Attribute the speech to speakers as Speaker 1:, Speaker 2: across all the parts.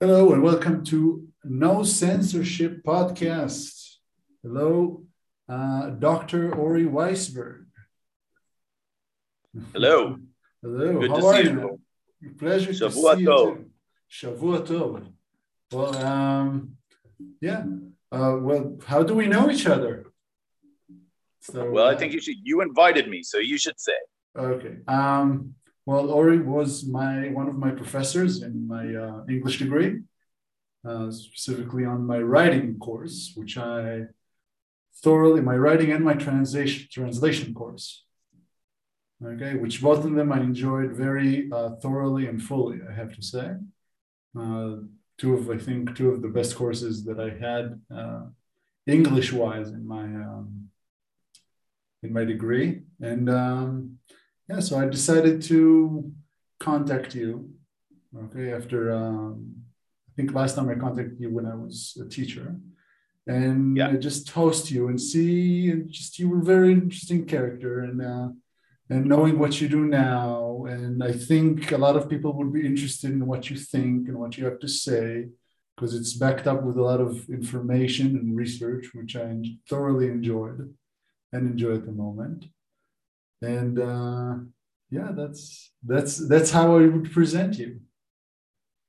Speaker 1: Hello and welcome to No Censorship Podcast. Hello, uh, Dr. Ori Weisberg.
Speaker 2: Hello.
Speaker 1: Hello.
Speaker 2: Good
Speaker 1: How
Speaker 2: to
Speaker 1: are
Speaker 2: see
Speaker 1: you?
Speaker 2: you.
Speaker 1: Pleasure to see you
Speaker 2: tov.
Speaker 1: Shavua tov. Well, um, yeah. Uh, well, how do we know each other? So,
Speaker 2: Well, I
Speaker 1: uh,
Speaker 2: think you should. You invited me, so you should say.
Speaker 1: Okay. Um, well, Ori was my one of my professors in my uh, English degree, uh, specifically on my writing course, which I thoroughly my writing and my translation translation course. Okay, which both of them I enjoyed very uh, thoroughly and fully. I have to say, uh, two of I think two of the best courses that I had uh, English wise in my um, in my degree, and um, yeah, so I decided to contact you. Okay, after um, I think last time I contacted you when I was a teacher, and
Speaker 2: Yeah.
Speaker 1: uh, just host you and see, and just you were a very interesting character, and uh, and knowing what you do now, and I think a lot of people would be interested in what you think and what you have to say, because it's backed up with a lot of information and research, which I thoroughly enjoyed and enjoy at the moment and uh, yeah, that's that's that's how I would present you.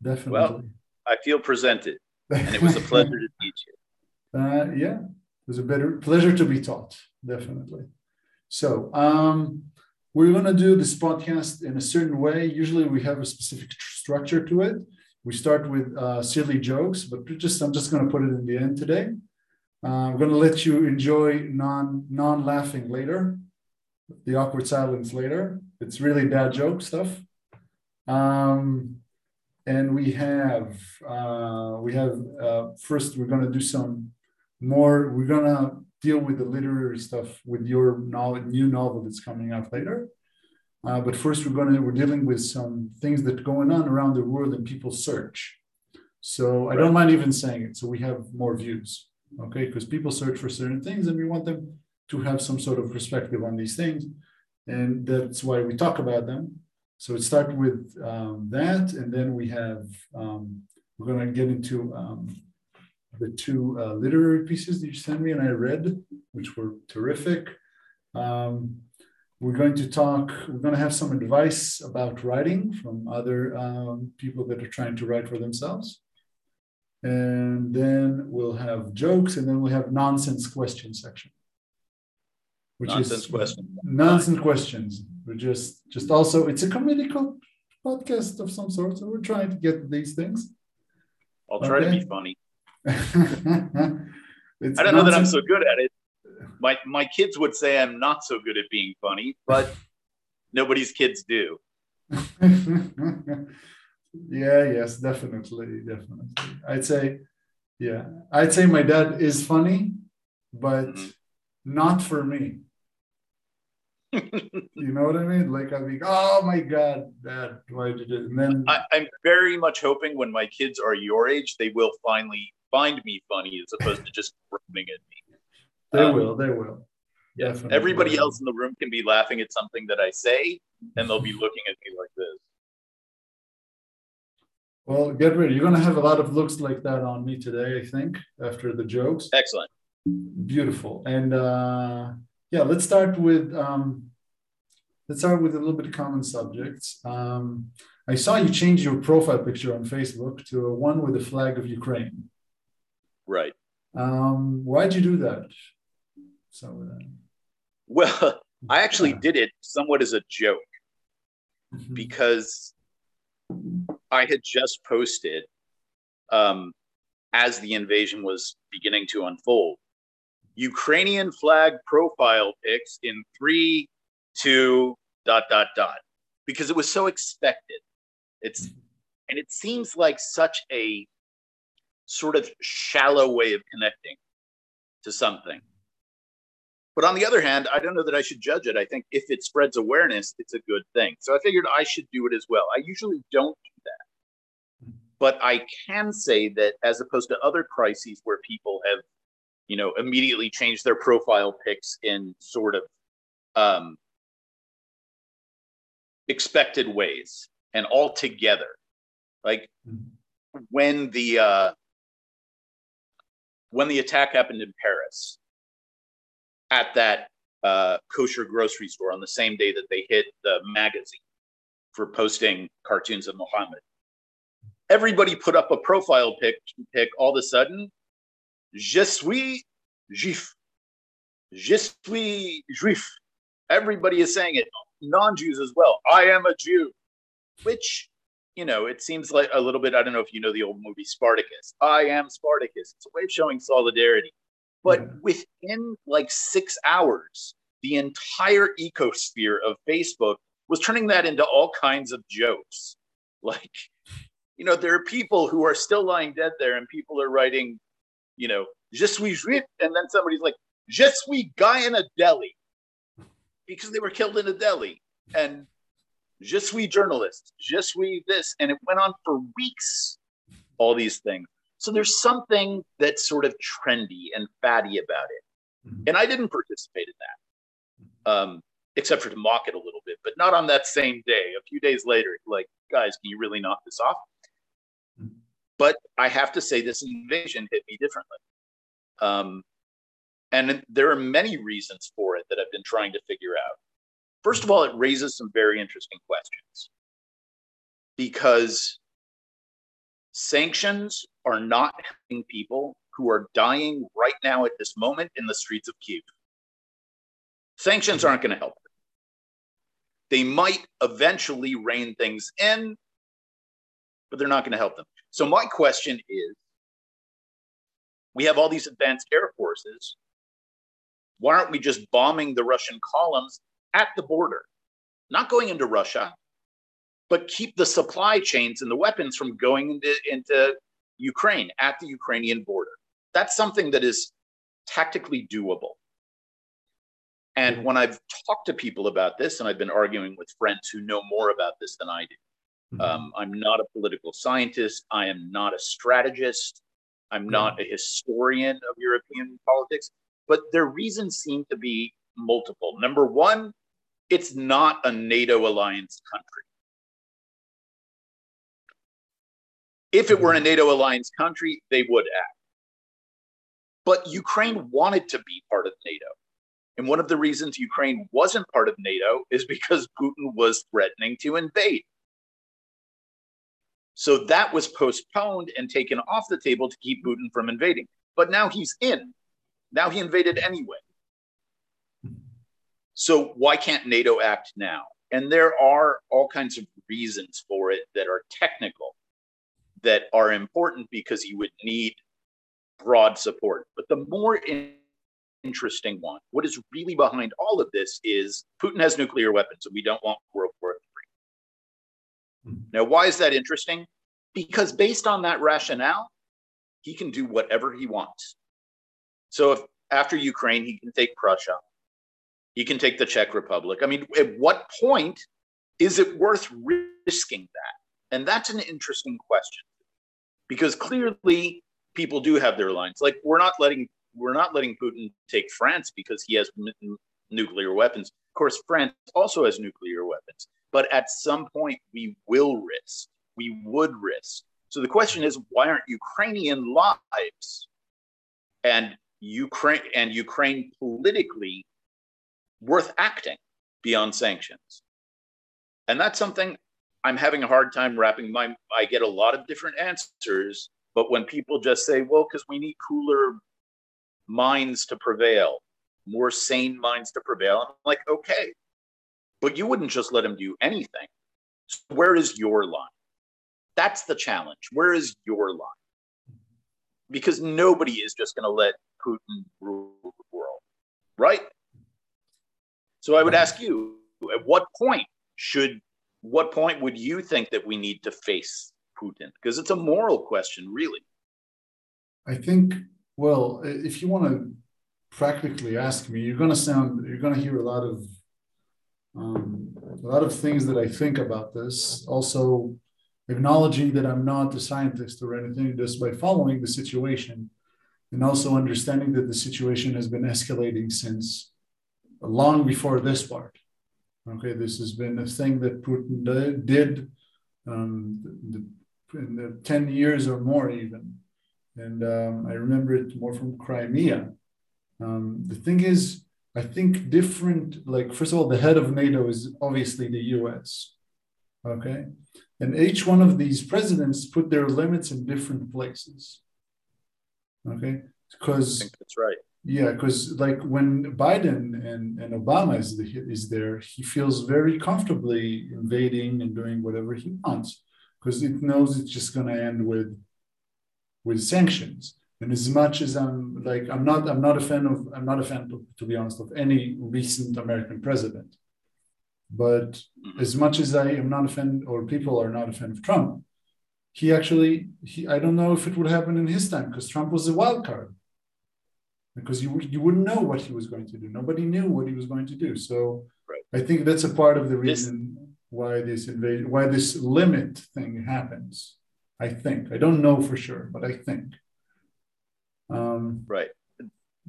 Speaker 1: Definitely.
Speaker 2: I feel presented, and it was a pleasure to teach you.
Speaker 1: uh, yeah, it was a better pleasure to be taught. Definitely. So um, we're gonna do this podcast in a certain way. Usually, we have a specific tr- structure to it. We start with uh, silly jokes, but just I'm just gonna put it in the end today. Uh, I'm gonna let you enjoy non non laughing later the awkward silence later. It's really dad joke stuff. Um, and we have uh, we have uh, first we're gonna do some more. We're gonna deal with the literary stuff with your novel, new novel that's coming out later. Uh, but first we're gonna we're dealing with some things that are going on around the world and people search. So I don't mind even saying it. So we have more views, okay? Because people search for certain things and we want them to have some sort of perspective on these things. And that's why we talk about them. So it starts with um, that, and then we have, um, we're going to get into um, the two uh, literary pieces that you sent me and I read, which were terrific. Um, we're going to talk, we're going to have some advice about writing from other um, people that are trying to write for themselves. And then we'll have jokes, and then we'll have nonsense question section which
Speaker 2: Nonsense
Speaker 1: is
Speaker 2: question.
Speaker 1: nonsense questions. We're just just also it's a comedical podcast of some sort, so we're trying to get these things.
Speaker 2: I'll try to be funny.
Speaker 1: It's
Speaker 2: I don't know that I'm so good at it. My my kids would say I'm not so good at being funny, but nobody's kids do.
Speaker 1: yeah, yes, definitely, definitely. I'd say, yeah, I'd say my dad is funny, but
Speaker 2: Mhm.
Speaker 1: not for me. You know what I mean? Like I'm like, oh my god, dad, why did it? And then
Speaker 2: I, I'm very much hoping when my kids are your age, they will finally find me funny as opposed to just roaming at me.
Speaker 1: they
Speaker 2: um,
Speaker 1: will, they will.
Speaker 2: Yeah.
Speaker 1: Definitely.
Speaker 2: Everybody else in the room can be laughing at something that I say, and they'll be looking at me like this.
Speaker 1: Well, get ready. You're gonna have a lot of looks like that on me today, I think, after the jokes.
Speaker 2: Excellent.
Speaker 1: Beautiful. And uh, yeah, let's start with um, let's start with a little bit of common subjects. Um, I saw you change your profile picture on Facebook to a one with the flag of Ukraine.
Speaker 2: Right.
Speaker 1: Um, why'd you do that? So uh,
Speaker 2: Well, I actually did it somewhat as a joke
Speaker 1: mhm.
Speaker 2: because I had just posted um, as the invasion was beginning to unfold Ukrainian flag profile pics in three, two, dot, dot, dot, because it was so expected. It's, mm-hmm. and it seems like such a sort of shallow way of connecting to something. But on the other hand, I don't know that I should judge it. I think if it spreads awareness, it's a good thing. So I figured I should do it as well. I usually don't do that. Mm-hmm. But I can say that as opposed to other crises where people have, you know, immediately change their profile pics in sort of um, expected ways and all together. Like when the uh, when the attack happened in Paris at that uh, kosher grocery store on the same day that they hit the magazine for posting cartoons of Muhammad. Everybody put up a profile pic, pic all of a sudden. Je suis juif. Je suis juif. Everybody is saying it, non Jews as well. I am a Jew, which, you know, it seems like a little bit. I don't know if you know the old movie Spartacus. I am Spartacus. It's a way of showing solidarity. But within like six hours, the entire ecosphere of Facebook was turning that into all kinds of jokes. Like, you know, there are people who are still lying dead there, and people are writing, you know, je suis juif, and then somebody's like, je suis guy in a deli because they were killed in a deli. And je suis journalist, je suis this. And it went on for weeks, all these things. So there's something that's sort of trendy and fatty about it. Mm-hmm. And I didn't participate in that, um, except for to mock it a little bit, but not on that same day. A few days later, like, guys, can you really knock this off? But I have to say, this invasion hit me differently. Um, and there are many reasons for it that I've been trying to figure out. First of all, it raises some very interesting questions because sanctions are not helping people who are dying right now at this moment in the streets of Kiev. Sanctions aren't going to help. They might eventually rein things in, but they're not going to help them. So, my question is we have all these advanced air forces why aren't we just bombing the Russian columns at the border? Not going into Russia, but keep the supply chains and the weapons from going into, into Ukraine at the Ukrainian border. That's something that is tactically doable. And when I've talked to people about this, and I've been arguing with friends who know more about this than I do, mm-hmm. um, I'm not a political scientist. I am not a strategist. I'm not a historian of European politics but their reasons seem to be multiple. Number one, it's not a NATO alliance country. If it were a NATO alliance country, they would act. But Ukraine wanted to be part of NATO. And one of the reasons Ukraine wasn't part of NATO is because Putin was threatening to invade. So that was postponed and taken off the table to keep Putin from invading. But now he's in. Now he invaded anyway. So why can't NATO act now? And there are all kinds of reasons for it that are technical, that are important because you would need broad support. But the more in- interesting one, what is really behind all of this is Putin has nuclear weapons, and we don't want World War. Mm-hmm. Now, why is that interesting? Because based on that rationale, he can do whatever he wants. So if after Ukraine, he can take Prussia, he can take the Czech Republic. I mean, at what point is it worth risking that? And that's an interesting question because clearly people do have their lines. Like we're not letting we're not letting Putin take France because he has nuclear weapons. Of course, France also has nuclear weapons, but at some point we will risk. We would risk. So the question is, why aren't Ukrainian lives and Ukraine and Ukraine politically worth acting beyond sanctions. And that's something I'm having a hard time wrapping my I get a lot of different answers, but when people just say, well, because we need cooler minds to prevail, more sane minds to prevail, I'm like, okay. But you wouldn't just let him do anything. So where is your line? That's the challenge. Where is your line? Because nobody is just going to let Putin rule the world, right? So I would ask you, at what point should, what point would you think that we need to face Putin? Because it's a moral question, really.
Speaker 1: I think, well, if you want to practically ask me, you're going to sound, you're going to hear a lot of, um, a lot of things that I think about this. Also, acknowledging that I'm not a scientist or anything, just by following the situation and also understanding that the situation has been escalating since long before this part. Okay, this has been a thing that Putin did. Um, the, in the 10 years or more even. And um, I remember it more from Crimea. Um, the thing is, I think different, like, first of all, the head of NATO is obviously the US. Okay. And each one of these presidents put their limits in different places. Okay. Because
Speaker 2: that's right.
Speaker 1: Yeah, because like when Biden and, and Obama is, the, is there, he feels very comfortably invading and doing whatever he wants because it knows it's just going to end with with sanctions. And as much as I'm like, I'm not, I'm not a fan of, I'm not a fan, to, to be honest, of any recent American president. But mm-hmm. as much as I am not a fan, or people are not a fan of Trump, he actually, he, I don't know if it would happen in his time because Trump was a wild card because you, you wouldn't know what he was going to do. Nobody knew what he was going to do. So right. I think that's a part of the reason this, why this invasion, why this limit thing happens. I think I don't know for sure, but I think.
Speaker 2: Um, right.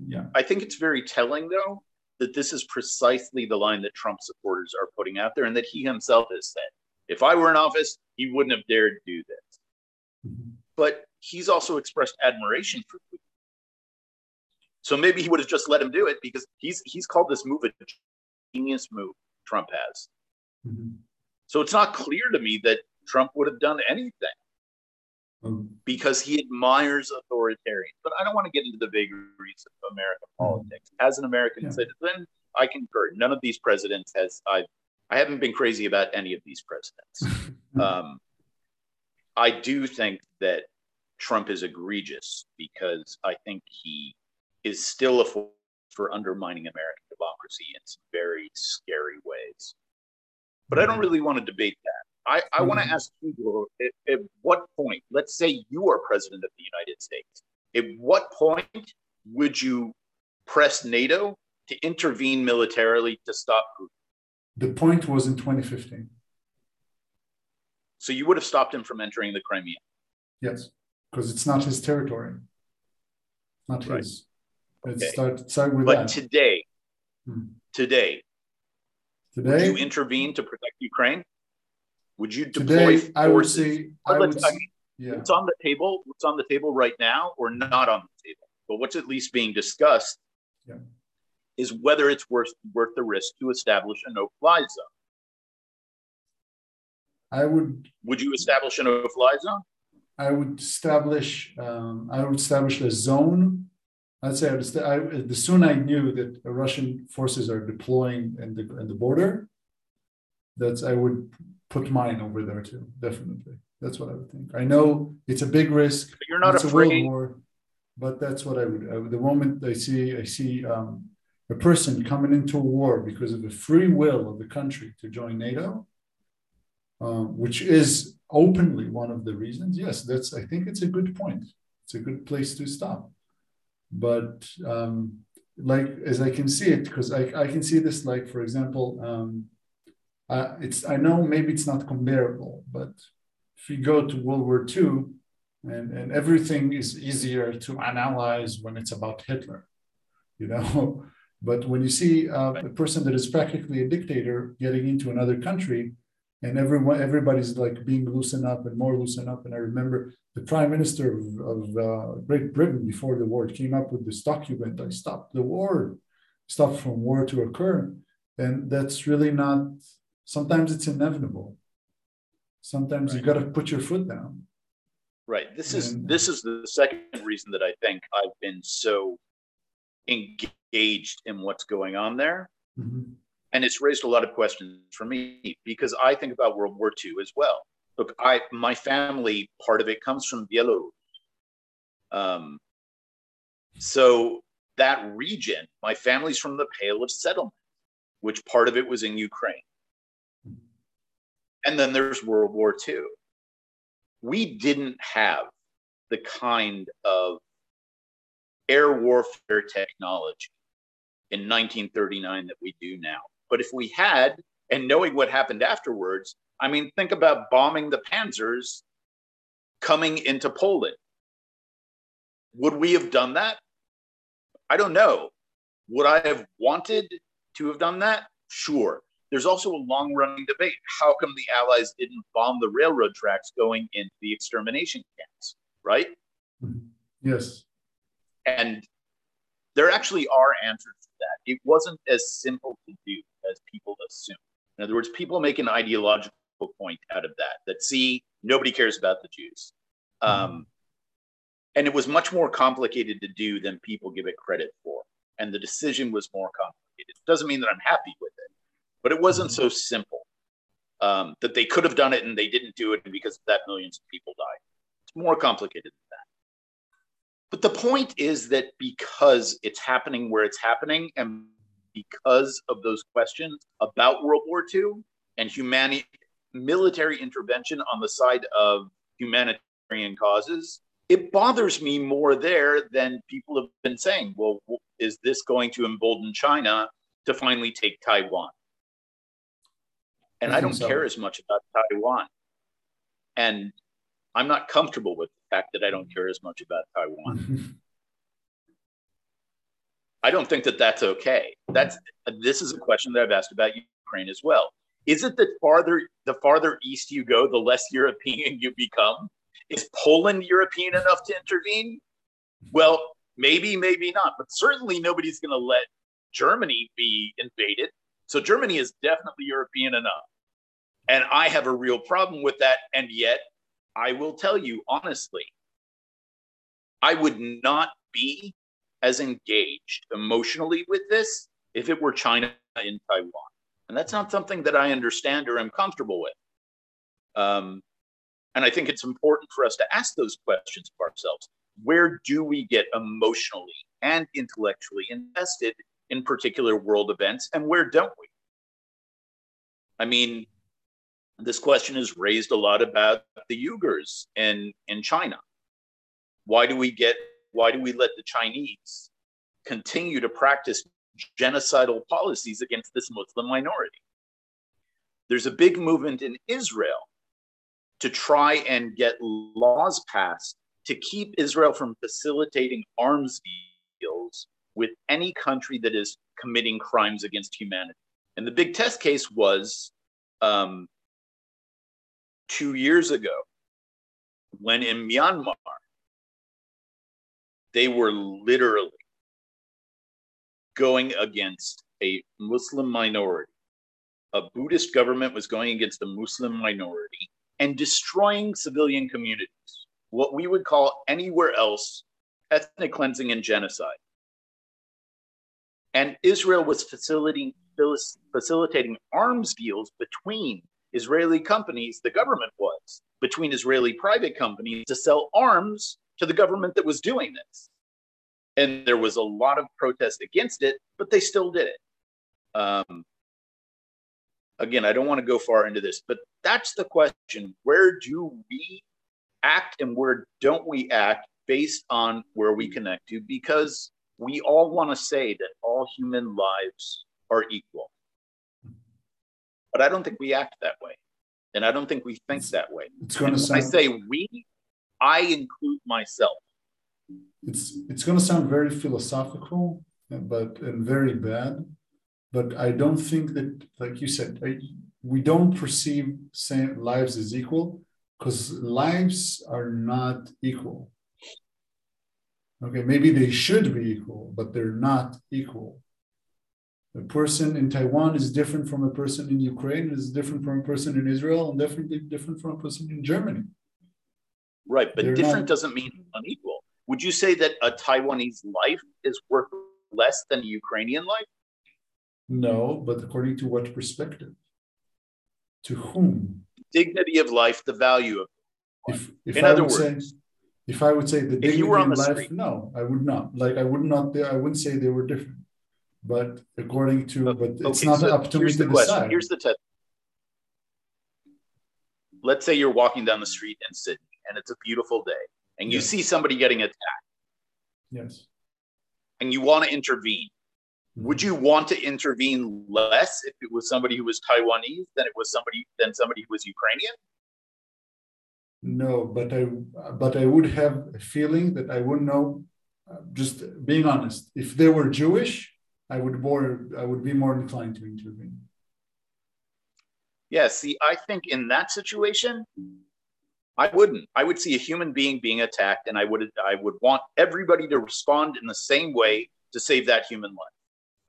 Speaker 1: Yeah.
Speaker 2: I think it's very telling, though, that this is precisely the line that Trump supporters are putting out there, and that he himself has said, if I were in office, he wouldn't have dared do this. Mm-hmm. But he's also expressed admiration for Putin so maybe he would have just let him do it because he's he's called this move a genius move. Trump has. Mm-hmm. So it's not clear to me that Trump would have done anything. Because he admires authoritarians. But I don't want to get into the vagaries of American mm-hmm. politics. As an American yeah. citizen, I concur. None of these presidents has I I haven't been crazy about any of these presidents. um, I do think that Trump is egregious because I think he is still a force for undermining American democracy in some very scary ways. But I don't mm-hmm. really want to debate that. I, I want to mm-hmm. ask you at, at what point, let's say you are president of the United States, at what point would you press NATO to intervene militarily to stop Putin?
Speaker 1: The point was in 2015.
Speaker 2: So you would have stopped him from entering the Crimea?
Speaker 1: Yes, because it's not his territory. Not right. his. Let's okay. start, start with
Speaker 2: but
Speaker 1: that.
Speaker 2: today, hmm. today,
Speaker 1: today,
Speaker 2: you intervene to protect Ukraine? Would you deploy today,
Speaker 1: I would say, I would, I mean,
Speaker 2: yeah. What's on the table? What's on the table right now, or not on the table? But what's at least being discussed
Speaker 1: yeah.
Speaker 2: is whether it's worth worth the risk to establish a no-fly zone.
Speaker 1: I would.
Speaker 2: Would you establish a no-fly zone?
Speaker 1: I would establish. Um, I would establish a zone I'd say I, the sooner I knew that Russian forces are deploying in the, in the border, that's I would put mine over there too. Definitely, that's what I would think. I know it's a big risk.
Speaker 2: But you're not it's afraid. A world war,
Speaker 1: but that's what I would. I, the moment I see I see um, a person coming into a war because of the free will of the country to join NATO, um, which is openly one of the reasons. Yes, that's. I think it's a good point. It's a good place to stop but um, like as I can see it, because I, I can see this like for example, um, uh, it's I know maybe it's not comparable, but if you go to World War II, and, and everything is easier to analyze when it's about Hitler, you know. But when you see uh, a person that is practically a dictator getting into another country, and everyone everybody's like being loosened up and more loosened up, and I remember the prime minister of, of uh, Great Britain before the war came up with this document. I stopped the war, stopped from war to occur, and that's really not. Sometimes it's inevitable. Sometimes right. you got to put your foot down.
Speaker 2: Right. This is this is the second reason that I think I've been so engaged in what's going on there. Mm-hmm. And it's raised a lot of questions for me because I think about World War II as well look, I my family part of it comes from Belarus. Um, so that region, my family's from the Pale of Settlement, which part of it was in Ukraine. And then there's World War II. We didn't have the kind of air warfare technology in 1939 that we do now. But if we had, and knowing what happened afterwards, I mean, think about bombing the panzers coming into Poland. Would we have done that? I don't know. Would I have wanted to have done that? Sure. There's also a long running debate. How come the Allies didn't bomb the railroad tracks going into the extermination camps, right?
Speaker 1: Yes.
Speaker 2: And there actually are answers to that. It wasn't as simple to do as people assume. In other words, people make an ideological point out of that, that see, nobody cares about the Jews. Um, and it was much more complicated to do than people give it credit for. And the decision was more complicated. It doesn't mean that I'm happy with it, but it wasn't so simple um, that they could have done it and they didn't do it because of that millions of people died. It's more complicated than that. But the point is that because it's happening where it's happening and because of those questions about World War II and humanity, military intervention on the side of humanitarian causes, it bothers me more there than people have been saying. Well, is this going to embolden China to finally take Taiwan? And I, I don't so. care as much about Taiwan. And I'm not comfortable with the fact that I don't care as much about Taiwan. Mm-hmm. I don't think that that's okay. That's this is a question that I've asked about Ukraine as well. Is it that farther the farther east you go, the less European you become? Is Poland European enough to intervene? Well, maybe, maybe not, but certainly nobody's going to let Germany be invaded. So Germany is definitely European enough. And I have a real problem with that. And yet, I will tell you honestly, I would not be as engaged emotionally with this if it were China in Taiwan. And that's not something that I understand or am comfortable with. Um, and I think it's important for us to ask those questions of ourselves. Where do we get emotionally and intellectually invested in particular world events, and where don't we? I mean, this question is raised a lot about the Uyghurs in, in China. Why do we get why do we let the Chinese continue to practice genocidal policies against this Muslim minority? There's a big movement in Israel to try and get laws passed to keep Israel from facilitating arms deals with any country that is committing crimes against humanity. And the big test case was um, two years ago when in Myanmar, they were literally going against a Muslim minority. A Buddhist government was going against the Muslim minority and destroying civilian communities, what we would call anywhere else ethnic cleansing and genocide. And Israel was facilitating, facilitating arms deals between Israeli companies, the government was, between Israeli private companies to sell arms to the government that was doing this. And there was a lot of protest against it, but they still did it. Um, again, I don't want to go far into this, but that's the question. Where do we act and where don't we act based on where we connect to? Because we all want to say that all human lives are equal. But I don't think we act that way. And I don't think we think that way.
Speaker 1: It's going to sound,
Speaker 2: I say we, I include myself.
Speaker 1: It's it's going to sound very philosophical, but and very bad. But I don't think that, like you said, I, we don't perceive same lives as equal because lives are not equal. Okay, maybe they should be equal, but they're not equal. A person in Taiwan is different from a person in Ukraine, is different from a person in Israel, and definitely different from a person in Germany.
Speaker 2: Right, but They're different not... doesn't mean unequal. Would you say that a Taiwanese life is worth less than a Ukrainian life?
Speaker 1: No, but according to what perspective? To whom?
Speaker 2: Dignity of life, the value of
Speaker 1: if, if in I other words, say, if I would say the dignity of life, street. no, I would not. Like I would not. I wouldn't say they were different but according to but it's okay, not so up to me to decide.
Speaker 2: Here's the test. Let's say you're walking down the street in Sydney and it's a beautiful day and you yes. see somebody getting attacked.
Speaker 1: Yes.
Speaker 2: And you want to intervene. Mm-hmm. Would you want to intervene less if it was somebody who was Taiwanese than it was somebody than somebody who was Ukrainian?
Speaker 1: No, but I but I would have a feeling that I wouldn't know. Uh, just being honest, if they were Jewish, I would more I would be more inclined to intervene.
Speaker 2: Yeah, see, I think in that situation, I wouldn't. I would see a human being being attacked, and I would I would want everybody to respond in the same way to save that human life.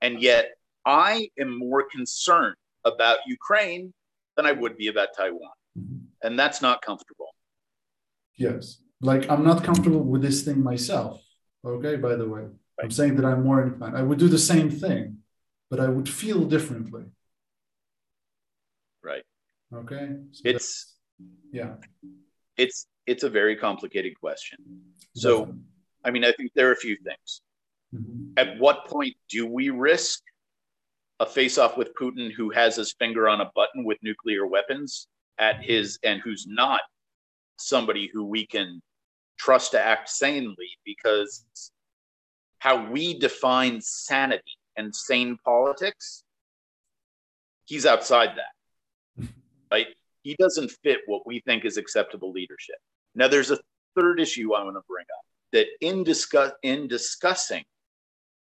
Speaker 2: And yet, I am more concerned about Ukraine than I would be about Taiwan, mm-hmm. and that's not comfortable.
Speaker 1: Yes, like I'm not comfortable with this thing myself. Okay, by the way, right. I'm saying that I'm more inclined. I would do the same thing, but I would feel differently.
Speaker 2: Right.
Speaker 1: Okay.
Speaker 2: So it's
Speaker 1: yeah.
Speaker 2: It's it's a very complicated question. So, Definitely. I mean, I think there are a few things. Mm-hmm. At what point do we risk a face-off with Putin, who has his finger on a button with nuclear weapons at his, and who's not somebody who we can trust to act sanely, because how we define sanity and sane politics, he's outside that, right? He doesn't fit what we think is acceptable leadership. Now, there's a third issue I want to bring up that in discuss in discussing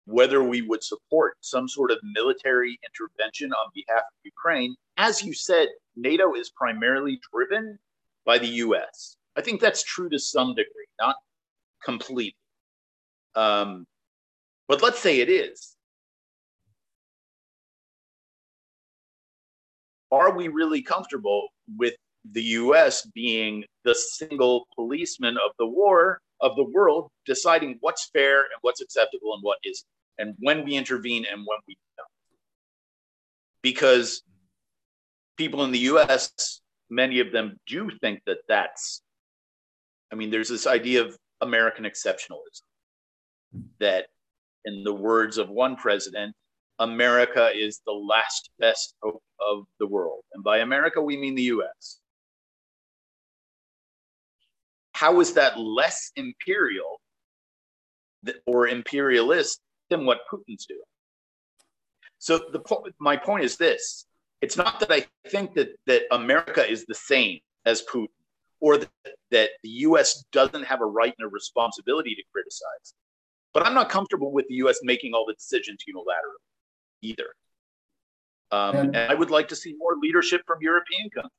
Speaker 2: whether we would support some sort of military intervention on behalf of Ukraine, as you said, NATO is primarily driven by the U.S. I think that's true to some degree, not completely. Um, but let's say it is. Are we really comfortable with the US being the single policeman of the war of the world, deciding what's fair and what's acceptable and what isn't, and when we intervene and when we don't? Because people in the US, many of them do think that that's, I mean, there's this idea of American exceptionalism that in the words of one president, America is the last best hope of the world. And by America, we mean the US. How is that less imperial or imperialist than what Putin's doing? So the my point is this it's not that I think that, that America is the same as Putin or that, that the US doesn't have a right and a responsibility to criticize. But I'm not comfortable with the U.S. making all the decisions unilaterally either. Um, and, and, I would like to see more leadership from European countries.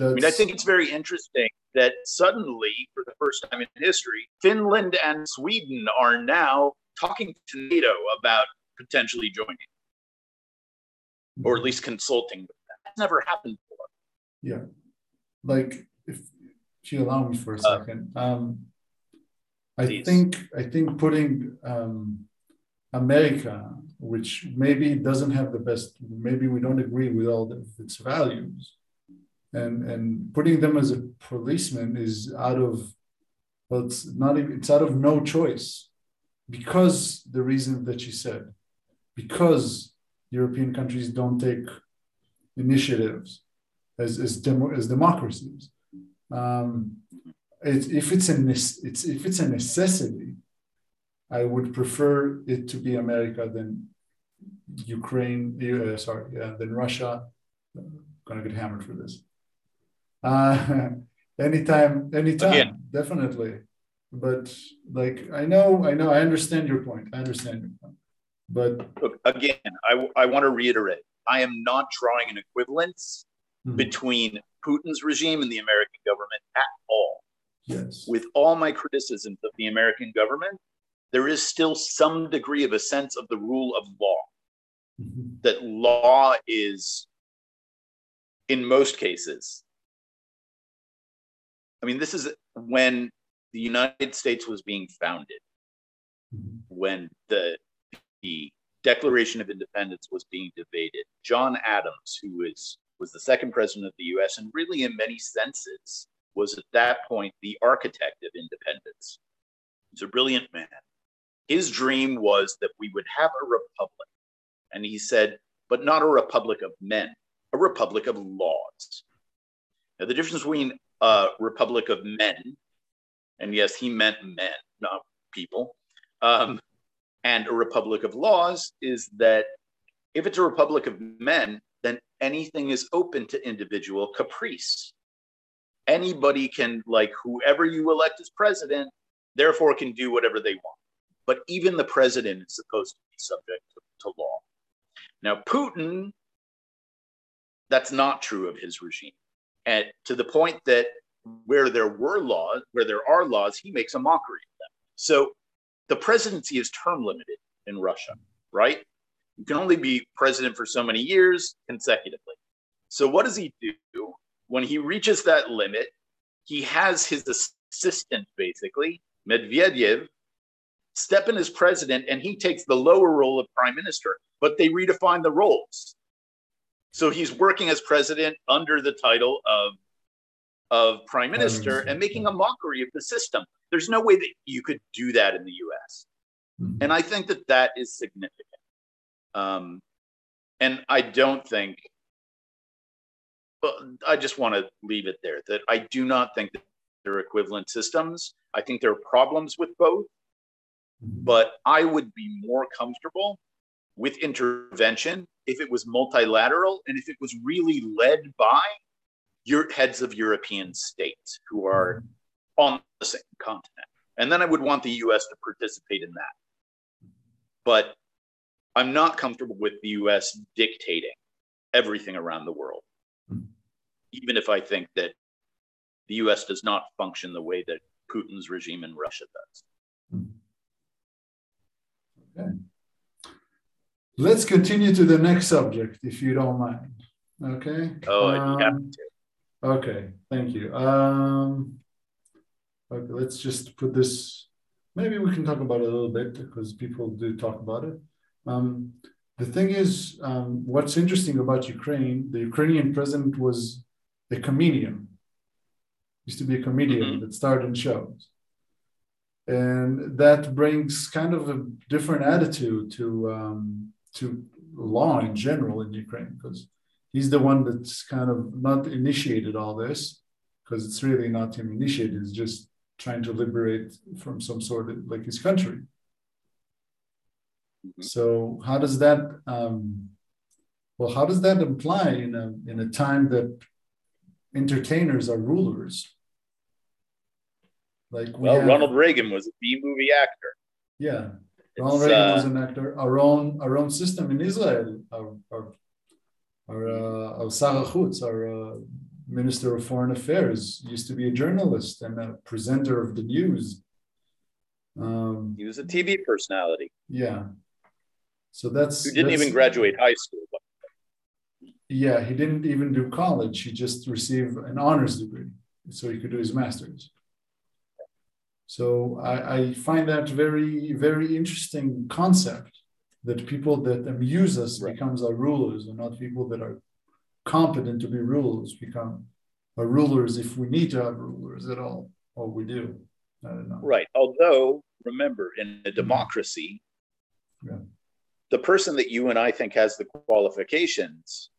Speaker 2: I mean, I think it's very interesting that suddenly, for the first time in history, Finland and Sweden are now talking to NATO about potentially joining, or at least consulting with. That's never happened before.
Speaker 1: Yeah, like if, you allow me for a uh, second, um, I Please. think I think putting um, America, which maybe doesn't have the best, maybe we don't agree with all of its values, and and putting them as a policeman is out of well, it's not even, it's out of no choice because the reason that she said, because European countries don't take initiatives as as, demo, as democracies. Um, it, if it's a it's if it's a necessity, I would prefer it to be America than Ukraine. Uh, sorry, yeah, than Russia. I'm gonna get hammered for this. Uh, anytime, anytime, Again. definitely. But like I know, I know, I understand your point. I understand your point. But
Speaker 2: Look, again, I, I want to reiterate I am not drawing an equivalence mm-hmm. between Putin's regime and the American government at all.
Speaker 1: Yes.
Speaker 2: With all my criticisms of the American government, there is still some degree of a sense of the rule of law. Mm-hmm. That law is, in most cases, I mean, this is when the United States was being founded, mm-hmm. when the, the Declaration of Independence was being debated. John Adams, who is, was the second president of the US, and really in many senses was at that point the architect of independence. He's a brilliant man. His dream was that we would have a republic. And he said, but not a republic of men, a republic of laws. Now, the difference between a republic of men, and yes, he meant men, not people, um, and a republic of laws is that if it's a republic of men, then anything is open to individual caprice anybody can like whoever you elect as president therefore can do whatever they want but even the president is supposed to be subject to, to law now putin that's not true of his regime. And to the point that where there were laws, where there are laws, he makes a mockery of them. So the presidency is term limited in Russia, right? You can only be president for so many years consecutively. So what does he do? When he reaches that limit, he has his assistant, basically, Medvedev, step in as president and he takes the lower role of prime minister, but they redefine the roles. So he's working as president under the title of of prime minister and making a mockery of the system. There's no way that you could do that in the US. Mm-hmm. And I think that that is significant. Um, and I don't think, but I just want to leave it there that I do not think that they're equivalent systems. I think there are problems with both, mm-hmm. but I would be more comfortable with intervention if it was multilateral and if it was really led by your heads of European states who are on the same continent. And then I would want the US to participate in that. But I'm not comfortable with the US dictating everything around the world, even if I think that the US does not function the way that Putin's regime in Russia does.
Speaker 1: Okay. Let's continue to the next subject, if you don't mind. Okay.
Speaker 2: Oh, um, have to.
Speaker 1: Okay, thank you. Um, okay, let's just put this. Maybe we can talk about it a little bit because people do talk about it. Um, the thing is, um, what's interesting about Ukraine, the Ukrainian president was a comedian. Used to be a comedian mm-hmm. that starred in shows, and that brings kind of a different attitude to um, to law in general in Ukraine because he's the one that's kind of not initiated all this because it's really not him initiated. It's just trying to liberate from some sort of like his country. Mm-hmm. So how does that um, well how does that imply in a in a time that entertainers are rulers?
Speaker 2: Like we well, have, Ronald Reagan was a B movie actor.
Speaker 1: Yeah, Ronald Reagan uh, was an actor. Our own our own system in Israel, our, our our, uh, our our uh, Minister of Foreign Affairs, used to be a journalist and a presenter of the news.
Speaker 2: Um, he was a TV personality.
Speaker 1: Yeah. So that's
Speaker 2: who didn't
Speaker 1: that's,
Speaker 2: even graduate high school.
Speaker 1: Yeah, he didn't even do college. He just received an honors degree so he could do his master's. So I, I find that very, very interesting concept that people that amuse us right. becomes our rulers and not people that are competent to be rulers become our rulers if we need to have rulers at all or we do i don't know
Speaker 2: right although remember in a democracy yeah. the person that you and i think has the qualifications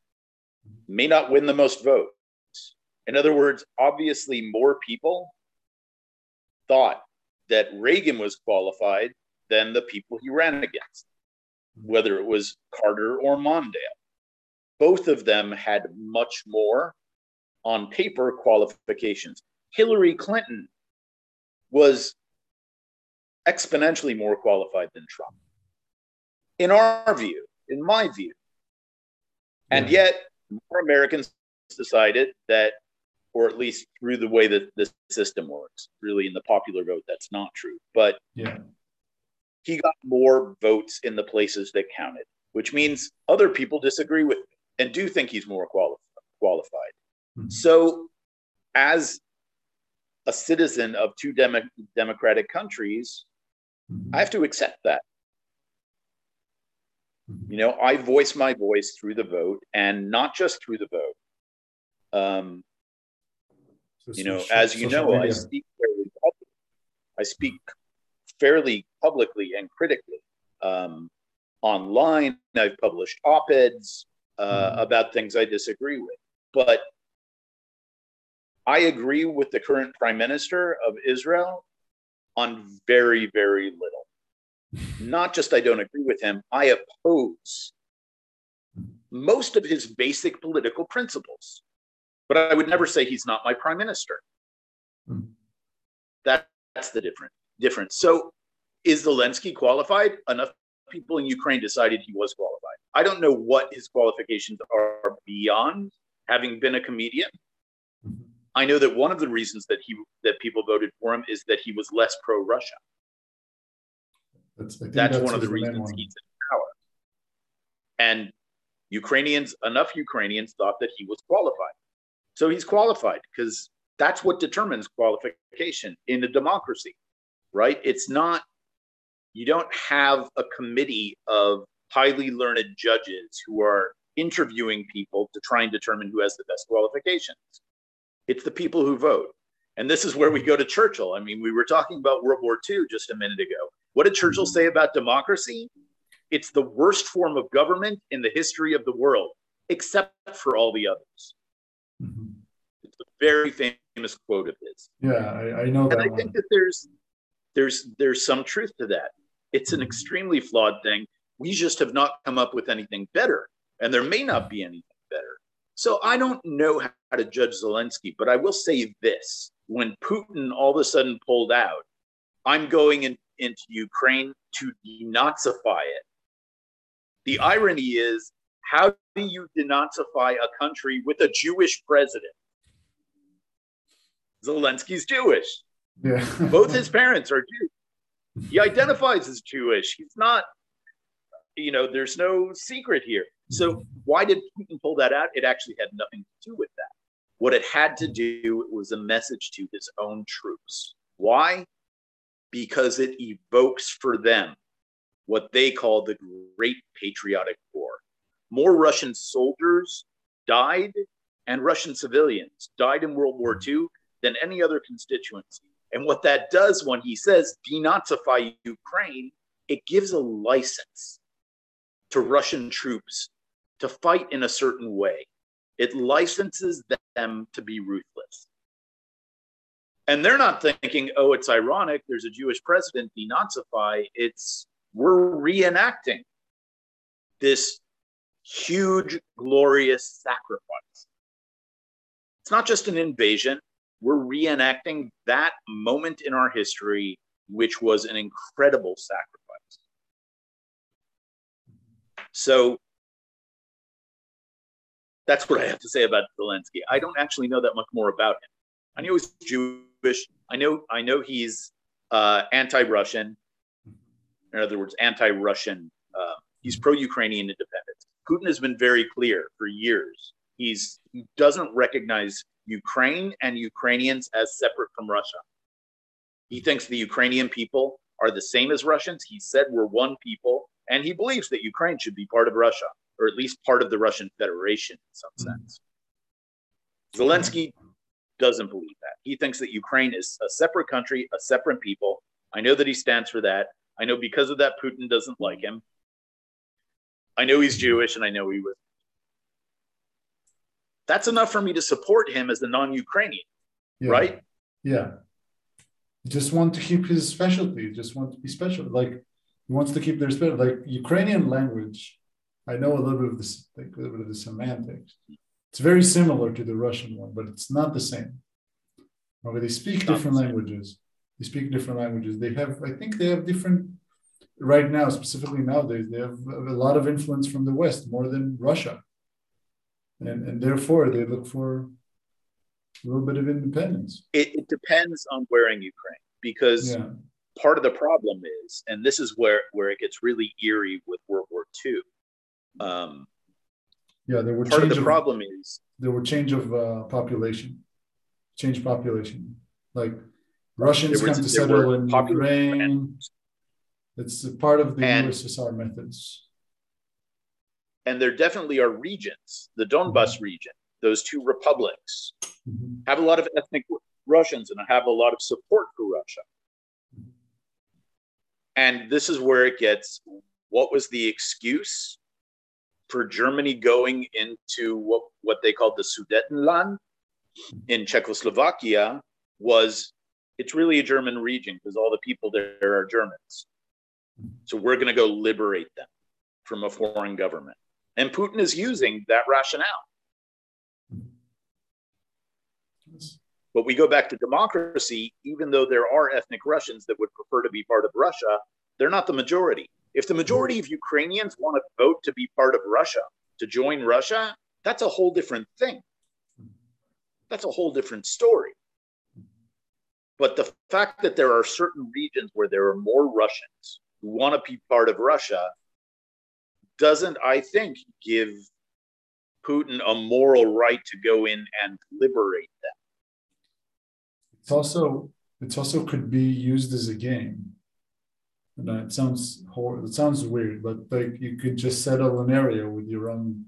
Speaker 2: may not win the most votes in other words obviously more people thought that reagan was qualified than the people he ran against whether it was Carter or Mondale. Both of them had much more on paper qualifications. Hillary Clinton was exponentially more qualified than Trump, in our view, in my view. And mm-hmm. yet, more Americans decided that, or at least through the way that the system works, really in the popular vote, that's not true. But
Speaker 1: yeah
Speaker 2: he got more votes in the places that counted, which means other people disagree with him and do think he's more quali- qualified. Mm-hmm. So, as a citizen of two dem- democratic countries, mm-hmm. I have to accept that. Mm-hmm. You know, I voice my voice through the vote and not just through the vote. Um, so you know, as you know, media. I speak fairly public. I speak fairly publicly and critically. Um, online, I've published op eds uh, mm. about things I disagree with. But I agree with the current prime minister of Israel on very, very little. Not just I don't agree with him, I oppose most of his basic political principles. But I would never say he's not my prime minister. That, that's the difference difference. So is Zelensky qualified? Enough people in Ukraine decided he was qualified. I don't know what his qualifications are beyond having been a comedian. Mm-hmm. I know that one of the reasons that he that people voted for him is that he was less pro Russia. That's, that's, that's, one of the reasons one. he's in power. And Ukrainians, enough Ukrainians thought that he was qualified. So he's qualified because that's what determines qualification in a democracy, right? It's not, you don't have a committee of highly learned judges who are interviewing people to try and determine who has the best qualifications. It's the people who vote. And this is where we go to Churchill. I mean, we were talking about World War II just a minute ago. What did Churchill say about democracy? It's the worst form of government in the history of the world, except for all the others. Mm-hmm. It's a very famous quote of his.
Speaker 1: Yeah, I, I know
Speaker 2: and
Speaker 1: I
Speaker 2: one. think that there's there's there's some truth to that. It's an mm-hmm. extremely flawed thing. We just have not come up with anything better, and there may not be anything better. So I don't know how to judge Zelensky, but I will say this: when Putin all of a sudden pulled out, I'm going in, into Ukraine to denazify it. The irony is, how do you denazify a country with a Jewish president? Zelensky's Jewish. Yeah. Both his parents are Jews. He identifies as Jewish. He's not, you know, there's no secret here. So mm-hmm. why did Putin pull that out? It actually had nothing to do with that. What it had to do was a message to his own troops. Why? Because it evokes for them what they call the Great Patriotic War. More Russian soldiers died and Russian civilians died in World War II than any other constituency. And what that does when he says denazify Ukraine, it gives a license to Russian troops to fight in a certain way. It licenses them to be ruthless. And they're not thinking, oh, it's ironic, there's a Jewish president, denazify. It's we're reenacting this huge, glorious sacrifice. It's not just an invasion, we're reenacting that moment in our history, which was an incredible sacrifice. So that's what I have to say about Zelensky. I don't actually know that much more about him. I know he's Jewish. I know I know he's uh, anti-Russian. In other words, anti-Russian. Uh, he's pro-Ukrainian independence. Putin has been very clear for years. He's he doesn't recognize Ukraine and Ukrainians as separate from Russia. He thinks the Ukrainian people are the same as Russians. He said we're one people, and he believes that Ukraine should be part of Russia or at least part of the Russian Federation in some mm-hmm. sense. Zelensky doesn't believe that. He thinks that Ukraine is a separate country, a separate people. I know that he stands for that. I know because of that, Putin doesn't like him. I know he's Jewish and I know he was. That's enough for me to support him as a non Ukrainian,
Speaker 1: yeah.
Speaker 2: right?
Speaker 1: Yeah. Just want to keep his specialty, just want to be special. Like, he wants to keep their spirit. Like, Ukrainian language I know a little bit of this, like a little bit of the semantics. It's very similar to the Russian one, but it's not the same. Okay, they speak different languages. They speak different languages. They have, I think, they have different. Right now, specifically nowadays, they have a lot of influence from the West more than Russia, and and therefore they look for a little bit of independence.
Speaker 2: It, it depends on where in Ukraine, because yeah. part of the problem is, and this is where where it gets really eerie with World War II um,
Speaker 1: yeah, there were
Speaker 2: part of the of, problem is
Speaker 1: there were change of uh, population, change population. Like Russians come to settle in Ukraine. It's a part of the and, USSR methods.
Speaker 2: And there definitely are regions, the Donbas mm-hmm. region, those two republics, mm-hmm. have a lot of ethnic Russians and have a lot of support for Russia. And this is where it gets what was the excuse for Germany going into what, what they called the Sudetenland in Czechoslovakia was it's really a German region because all the people there are Germans. So we're going to go liberate them from a foreign government. And Putin is using that rationale. But we go back to democracy, even though there are ethnic Russians that would prefer to be part of Russia, they're not the majority If the majority of Ukrainians want to vote to be part of Russia, to join Russia, that's a whole different thing. That's a whole different story. But the fact that there are certain regions where there are more Russians who want to be part of Russia doesn't, I think, give Putin a moral right to go in and liberate them.
Speaker 1: It's also it's also could be used as a game. And it sounds hor- it sounds weird, but like you could just settle an area with your own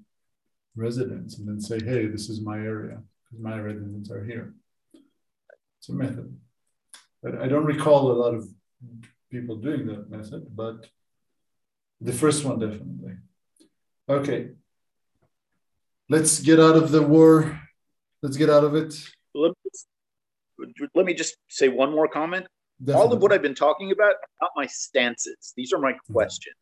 Speaker 1: residents and then say, "Hey, this is my area because my residents are here." It's a method. But I don't recall a lot of people doing that method, but the first one definitely. Okay. Let's get out of the war. Let's get out of it.
Speaker 2: Let me, let me just say one more comment. Definitely. All of what I've been talking about, not my stances. These are my questions.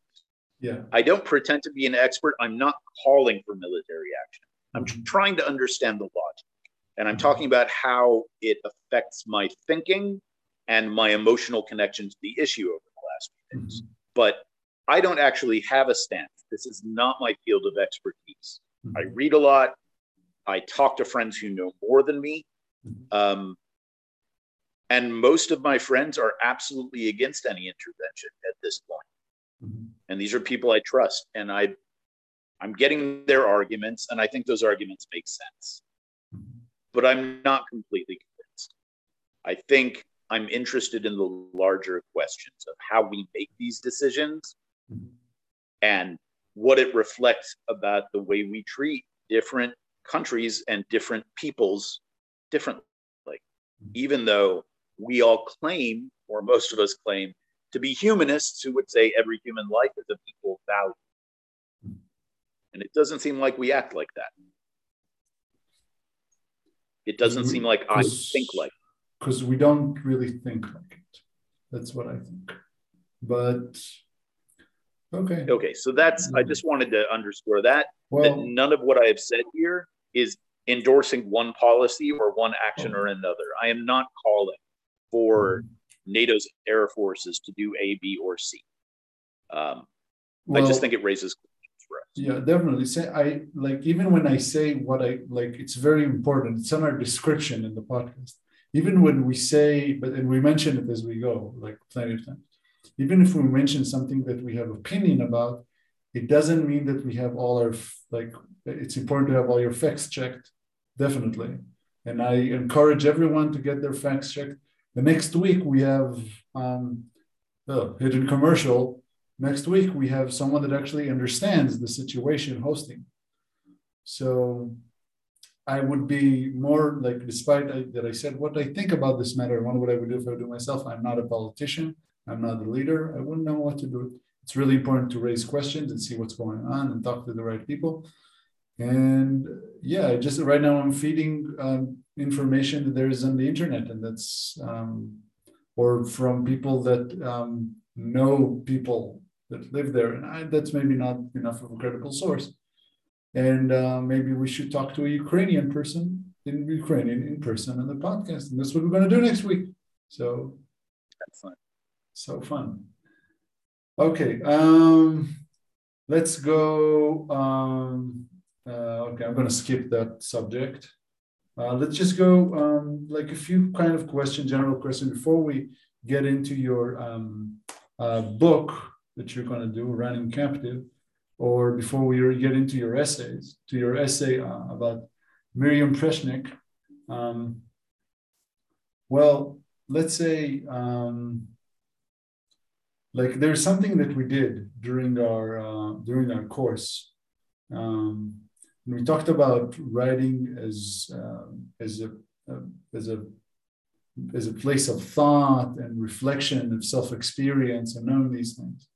Speaker 1: Yeah.
Speaker 2: I don't pretend to be an expert. I'm not calling for military action. I'm mm-hmm. trying to understand the logic. And I'm mm-hmm. talking about how it affects my thinking and my emotional connection to the issue over the last few days. Mm-hmm. But I don't actually have a stance. This is not my field of expertise. Mm-hmm. I read a lot. I talk to friends who know more than me. Mm-hmm. Um, and most of my friends are absolutely against any intervention at this point. Mm-hmm. And these are people I trust. And I, I'm getting their arguments, and I think those arguments make sense. Mm-hmm. But I'm not completely convinced. I think I'm interested in the larger questions of how we make these decisions. And what it reflects about the way we treat different countries and different peoples differently. Even though we all claim, or most of us claim, to be humanists who would say every human life is of equal value. And it doesn't seem like we act like that. It doesn't seem like I think like
Speaker 1: because we don't really think like it. That's what I think. But okay.
Speaker 2: Okay, so that's I just wanted to underscore that well, that none of what I have said here is endorsing one policy or one action or another. I am not calling for. NATO's air forces to do A, B, or C. Um, well, I just think it raises questions.
Speaker 1: yeah definitely say i like even when i say what i like it's very important it's on our description in the podcast even when we say, but and we mention it as we go, like plenty of times, even if we mention something that we have opinion about, it doesn't mean that we have all our like. It's important to have all your facts checked, definitely. And I encourage everyone to get their facts checked. The next week we have um, oh, hidden commercial. Next week we have someone that actually understands the situation hosting. So I would be more like, despite I, that I said what I think about this matter, wonder what I would do if I do myself. I'm not a politician. I'm not a leader. I wouldn't know what to do. It's really important to raise questions and see what's going on and talk to the right people. And yeah, just right now I'm feeding um, information that there is on the internet, and that's um, or from people that um, know people that live there, and I, that's maybe not enough of a credible source and uh, maybe we should talk to a Ukrainian person in Ukrainian in person on the podcast. And that's what we're going to do next week. So
Speaker 2: fun.
Speaker 1: So fun. Okay. Um, let's go. Um, uh, okay, I'm going to skip that subject. Uh, let's just go um, like a few kind of question, general question before we get into your um, uh, book that you're going to do, Returning Captive or before we get into your essays, to your essay uh, about Miriam Preshnik, um, well, let's say um, like there's something that we did during our uh, during our course. Um, we talked about writing as uh, as a uh, as a as a place of thought and reflection of self experience and knowing these things.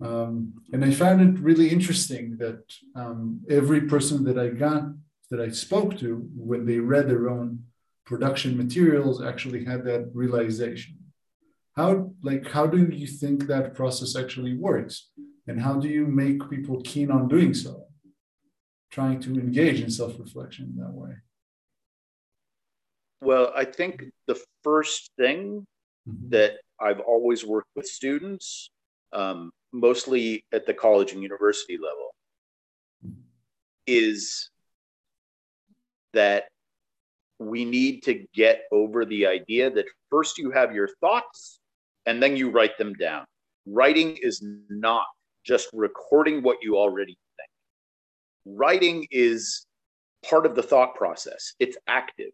Speaker 1: Um, and I found it really interesting that um, every person that I got, that I spoke to, when they read their own production materials, actually had that realization. How, like, how do you think that process actually works? And how do you make people keen on doing so? Trying to engage in self reflection in that way?
Speaker 2: Well, I think the first thing mm-hmm. that I've always worked with students um, mostly at the college and university level, is that we need to get over the idea that first you have your thoughts and then you write them down. Writing is not just recording what you already think. Writing is part of the thought process. It's active.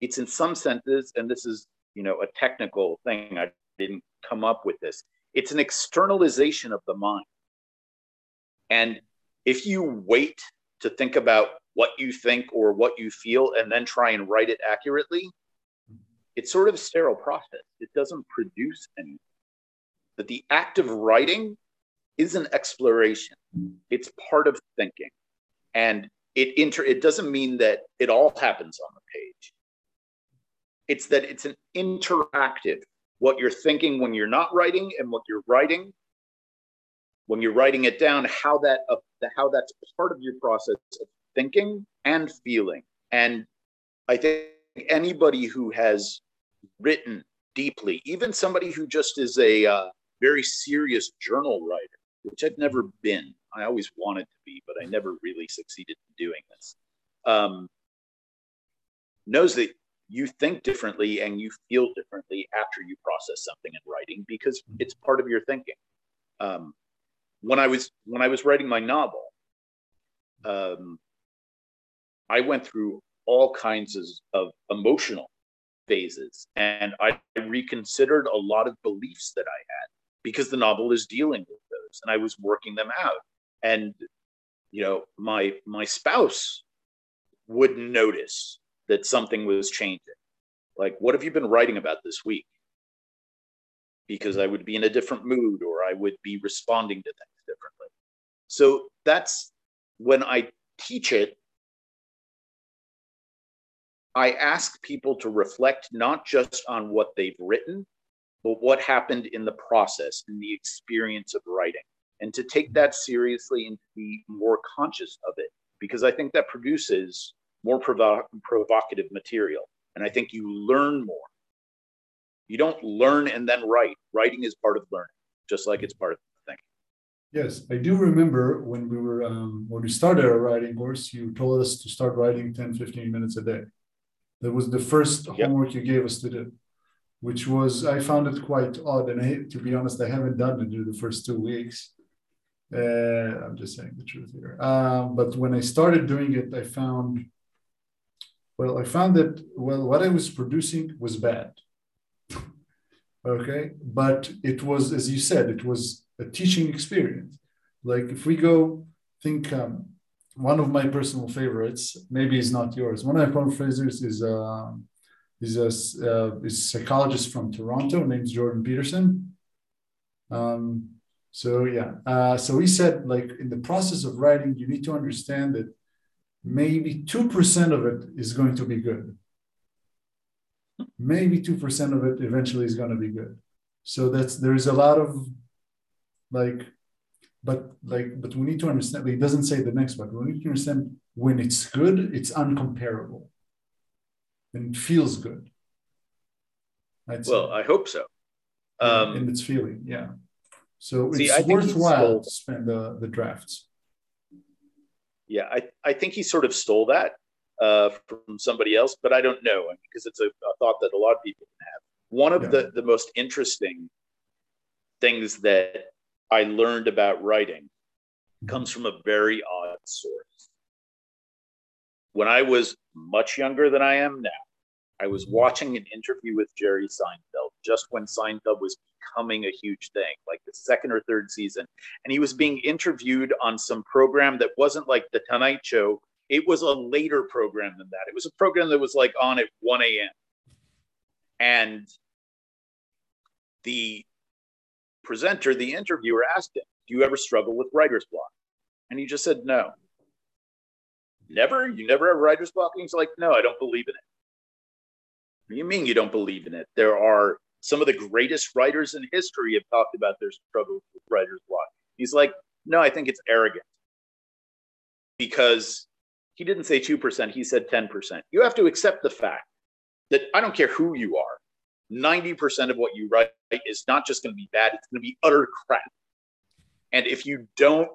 Speaker 2: It's in some senses, and this is, you know, a technical thing. I didn't come up with this. It's an externalization of the mind. And if you wait to think about what you think or what you feel and then try and write it accurately, it's sort of a sterile process. It doesn't produce anything. But the act of writing is an exploration. It's part of thinking. And it inter it doesn't mean that it all happens on the page. It's that it's an interactive what you're thinking when you're not writing and what you're writing when you're writing it down how that uh, how that's part of your process of thinking and feeling and i think anybody who has written deeply. Even somebody who just is a uh, very serious journal writer which i've never been. I always wanted to be but i never really succeeded in doing this. Um, knows that you think differently and you feel differently after you process something in writing because it's part of your thinking. Um, when I was when I was writing my novel, um, I went through all kinds of, of emotional phases, and I reconsidered a lot of beliefs that I had because the novel is dealing with those, and I was working them out. And you know, my my spouse would notice that something was changing. Like, what have you been writing about this week? Because I would be in a different mood or I would be responding to things differently. So that's when I teach it, I ask people to reflect not just on what they've written, but what happened in the process, in the experience of writing, and to take that seriously and to be more conscious of it, because I think that produces more provo- provocative material. And I think you learn more. You don't learn and then write. Writing is part of learning, just like it's part of thinking.
Speaker 1: Yes, I do remember when we were um, when we started our writing course, you told us to start writing 10, 15 minutes a day. That was the first yep. homework you gave us to do, which was I found it quite odd. And I, to be honest, I haven't done it in the first two weeks. Uh, I'm just saying the truth here. Um, but when I started doing it, I found well, I found that, well, what I was producing was bad. okay. But it was, as you said, it was a teaching experience. Like if we go think, um, one of my personal favorites, maybe it's not yours. One of my personal favorites is uh, is a, uh, is a psychologist from Toronto named Jordan Peterson. Um, so yeah, uh, so he said like in the process of writing, you need to understand that maybe 2% of it is going to be good. Maybe 2% of it eventually is going to be good. So that's there's a lot of like, but like, but we need to understand, he doesn't say the next but We need to understand when it's good, it's uncomparable and it feels good.
Speaker 2: I'd well, say. I hope so.
Speaker 1: Um, and it's feeling, yeah. So see, it's worthwhile to spend the, the drafts
Speaker 2: yeah, I, I think he sort of stole that uh, from somebody else, but I don't know because it's a, a, thought that a lot of people have. One of yeah. the, the most interesting things that I learned about writing comes from a very odd source. When I was much younger than I am now, I was mm-hmm. watching an interview with Jerry Seinfeld just when Seinfeld was becoming a huge thing, like the second or third season. And he was being interviewed on some program that wasn't like The Tonight Show. It was a later program than that. It was a program that was like on at 1 a.m. And the presenter, the interviewer asked him, Do you ever struggle with writer's block? And he just said, No. Never? You never have writer's block? And he's like, No, I don't believe in it. What do you mean you don't believe in it? There are some of the greatest writers in history have talked about their struggles with writer's block. He's like, no, I think it's arrogant because he didn't say 2%, he said 10%. You have to accept the fact that I don't care who you are, 90% of what you write is not just going to be bad, it's going to be utter crap. And if you don't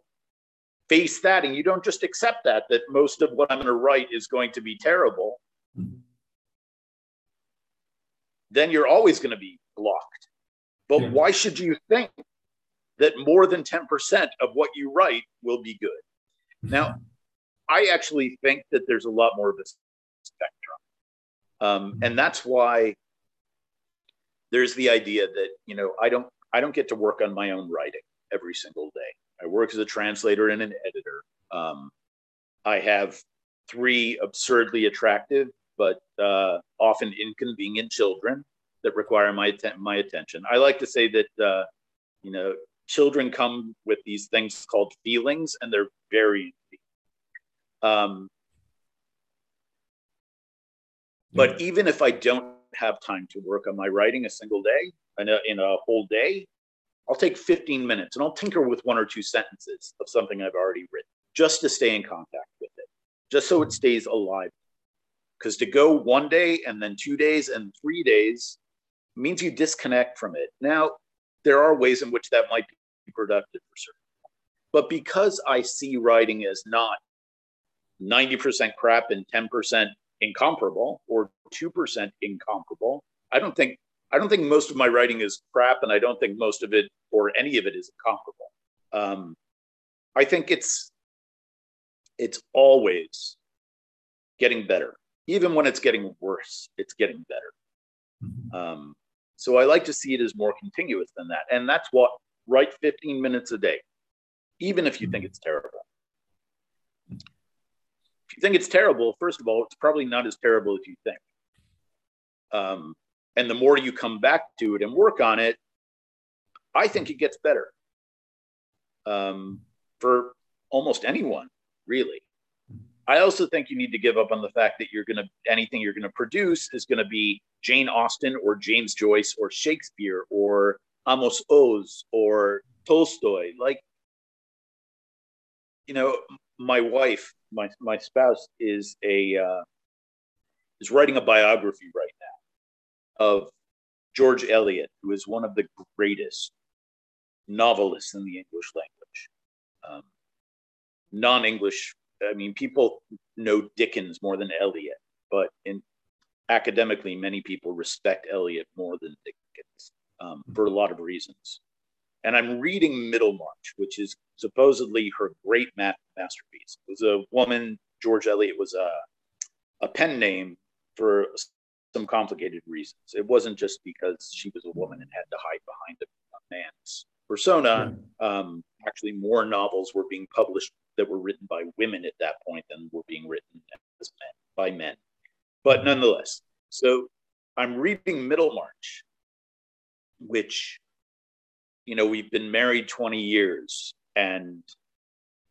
Speaker 2: face that and you don't just accept that, that most of what I'm going to write is going to be terrible, mm-hmm. then you're always going to be blocked. But yeah. why should you think that more than 10% of what you write will be good? Now, I actually think that there's a lot more of a spectrum. Um, and that's why there's the idea that, you know, I don't I don't get to work on my own writing every single day. I work as a translator and an editor. Um, I have three absurdly attractive but uh, often inconvenient children that require my my attention. I like to say that uh, you know children come with these things called feelings, and they're very. Um, but even if I don't have time to work on my writing a single day in a, in a whole day, I'll take 15 minutes and I'll tinker with one or two sentences of something I've already written just to stay in contact with it, just so it stays alive. Because to go one day and then two days and three days means you disconnect from it. Now, there are ways in which that might be productive for certain. But because I see writing as not 90% crap and 10% incomparable or 2% incomparable, I don't think I don't think most of my writing is crap, and I don't think most of it or any of it is incomparable. Um, I think it's it's always getting better, even when it's getting worse. It's getting better. Mm-hmm. Um, so I like to see it as more continuous than that. And that's what write 15 minutes a day, even if you think it's terrible. You think it's terrible, first of all, it's probably not as terrible as you think. Um, and the more you come back to it and work on it, I think it gets better um, for almost anyone, really. I also think you need to give up on the fact that you're going to anything you're going to produce is going to be Jane Austen or James Joyce or Shakespeare or Amos Oz or Tolstoy. Like, you know, my wife, my my spouse, is a uh, is writing a biography right now of George Eliot, who is one of the greatest novelists in the English language. Um, non-English I mean, people know Dickens more than Eliot, but in academically, many people respect Eliot more than Dickens um, for a lot of reasons. And I'm reading Middlemarch, which is supposedly her great math masterpiece. It was a woman, George Eliot was a, a pen name for some complicated reasons. It wasn't just because she was a woman and had to hide behind a, a man's persona. Um, actually, more novels were being published that were written by women at that point than were being written as men, by men. But nonetheless, so I'm reading Middlemarch, which, you know, we've been married 20 years, and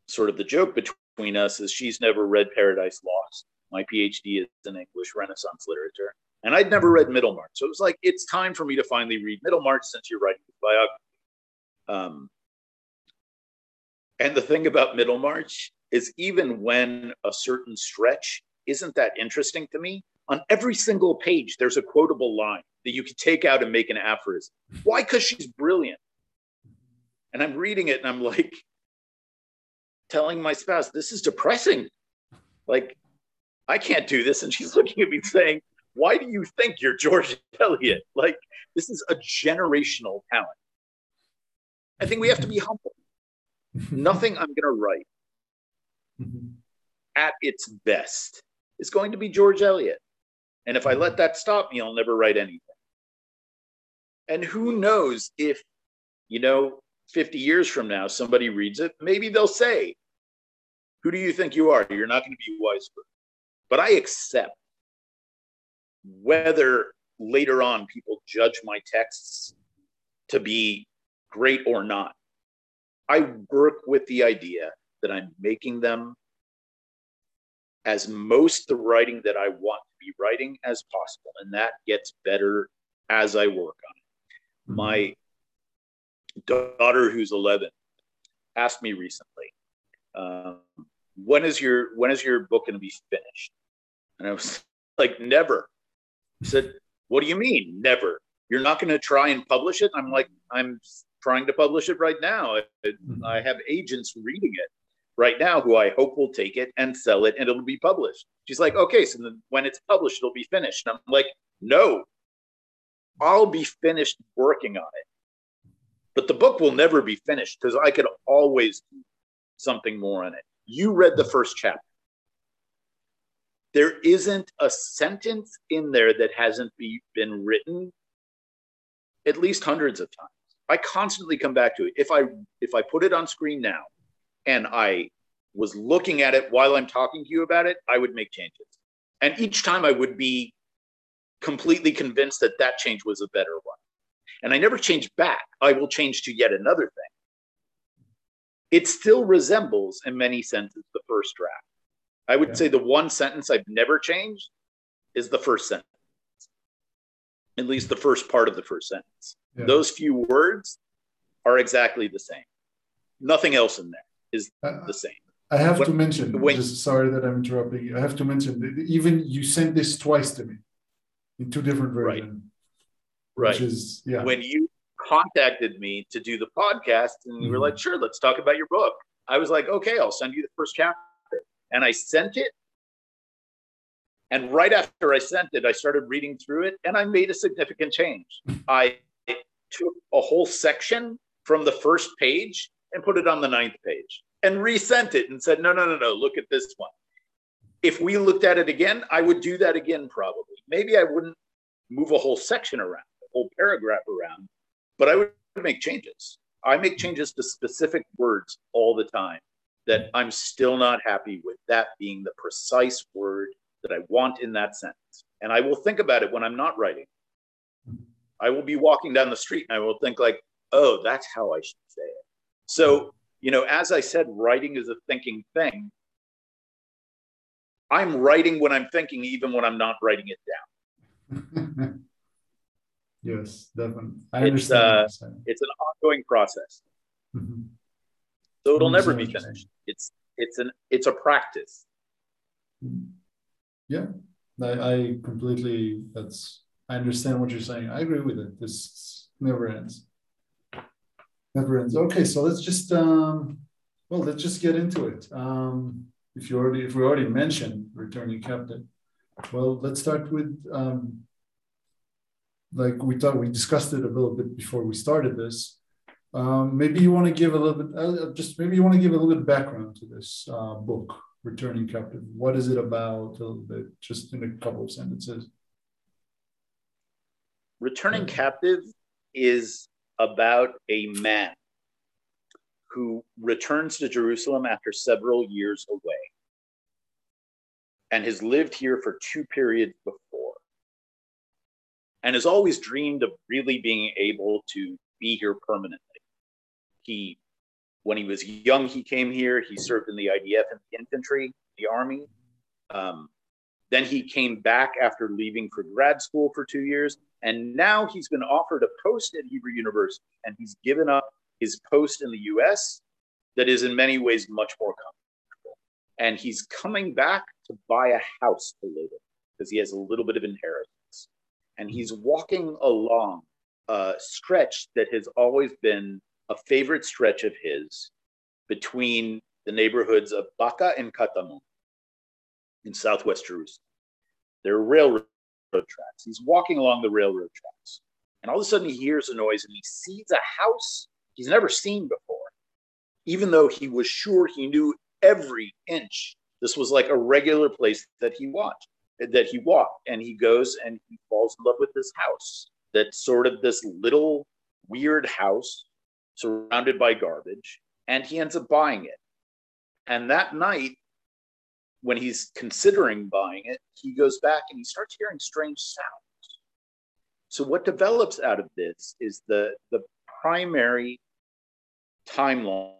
Speaker 2: sort of the joke between us is she's never read Paradise Lost. My PhD is in English Renaissance literature, and I'd never read Middlemarch. So it was like, it's time for me to finally read Middlemarch since you're writing the biography. Um, and the thing about Middlemarch is even when a certain stretch isn't that interesting to me, on every single page, there's a quotable line that you could take out and make an aphorism. Why? Because she's brilliant. And I'm reading it and I'm like telling my spouse, this is depressing. Like, I can't do this. And she's looking at me saying, why do you think you're George Eliot? Like, this is a generational talent. I think we have to be humble. Nothing I'm going to write mm-hmm. at its best is going to be George Eliot. And if I let that stop me, I'll never write anything. And who knows if, you know, 50 years from now, somebody reads it, maybe they'll say, Who do you think you are? You're not going to be wise. But I accept whether later on people judge my texts to be great or not. I work with the idea that I'm making them as most the writing that I want to be writing as possible. And that gets better as I work on it. Mm-hmm. My daughter, who's 11, asked me recently, um, when is your when is your book going to be finished? And I was like, never. He said, what do you mean, never? You're not going to try and publish it? I'm like, I'm trying to publish it right now. Mm-hmm. I have agents reading it right now who I hope will take it and sell it and it'll be published. She's like, okay, so then when it's published, it'll be finished. And I'm like, no, I'll be finished working on it. But the book will never be finished because I could always do something more on it. You read the first chapter. There isn't a sentence in there that hasn't be, been written at least hundreds of times. I constantly come back to it. If I if I put it on screen now and I was looking at it while I'm talking to you about it, I would make changes. And each time I would be completely convinced that that change was a better one. And I never change back. I will change to yet another thing. It still resembles, in many senses, the first draft. I would yeah. say the one sentence I've never changed is the first sentence, at least the first part of the first sentence. Yeah. Those few words are exactly the same. Nothing else in there is uh, the same.
Speaker 1: I have when, to mention, when, just sorry that I'm interrupting you. I have to mention that even you sent this twice to me in two different versions.
Speaker 2: Right. Which is, yeah. When you contacted me to do the podcast and you mm-hmm. were like, sure, let's talk about your book. I was like, okay, I'll send you the first chapter. And I sent it. And right after I sent it, I started reading through it and I made a significant change. I took a whole section from the first page and put it on the ninth page and resent it and said, no, no, no, no, look at this one. If we looked at it again, I would do that again probably. Maybe I wouldn't move a whole section around, whole paragraph around, but I would make changes. I make changes to specific words all the time that I'm still not happy with that being the precise word that I want in that sentence. And I will think about it when I'm not writing. I will be walking down the street and I will think like, oh, that's how I should say it. So, you know, as I said, writing is a thinking thing. I'm writing when I'm thinking, even when I'm not writing it
Speaker 1: down. yes, definitely.
Speaker 2: I it's, understand. Uh, it's an ongoing process. Mm-hmm. So it'll never be finished. It's it's an it's a practice.
Speaker 1: Yeah, I, I completely. That's I understand what you're saying. I agree with it. This never ends. Never ends. Okay, so let's just um, well, let's just get into it. Um, if you already if we already mentioned Returning Captive, well, let's start with um, like we thought we discussed it a little bit before we started this. Um, maybe you want to give a little bit, uh, just maybe you want to give a little bit of background to this uh, book, Returning Captive. What is it about? A little bit, just in a couple of sentences.
Speaker 2: Returning Captive is about a man who returns to Jerusalem after several years away and has lived here for two periods before and has always dreamed of really being able to be here permanently. He, when he was young, he came here. He served in the IDF and the infantry, the army. Um, then he came back after leaving for grad school for two years. And now he's been offered a post at Hebrew University and he's given up his post in the US that is in many ways much more comfortable. And he's coming back to buy a house to live in because he has a little bit of inheritance. And he's walking along a stretch that has always been a favorite stretch of his between the neighborhoods of Baka and Katamon in southwest Jerusalem. There are railroad tracks. He's walking along the railroad tracks, and all of a sudden he hears a noise and he sees a house he's never seen before, even though he was sure he knew every inch. This was like a regular place that he watched, that he walked, and he goes and he falls in love with this house. That's sort of this little weird house surrounded by garbage, and he ends up buying it. And that night, when he's considering buying it, he goes back and he starts hearing strange sounds. So what develops out of this is the the primary timeline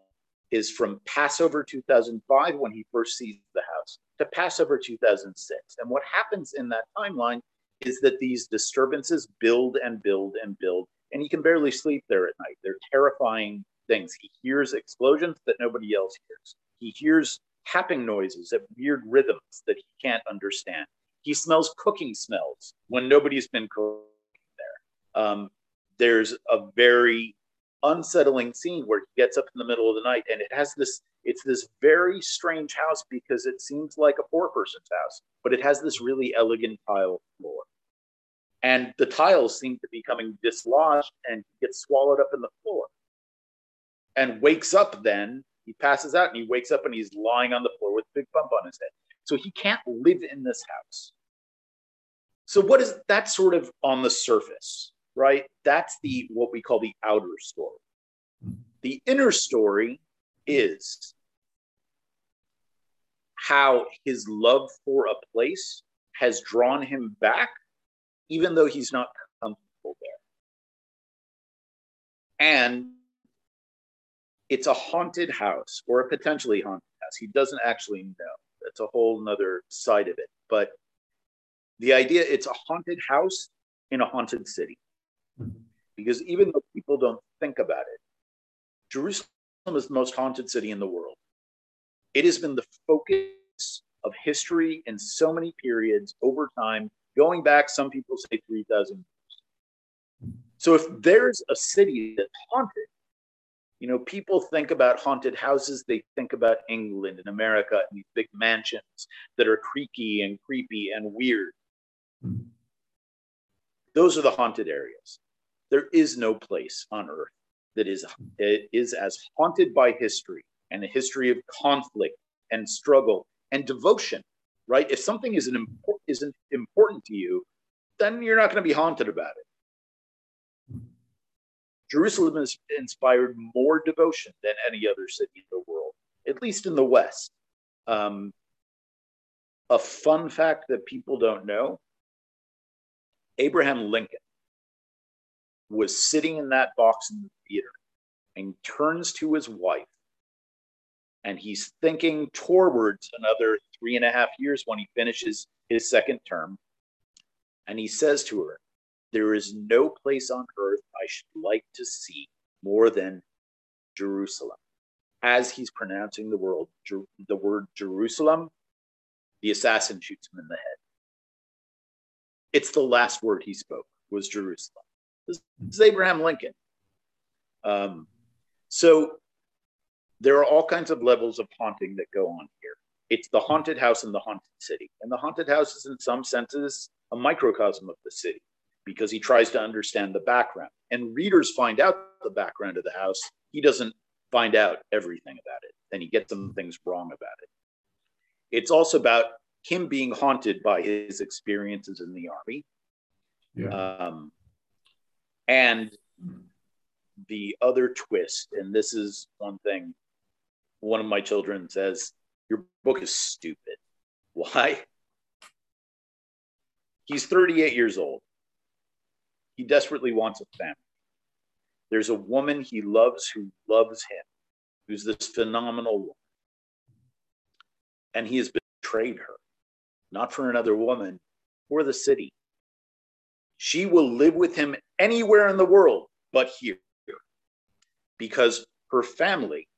Speaker 2: is from Passover 2005 when he first sees the house to Passover 2006. And what happens in that timeline is that these disturbances build and build and build and he can barely sleep there at night. They're terrifying things. He hears explosions that nobody else hears. He hears tapping noises at weird rhythms that he can't understand. He smells cooking smells when nobody's been cooking there. Um, there's a very unsettling scene where he gets up in the middle of the night and it has this it's this very strange house because it seems like a poor person's house but it has this really elegant tile floor. And the tiles seem to be coming dislodged and he gets swallowed up in the floor and wakes up then. He passes out and he wakes up and he's lying on the floor with a big bump on his head. So he can't live in this house. So what is that sort of on the surface right? That's the what we call the outer story. The inner story is how his love for a place has drawn him back, even though he's not comfortable there. And it's a haunted house or a potentially haunted house. He doesn't actually know. That's a whole nother side of it. But the idea it's a haunted house in a haunted city. Mm-hmm. Because even though people don't think about it, Jerusalem is the most haunted city in the world. It has been the focus of history in so many periods over time, going back, some people say 3,000 years. So if there's a city that's haunted, you know, people think about haunted houses, they think about England and America and these big mansions that are creaky and creepy and weird. Mm-hmm. Those are the haunted areas. There is no place on earth that is, is as haunted by history and a history of conflict and struggle and devotion, right? If something isn't, impor- isn't important to you, then you're not going to be haunted about it. Jerusalem has inspired more devotion than any other city in the world, at least in the West. Um, a fun fact that people don't know Abraham Lincoln was sitting in that box in the theater and turns to his wife and he's thinking towards another three and a half years when he finishes his second term. And he says to her, There is no place on earth I should like to see more than Jerusalem. As he's pronouncing the word, the word Jerusalem, the assassin shoots him in the head. It's the last word he spoke was Jerusalem. This is Abraham Lincoln. Um, so there are all kinds of levels of haunting that go on here. It's the haunted house and the haunted city. And the haunted house is, in some senses, a microcosm of the city because he tries to understand the background. And readers find out the background of the house. He doesn't find out everything about it, and he gets some things wrong about it. It's also about him being haunted by his experiences in the army. Yeah. Um, and the other twist, and this is one thing one of my children says, Your book is stupid. Why? He's 38 years old. He desperately wants a family. There's a woman he loves who loves him, who's this phenomenal woman. And he has betrayed her, not for another woman, for the city. She will live with him anywhere in the world but here because her family,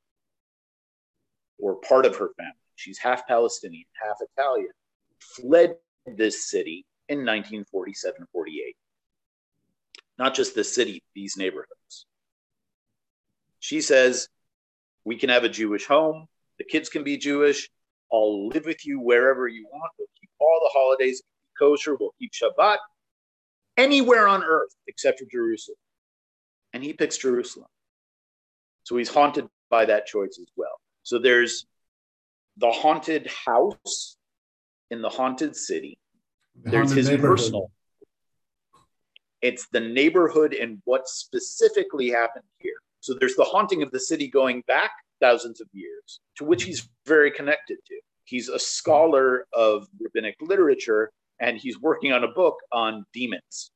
Speaker 2: or part of her family, she's half Palestinian, half Italian, fled this city in 1947 48. Not just the city, these neighborhoods. She says, We can have a Jewish home, the kids can be Jewish. I'll live with you wherever you want. We'll keep all the holidays kosher. We'll keep Shabbat anywhere on earth except for Jerusalem. And he picks Jerusalem. So he's haunted by that choice as well. So there's the haunted house in the haunted city. The there's haunted his personal. It's the neighborhood and what specifically happened here. So there's the haunting of the city going back thousands of years, to which he's very connected to. He's a scholar of rabbinic literature and he's working on a book on demons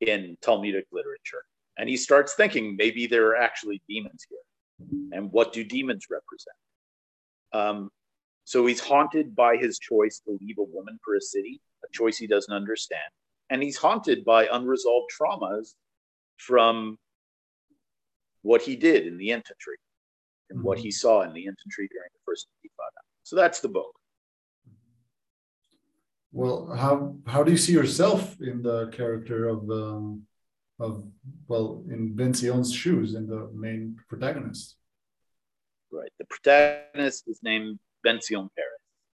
Speaker 2: in Talmudic literature. And he starts thinking maybe there are actually demons here. And what do demons represent? Um, so he's haunted by his choice to leave a woman for a city, a choice he doesn't understand. And he's haunted by unresolved traumas from what he did in the infantry and what he saw in the infantry during the first Intifada. So that's the book.
Speaker 1: Well, how how do you see yourself in the character of um, of well in Ben shoes and the main protagonist.
Speaker 2: Right. The protagonist is named Ben Zion Peres.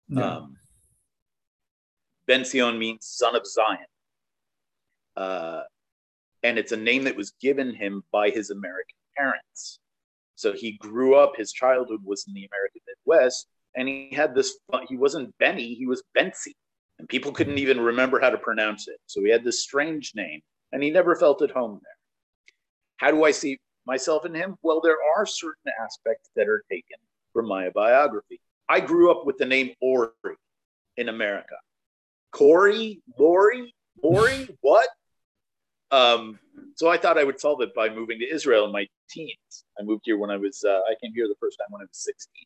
Speaker 2: Yeah. Um, means son of Zion. Uh, and it's a name that was given him by his American parents. So he grew up, his childhood was in the American Midwest, and he had this, he wasn't Benny, he was Bensi. And people couldn't even remember how to pronounce it. So he had this strange name, and he never felt at home there. How do I see myself in him? Well, there are certain aspects that are taken from my biography. I grew up with the name Ori in America. Corey, Lori, Lori, what? Um, so I thought I would solve it by moving to Israel in my teens. I moved here when I was, uh, I came here the first time when I was 16.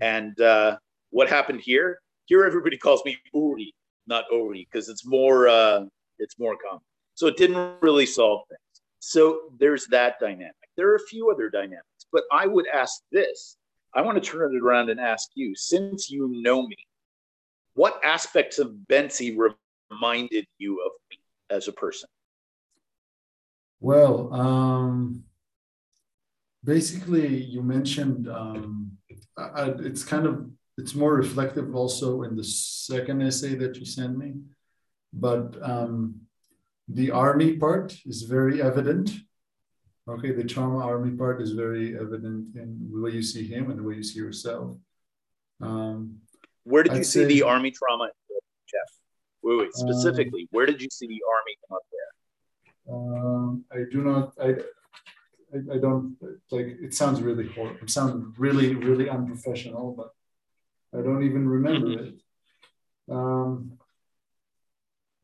Speaker 2: And uh, what happened here? Here, everybody calls me Uri, not Ori, because it's more, uh, it's more common. So it didn't really solve things. So there's that dynamic. There are a few other dynamics, but I would ask this. I want to turn it around and ask you, since you know me, what aspects of Bentzi reminded you of me as a person?
Speaker 1: Well, um, basically, you mentioned um, I, it's kind of it's more reflective also in the second essay that you sent me, but um, the army part is very evident. Okay, the trauma army part is very evident in the way you see him and the way you see yourself. Um,
Speaker 2: where did you I'd see say, the army trauma, Jeff? Wait, wait, specifically, um, where did you see the army come up there?
Speaker 1: Um, I do not. I, I, I don't like. It sounds really horrible. It sounds really, really unprofessional, but I don't even remember mm-hmm. it. Um,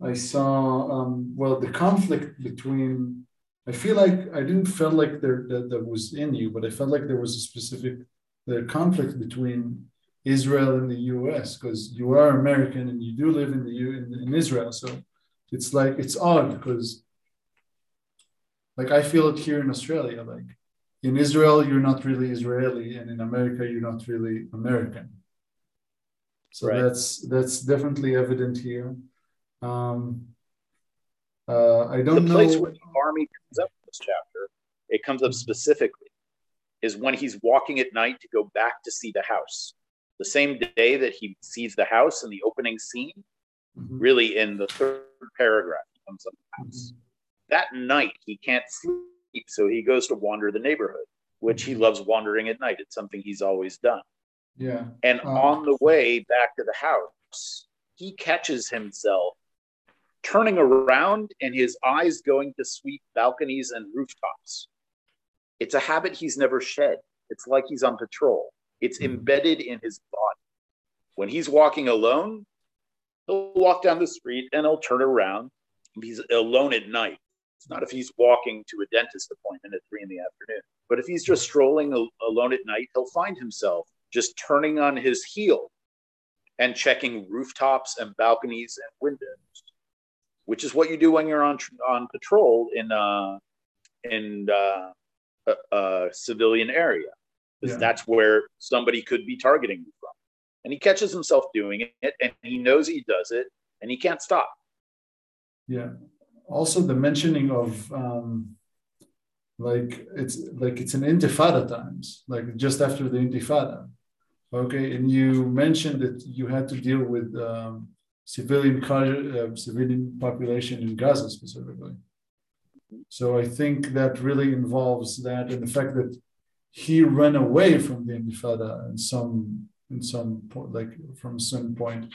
Speaker 1: I saw. Um, well, the conflict between. I feel like I didn't feel like there that, that was in you, but I felt like there was a specific the conflict between Israel and the U.S. because you are American and you do live in the U in, in Israel, so it's like it's odd because like I feel it here in Australia. Like in Israel, you're not really Israeli, and in America, you're not really American. So right. that's that's definitely evident here. Um, uh, I don't
Speaker 2: the know. The place where the army comes up in this chapter, it comes up specifically, is when he's walking at night to go back to see the house. The same day that he sees the house in the opening scene, mm-hmm. really in the third paragraph, he comes up the house. Mm-hmm that night he can't sleep, so he goes to wander the neighborhood, which he loves wandering at night. It's something he's always done.
Speaker 1: Yeah.
Speaker 2: And uh, on the way back to the house, he catches himself turning around and his eyes going to sweep balconies and rooftops. It's a habit he's never shed. It's like he's on patrol. It's mm-hmm. embedded in his body. When he's walking alone, he'll walk down the street and he'll turn around. He's alone at night. It's not if he's walking to a dentist appointment at three in the afternoon, but if he's just strolling alone at night, he'll find himself just turning on his heel and checking rooftops and balconies and windows, which is what you do when you're on on patrol in uh, in uh, a, a, civilian area, because yeah. that's where somebody could be targeting you from. And he catches himself doing it, and he knows he does it, and he can't stop.
Speaker 1: Yeah, also the mentioning of um, like it's like it's an intifada times, like just after the intifada. Okay, and you mentioned that you had to deal with um, civilian uh, civilian population in Gaza specifically. So I think that really involves that and the fact that he ran away from the intifada in some in some point, like from some point,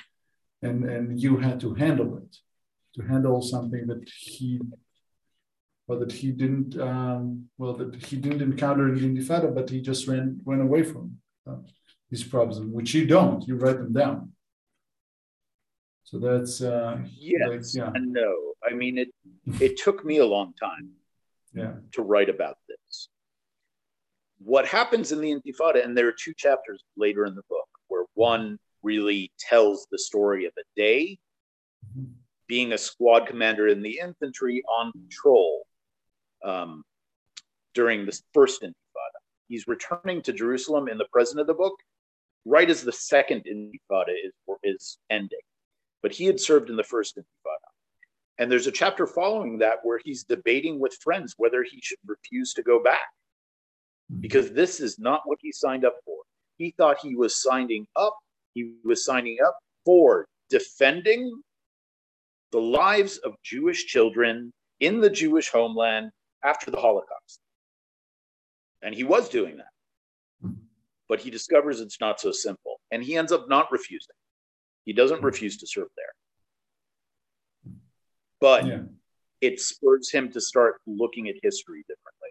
Speaker 1: and and you had to handle it to handle something that he well that he didn't um, well that he didn't encounter in Intifada, but he just ran went away from uh, these problems, which you don't. You write them down. So that's uh,
Speaker 2: yes like, yeah. and no. I mean it. It took me a long time.
Speaker 1: Yeah.
Speaker 2: To write about this. What happens in the Intifada, and there are two chapters later in the book where one really tells the story of a day mm-hmm being a squad commander in the infantry on patrol um, during the first intifada. He's returning to Jerusalem in the present of the book, right as the second intifada is, is ending. But he had served in the first intifada. And there's a chapter following that where he's debating with friends whether he should refuse to go back hmm. because this is not what he signed up for. He thought he was signing up, he was signing up for defending the lives of Jewish children in the Jewish homeland after the Holocaust. And he was doing that. But he discovers it's not so simple. And he ends up not refusing. He doesn't hmm. refuse to serve there. But yeah. it spurs him to start looking at history differently.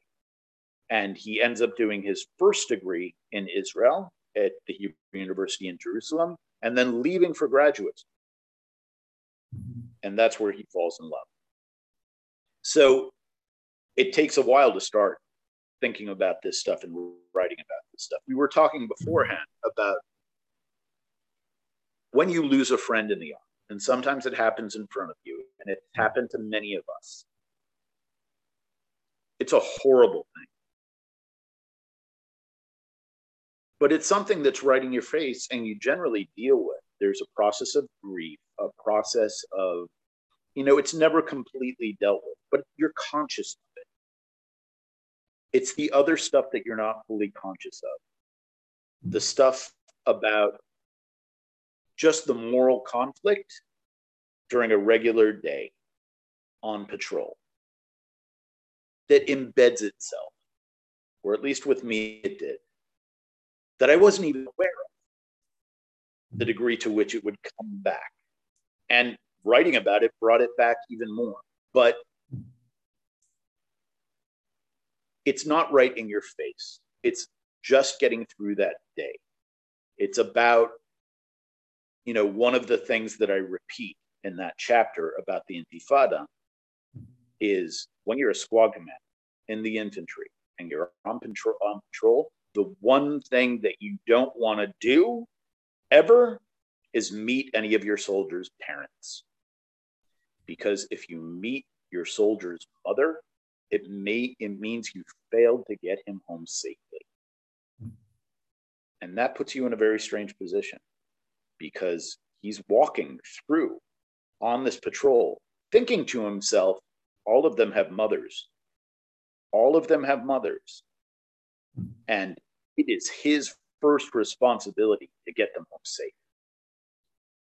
Speaker 2: And he ends up doing his first degree in Israel at the Hebrew University in Jerusalem and then leaving for graduate. Mm-hmm. And that's where he falls in love. So it takes a while to start thinking about this stuff and writing about this stuff. We were talking beforehand about when you lose a friend in the army, and sometimes it happens in front of you, and it happened to many of us. It's a horrible thing. But it's something that's right in your face and you generally deal with. There's a process of grief, a process of, you know, it's never completely dealt with, but you're conscious. It's the other stuff that you're not fully conscious of. The stuff about just the moral conflict during a regular day on patrol that embeds itself, or at least with me, it did, that I wasn't even aware of the degree to which it would come back. And writing about it brought it back even more. But it's not right in your face. It's just getting through that day. It's about you know, one of the things that I repeat in that chapter about the Intifada is when you're a squad commander in the infantry and you're on patrol, on patrol the one thing that you don't want to do ever is meet any of your soldiers' parents. Because if you meet your soldier's mother, it may it means you failed to get him home safely. And that puts you in a very strange position because he's walking through on this patrol, thinking to himself, all of them have mothers. All of them have mothers. And it is his first responsibility to get them home safe.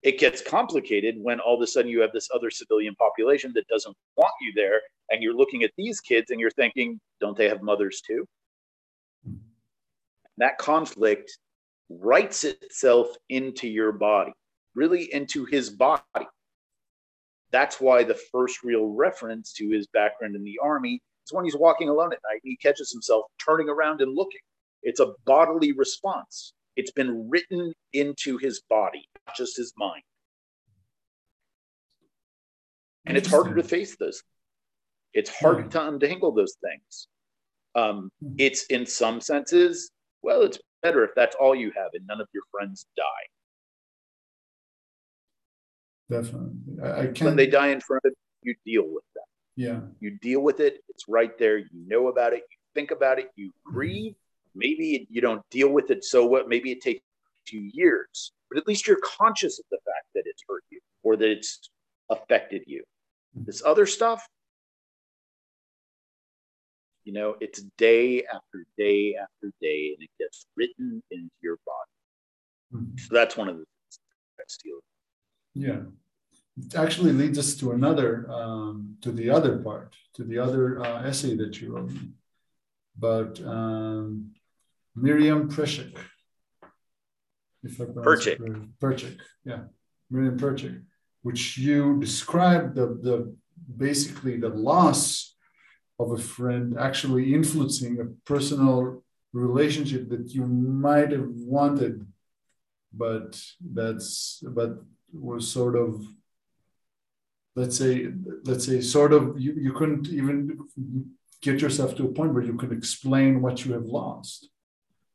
Speaker 2: It gets complicated when all of a sudden you have this other civilian population that doesn't want you there. And you're looking at these kids and you're thinking, don't they have mothers too? That conflict writes itself into your body, really into his body. That's why the first real reference to his background in the army is when he's walking alone at night and he catches himself turning around and looking. It's a bodily response. It's been written into his body, not just his mind. And it's harder to face those. It's harder hmm. to untangle those things. Um, hmm. it's in some senses, well, it's better if that's all you have and none of your friends die.
Speaker 1: Definitely. I, I can't...
Speaker 2: When they die in front of you, you deal with that.
Speaker 1: Yeah.
Speaker 2: You deal with it. It's right there. You know about it. You think about it. You grieve. Maybe you don't deal with it so what? Maybe it takes two years, but at least you're conscious of the fact that it's hurt you or that it's affected you. This other stuff, you know, it's day after day after day, and it gets written into your body. Mm-hmm. So that's one of the things that steal.
Speaker 1: Yeah, it actually leads us to another, um, to the other part, to the other uh, essay that you wrote about um, Miriam.
Speaker 2: If I Perchik.
Speaker 1: Perchik, yeah, Miriam Perchik, which you described the the basically the loss of a friend actually influencing a personal relationship that you might have wanted but that's but was sort of let's say let's say sort of you, you couldn't even get yourself to a point where you could explain what you have lost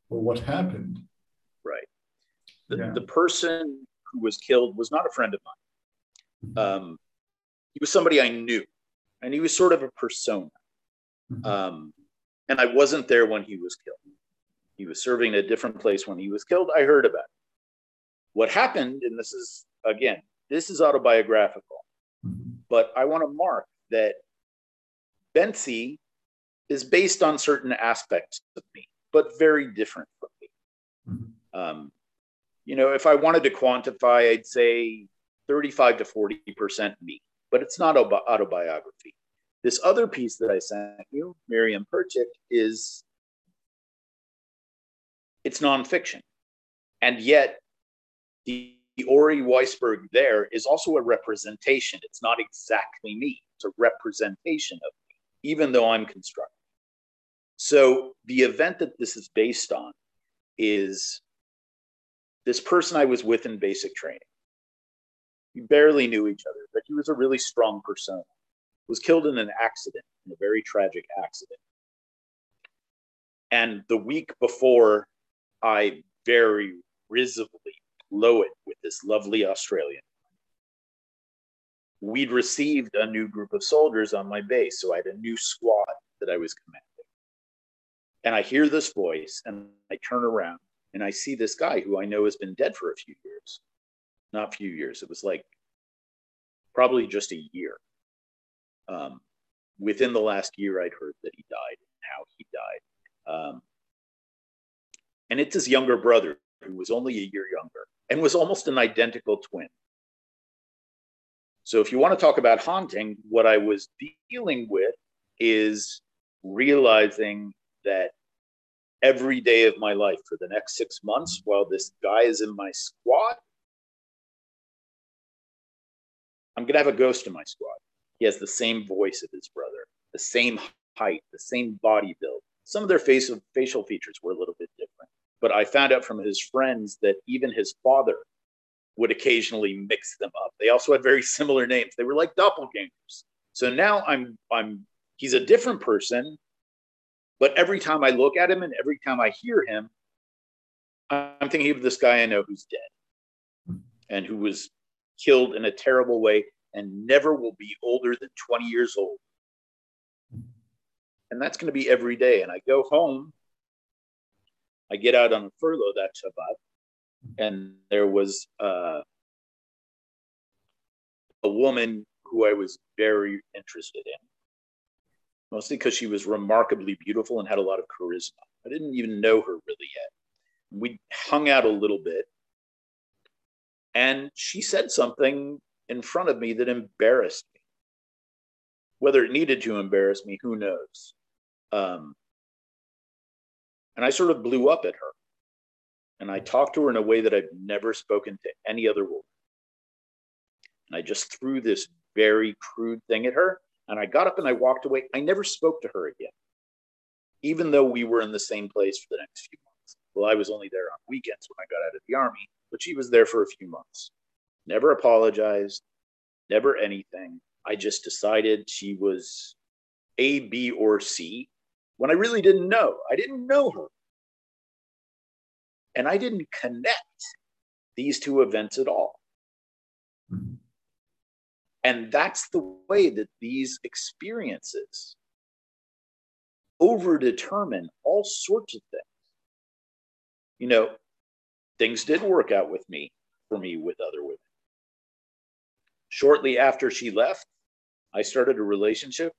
Speaker 1: or what happened
Speaker 2: right the, yeah. the person who was killed was not a friend of mine mm-hmm. um, he was somebody i knew and he was sort of a persona Mm-hmm. Um, and I wasn't there when he was killed. He was serving a different place when he was killed. I heard about it. What happened, and this is, again, this is autobiographical, mm-hmm. but I want to mark that Bentzi is based on certain aspects of me, but very different from me. Mm-hmm. Um, you know, if I wanted to quantify, I'd say 35 to 40% me, but it's not autobiography. This other piece that I sent you, Miriam Perchik, is it's nonfiction. And yet, the, the Ori Weisberg there is also a representation. It's not exactly me, it's a representation of me, even though I'm constructing. So, the event that this is based on is this person I was with in basic training. We barely knew each other, but he was a really strong persona. Was killed in an accident, in a very tragic accident. And the week before, I very risively blow it with this lovely Australian. We'd received a new group of soldiers on my base, so I had a new squad that I was commanding. And I hear this voice, and I turn around, and I see this guy who I know has been dead for a few years. Not a few years. It was like probably just a year. Um, within the last year, I'd heard that he died and how he died. Um, and it's his younger brother, who was only a year younger and was almost an identical twin. So, if you want to talk about haunting, what I was dealing with is realizing that every day of my life for the next six months while this guy is in my squad. I'm going to have a ghost in my squad. He has the same voice of his brother, the same height, the same body build. Some of their facial, facial features were a little bit different. But I found out from his friends that even his father would occasionally mix them up. They also had very similar names. They were like doppelgangers. So now I'm I'm he's a different person, but every time I look at him and every time I hear him, I'm thinking of this guy I know who's dead and who was killed in a terrible way and never will be older than 20 years old. And that's going to be every day. And I go home, I get out on a furlough that Shabbat, and there was uh, a woman who I was very interested in mostly because she was remarkably beautiful and had a lot of charisma. I didn't even know her really yet. We hung out a little bit, and she said something in front of me that embarrassed me. Whether it needed to embarrass me, who knows? Um, and I sort of blew up at her. And I talked to her in a way that I've never spoken to any other woman. And I just threw this very crude thing at her and I got up and I walked away. I never spoke to her again, even though we were in the same place for the next few months. Well, I was only there on weekends when I got out of the army, but she was there for a few months. Never apologized, never anything. I just decided she was A, B, or C when I really didn't know. I didn't know her. And I didn't connect these two events at all. Mm-hmm. And that's the way that these experiences overdetermine all sorts of things. You know, things did work out with me, for me, with other women. Shortly after she left, I started a relationship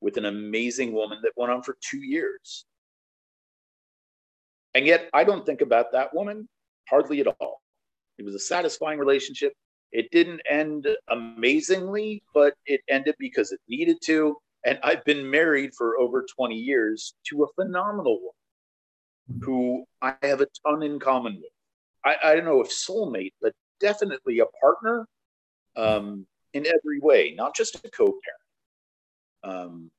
Speaker 2: with an amazing woman that went on for two years. And yet, I don't think about that woman hardly at all. It was a satisfying relationship. It didn't end amazingly, but it ended because it needed to. And I've been married for over 20 years to a phenomenal woman who I have a ton in common with. I, I don't know if soulmate, but definitely a partner um, in every way, not just a co parent. Um,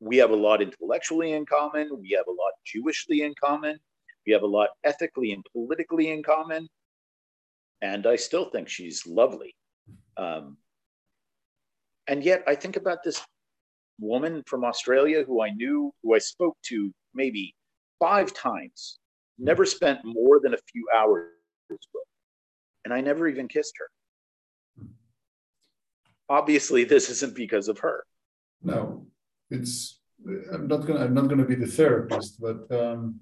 Speaker 2: we have a lot intellectually in common. We have a lot Jewishly in common. We have a lot ethically and politically in common and I still think she's lovely. Um, and yet, I think about this woman from Australia who I knew, who I spoke to maybe five times, never spent more than a few hours with, and I never even kissed her. Obviously, this isn't because of her.
Speaker 1: No, it's. I'm not gonna. I'm not gonna be the therapist, but um,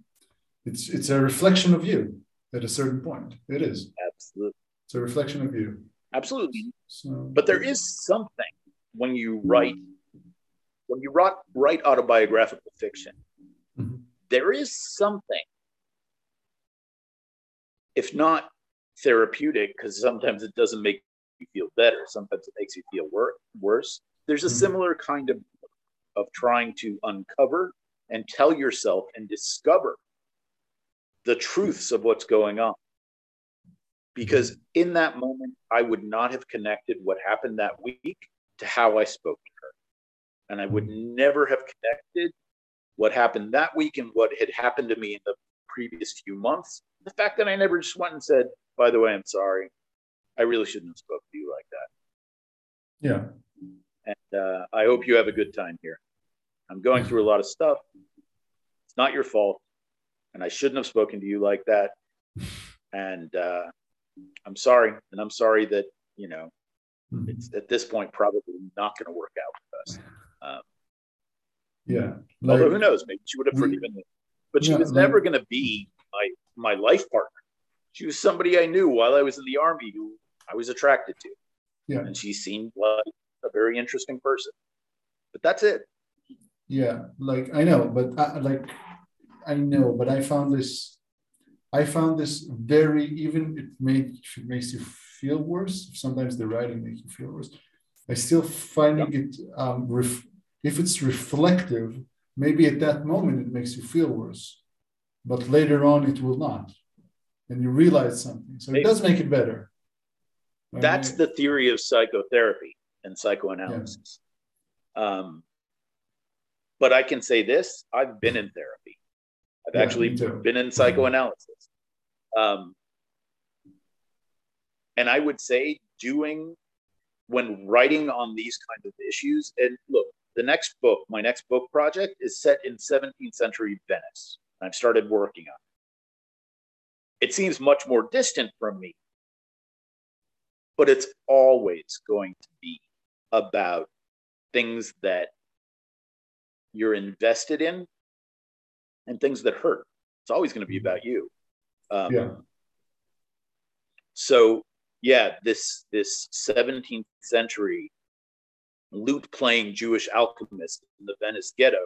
Speaker 1: it's it's a reflection of you at a certain point. It is.
Speaker 2: Absolutely.
Speaker 1: It's a reflection of you.
Speaker 2: Absolutely. So, but there is something when you write when you write, write autobiographical fiction, mm-hmm. there is something, if not therapeutic, because sometimes it doesn't make you feel better, sometimes it makes you feel wor- worse. There's a mm-hmm. similar kind of of trying to uncover and tell yourself and discover the truths of what's going on. Because in that moment, I would not have connected what happened that week to how I spoke to her. And I would never have connected what happened that week and what had happened to me in the previous few months. The fact that I never just went and said, by the way, I'm sorry. I really shouldn't have spoken to you like that.
Speaker 1: Yeah.
Speaker 2: And uh, I hope you have a good time here. I'm going through a lot of stuff. It's not your fault. And I shouldn't have spoken to you like that. And uh, I'm sorry. And I'm sorry that, you know, hmm. it's at this point probably not going to work out with us. Um,
Speaker 1: yeah.
Speaker 2: Like, although who knows? Maybe she would have forgiven me. But she yeah, was like, never going to be my my life partner. She was somebody I knew while I was in the army who I was attracted to.
Speaker 1: Yeah.
Speaker 2: And she seemed like a very interesting person. But that's it.
Speaker 1: Yeah, like I know, but I, like I know, but I found this. I found this very even. It made it makes you feel worse. Sometimes the writing makes you feel worse. I still finding yeah. it. Um, ref, if it's reflective, maybe at that moment it makes you feel worse, but later on it will not, and you realize something. So it does make it better.
Speaker 2: That's the theory of psychotherapy and psychoanalysis. Yeah. Um, but I can say this I've been in therapy, I've yeah, actually been in psychoanalysis. Um, and I would say doing when writing on these kinds of issues, and look, the next book, my next book project is set in 17th century Venice. I've started working on it. It seems much more distant from me, but it's always going to be about things that you're invested in and things that hurt. It's always going to be about you.
Speaker 1: Um, yeah.
Speaker 2: So yeah, this this 17th century lute playing Jewish alchemist in the Venice ghetto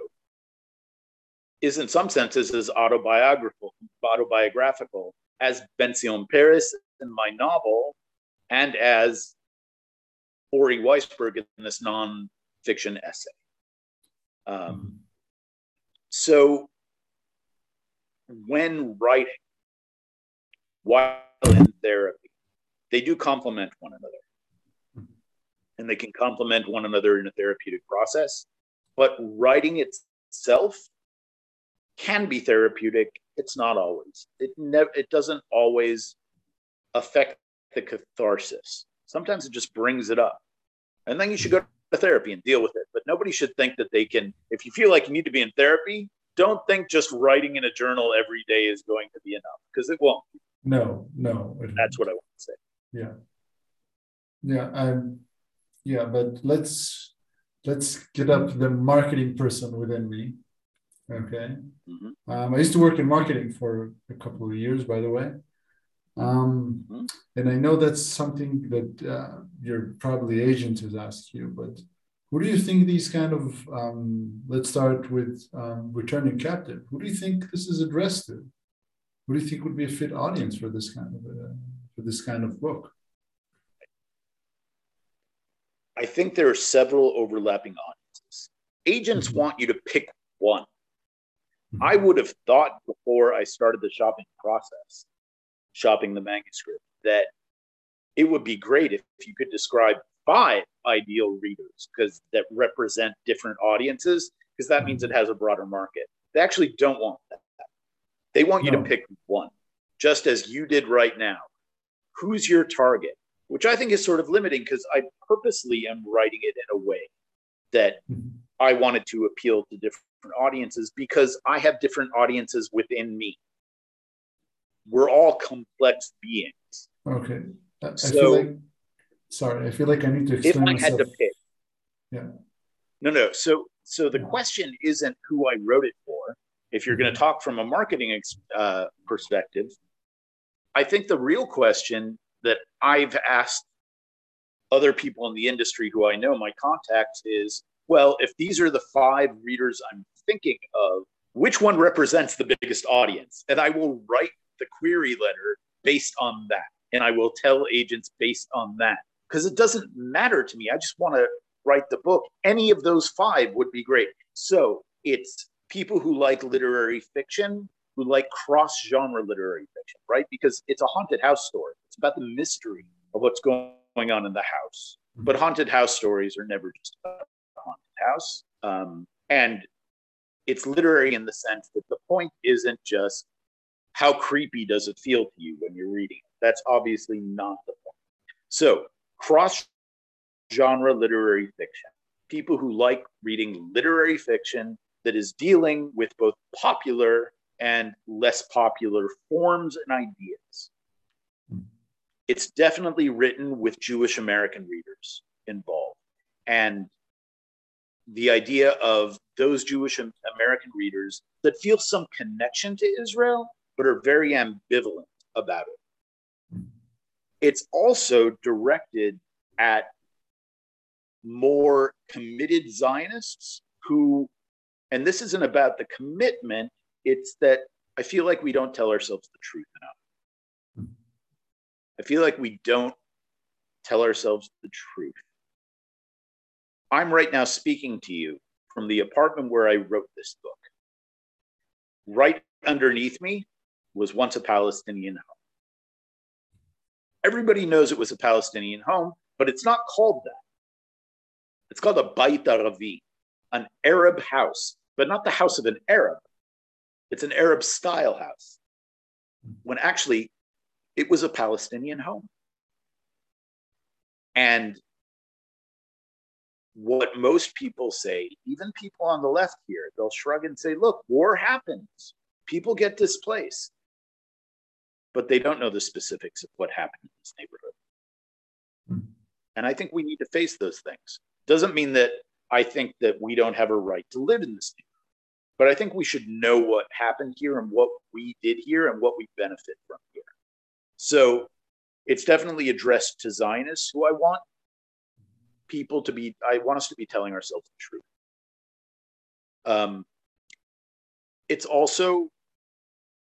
Speaker 2: is in some senses as autobiographical autobiographical as Benzion Paris in my novel and as Ori Weisberg in this non-fiction essay. Um, mm-hmm. So when writing, while in therapy, they do complement one another. Mm-hmm. And they can complement one another in a therapeutic process. But writing itself can be therapeutic. It's not always. It never it doesn't always affect the catharsis. Sometimes it just brings it up. And then you should go to therapy and deal with it. But nobody should think that they can, if you feel like you need to be in therapy, don't think just writing in a journal every day is going to be enough because it won't.
Speaker 1: No, no.
Speaker 2: That's what I want to say.
Speaker 1: Yeah. Yeah. Um, yeah, but let's let's get up the marketing person within me. Okay. Mm-hmm. Um, I used to work in marketing for a couple of years, by the way. Um, mm-hmm. And I know that's something that uh, your probably agent has asked you, but who do you think these kind of, um, let's start with um, returning captive, who do you think this is addressed to? Who do you think would be a fit audience for this kind of, uh, for this kind of book?
Speaker 2: I think there are several overlapping audiences. Agents mm-hmm. want you to pick one. Mm-hmm. I would have thought before I started the shopping process shopping the manuscript that it would be great if, if you could describe five ideal readers because that represent different audiences because that means it has a broader market. They actually don't want that. They want you no. to pick one just as you did right now. Who's your target? Which i think is sort of limiting because i purposely am writing it in a way that mm-hmm. i wanted to appeal to different audiences because i have different audiences within me we're all complex beings.
Speaker 1: Okay. I, so, I feel like, sorry, I feel like I need to explain. If I myself. had to pick,
Speaker 2: yeah. No, no. So, so the question isn't who I wrote it for. If you're going to mm-hmm. talk from a marketing uh, perspective, I think the real question that I've asked other people in the industry who I know, my contacts, is well, if these are the five readers I'm thinking of, which one represents the biggest audience? And I will write the query letter based on that. And I will tell agents based on that. Because it doesn't matter to me. I just want to write the book. Any of those five would be great. So it's people who like literary fiction, who like cross genre literary fiction, right? Because it's a haunted house story. It's about the mystery of what's going on in the house. But haunted house stories are never just about a haunted house. Um, and it's literary in the sense that the point isn't just how creepy does it feel to you when you're reading That's obviously not the point. So, cross genre literary fiction, people who like reading literary fiction that is dealing with both popular and less popular forms and ideas. Hmm. It's definitely written with Jewish American readers involved. And the idea of those Jewish American readers that feel some connection to Israel, but are very ambivalent about it. Hmm. It's also directed at more committed Zionists who, and this isn't about the commitment, it's that I feel like we don't tell ourselves the truth enough. Hmm. I feel like we don't tell ourselves the truth. I'm right now speaking to you from the apartment where I wrote this book. Right underneath me was once a Palestinian home. Everybody knows it was a Palestinian home, but it's not called that. It's called a Bait Aravi, an Arab house, but not the house of an Arab. It's an Arab style house, when actually it was a Palestinian home. And what most people say, even people on the left here, they'll shrug and say, look, war happens, people get displaced, but they don't know the specifics of what happened in this neighborhood. Hmm. And I think we need to face those things. Doesn't mean that I think that we don't have a right to live in this neighborhood. But I think we should know what happened here and what we did here and what we benefit from here. So it's definitely addressed to Zionists who I want people to be, I want us to be telling ourselves the truth. Um, it's also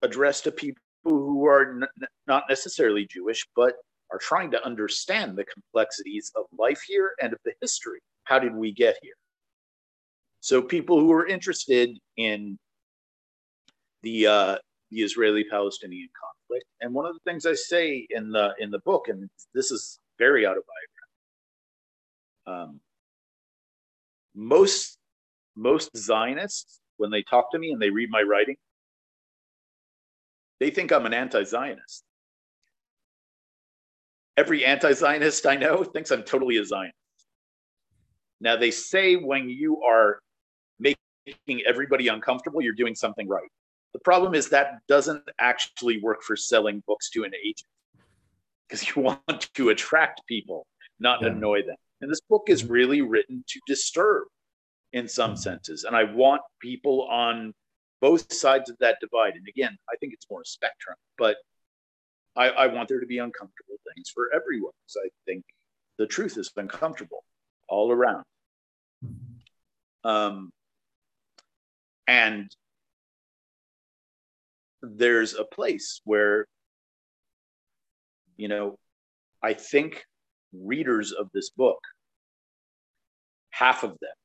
Speaker 2: addressed to people who are n- not necessarily Jewish, but are trying to understand the complexities of life here and of the history. How did we get here? So people who are interested in the uh, the Israeli-Palestinian conflict, and one of the things I say in the in the book, and this is very autobiographical, um, most most Zionists when they talk to me and they read my writing, they think I'm an anti-Zionist. Every anti-Zionist I know thinks I'm totally a Zionist. Now they say when you are making everybody uncomfortable, you're doing something right. The problem is that doesn't actually work for selling books to an agent because you want to attract people, not yeah. annoy them. And this book is mm-hmm. really written to disturb in some mm-hmm. senses. And I want people on both sides of that divide. And again, I think it's more a spectrum, but I, I want there to be uncomfortable things for everyone. because I think the truth is uncomfortable all around. Um, and there's a place where, you know, I think readers of this book, half of them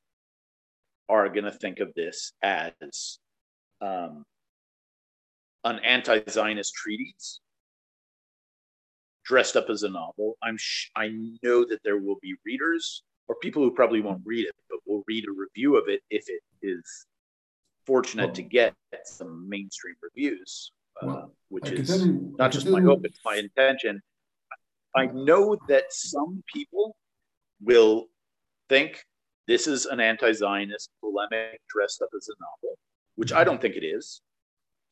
Speaker 2: are going to think of this as um, an anti Zionist treatise dressed up as a novel. I'm sh- I know that there will be readers or people who probably won't read it, but will read a review of it if it is fortunate well, to get some mainstream reviews, uh, well, which is you, not just my hope, it's my intention. I know that some people will think this is an anti Zionist polemic dressed up as a novel, which I don't think it is.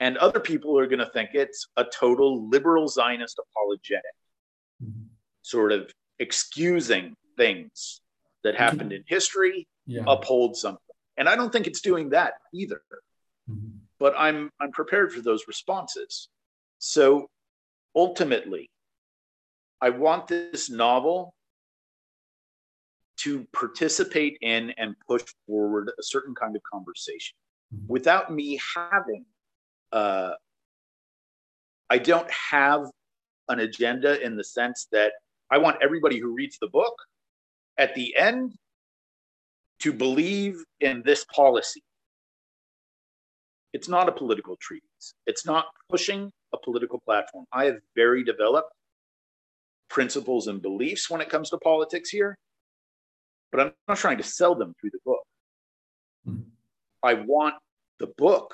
Speaker 2: And other people are going to think it's a total liberal Zionist apologetic, mm-hmm. sort of excusing things that happened in history, yeah. uphold something. And I don't think it's doing that either. Mm-hmm. But I'm I'm prepared for those responses. So ultimately, I want this novel to participate in and push forward a certain kind of conversation without me having uh, i don't have an agenda in the sense that i want everybody who reads the book at the end to believe in this policy it's not a political treatise it's not pushing a political platform i have very developed principles and beliefs when it comes to politics here but I'm not trying to sell them through the book. Mm-hmm. I want the book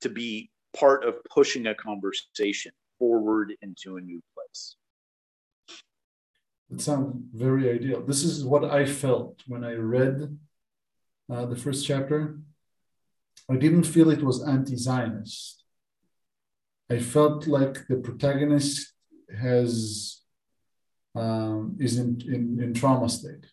Speaker 2: to be part of pushing a conversation forward into a new place.
Speaker 1: It sounds very ideal. This is what I felt when I read uh, the first chapter. I didn't feel it was anti Zionist. I felt like the protagonist has um, is in, in, in trauma state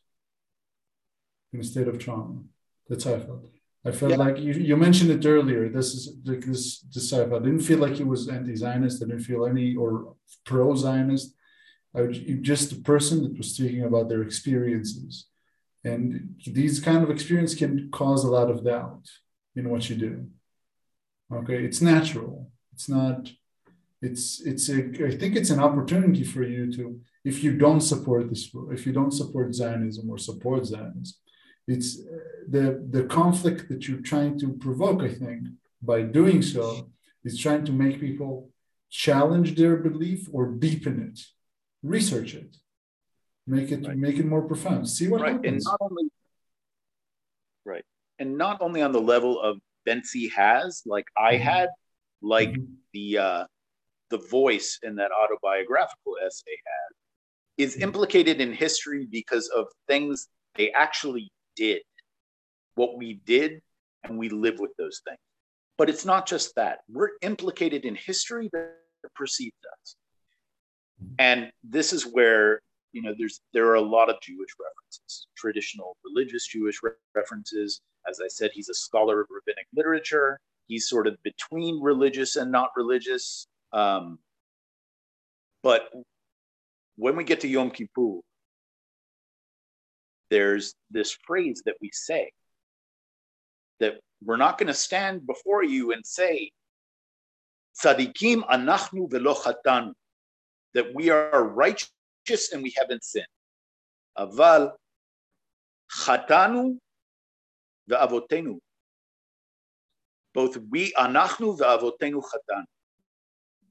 Speaker 1: in a state of trauma. That's how I felt. I felt yeah. like you, you mentioned it earlier. This is like this this I didn't feel like he was anti-Zionist. I didn't feel any or pro-Zionist. I was just a person that was speaking about their experiences, and these kind of experience can cause a lot of doubt in what you do. Okay, it's natural. It's not. It's it's a. I think it's an opportunity for you to, if you don't support this, if you don't support Zionism or support Zionism, it's uh, the the conflict that you're trying to provoke i think by doing so is trying to make people challenge their belief or deepen it research it make it right. make it more profound see what
Speaker 2: right.
Speaker 1: happens
Speaker 2: and not only, right and not only on the level of Bentzi has like i mm-hmm. had like mm-hmm. the uh the voice in that autobiographical essay had is mm-hmm. implicated in history because of things they actually did, what we did, and we live with those things. But it's not just that. We're implicated in history that precedes us. And this is where, you know, there's there are a lot of Jewish references, traditional religious Jewish re- references. As I said, he's a scholar of rabbinic literature. He's sort of between religious and not religious. Um, but when we get to Yom Kippur, there's this phrase that we say that we're not going to stand before you and say, Sadikim anachnu velo chatan, that we are righteous and we haven't sinned. Aval chatanu ve'avotenu. Both we anachnu ve'avotenu chatan.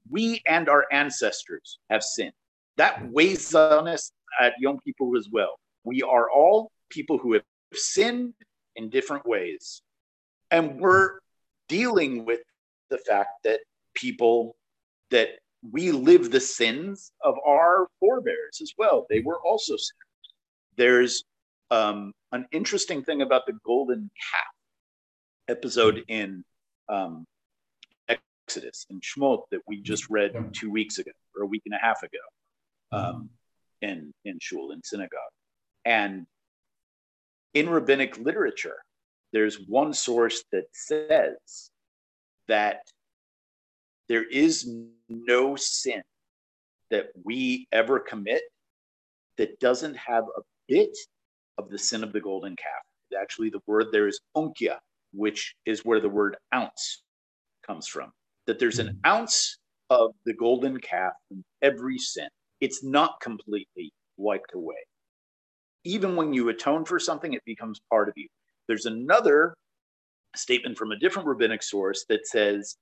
Speaker 2: We and our ancestors have sinned. That weighs on us at Yom Kippur as well. We are all people who have sinned in different ways. And we're dealing with the fact that people, that we live the sins of our forebears as well. They were also sinners. There's um, an interesting thing about the golden calf episode in um, Exodus in Shmot that we just read two weeks ago or a week and a half ago um, in in shul in synagogue. And in rabbinic literature, there's one source that says that there is no sin that we ever commit that doesn't have a bit of the sin of the golden calf. Actually, the word there is onkia, which is where the word ounce comes from. That there's an hmm. ounce of the golden calf in every sin. It's not completely wiped away even when you atone for something, it becomes part of you. There's another statement from a different rabbinic source that says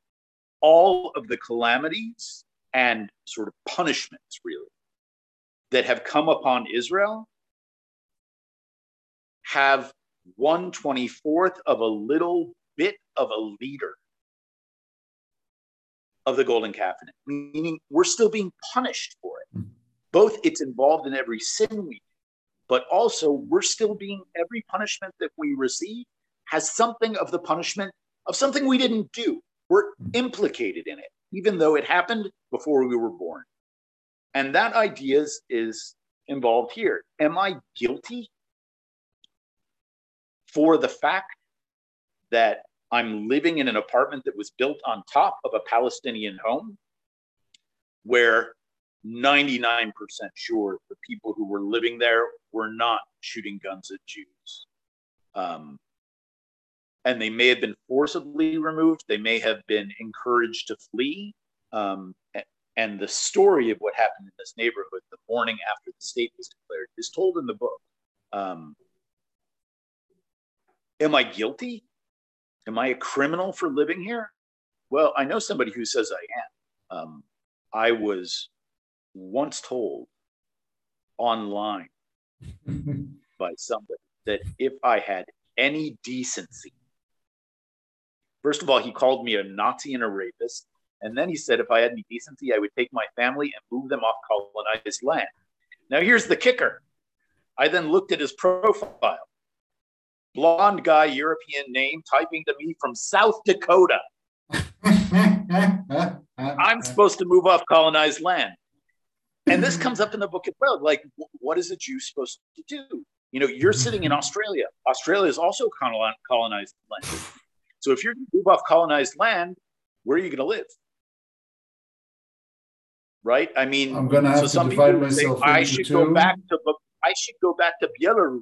Speaker 2: all of the calamities and sort of punishments, really, that have come upon Israel have 124th of a little bit of a liter of the golden calf in it, meaning we're still being punished for it. Hmm. Both it's involved in every sin we but also we're still being every punishment that we receive has something of the punishment of something we didn't do. We're implicated in it, even though it happened before we were born. And that idea is, is involved here. Am I guilty for the fact that I'm living in an apartment that was built on top of a Palestinian home where 99% sure the people who were living there were not shooting guns at Jews. Um, and they may have been forcibly removed, they may have been encouraged to flee. Um, and the story of what happened in this neighborhood the morning after the state was declared is told in the book. Um, am I guilty? Am I a criminal for living here? Well, I know somebody who says I am. Um, I was once told online by somebody that if I had any decency, first of all, he called me a Nazi and a rapist. And then he said if I had any decency, I would take my family and move them off colonized land. Now, here's the kicker I then looked at his profile. Blonde guy, European name, typing to me from South Dakota. I'm supposed to move off colonized land. And this mm-hmm. comes up in the book as well. Like, what is a Jew supposed to do? You know, you're sitting in mm-hmm. Australia. Australia is also colonized land. So if you're going to move off colonized land, where are you going to live? Right? I mean,
Speaker 1: I'm going to have so to divide myself say,
Speaker 2: I should
Speaker 1: two.
Speaker 2: go back to I should go back to Belarus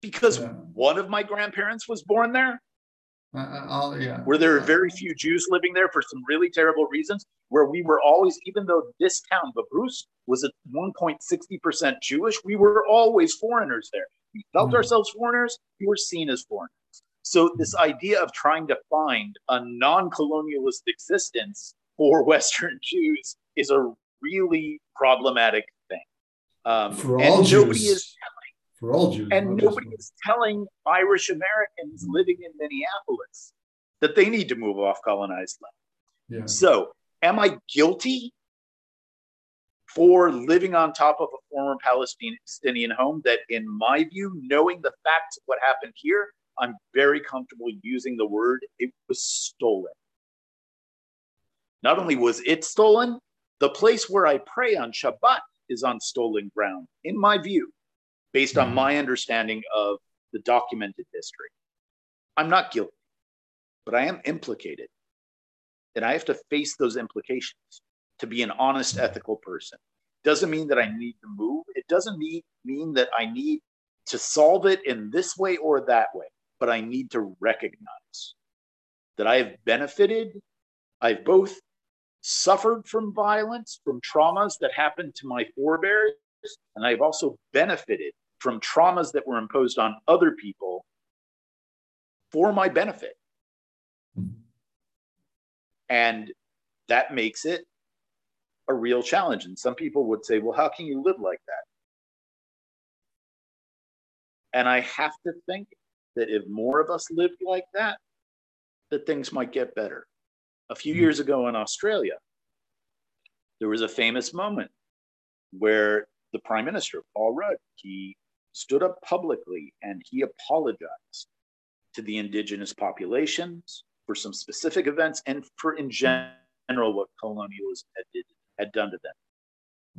Speaker 2: because yeah. one of my grandparents was born there
Speaker 1: uh, yeah.
Speaker 2: Where there are very few Jews living there for some really terrible reasons, where we were always, even though this town, Babrus, was at 1.60% Jewish, we were always foreigners there. We felt mm. ourselves foreigners, we were seen as foreigners. So, this idea of trying to find a non colonialist existence for Western Jews is a really problematic thing.
Speaker 1: Um, for all Jews. Is, for all Jews.
Speaker 2: And nobody is telling Irish Americans mm-hmm. living in Minneapolis that they need to move off colonized land. Yeah. So, am I guilty for living on top of a former Palestinian home that, in my view, knowing the facts of what happened here, I'm very comfortable using the word it was stolen. Not only was it stolen, the place where I pray on Shabbat is on stolen ground, in my view based on mm-hmm. my understanding of the documented history. I'm not guilty, but I am implicated. And I have to face those implications to be an honest, mm-hmm. ethical person. Doesn't mean that I need to move. It doesn't mean, mean that I need to solve it in this way or that way, but I need to recognize that I have benefited. I've both suffered from violence, from traumas that happened to my forebears, and I've also benefited from traumas that were imposed on other people for my benefit. And that makes it a real challenge. And some people would say, well, how can you live like that? And I have to think that if more of us lived like that, that things might get better. A few mm-hmm. years ago in Australia, there was a famous moment where the prime minister, Paul Rudd, he stood up publicly and he apologized to the indigenous populations for some specific events and for in general what colonialism had, did, had done to them.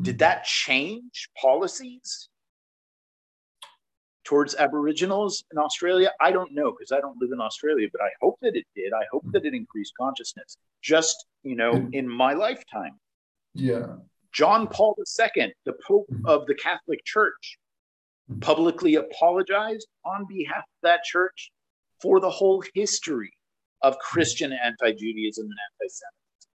Speaker 2: Did that change policies towards Aboriginals in Australia? I don't know because I don't live in Australia, but I hope that it did. I hope that it increased consciousness just, you know, in my lifetime.
Speaker 1: Yeah.
Speaker 2: John Paul II, the Pope mm-hmm. of the Catholic Church, Mm-hmm. publicly apologized on behalf of that church for the whole history of mm-hmm. Christian anti Judaism and anti Semitism.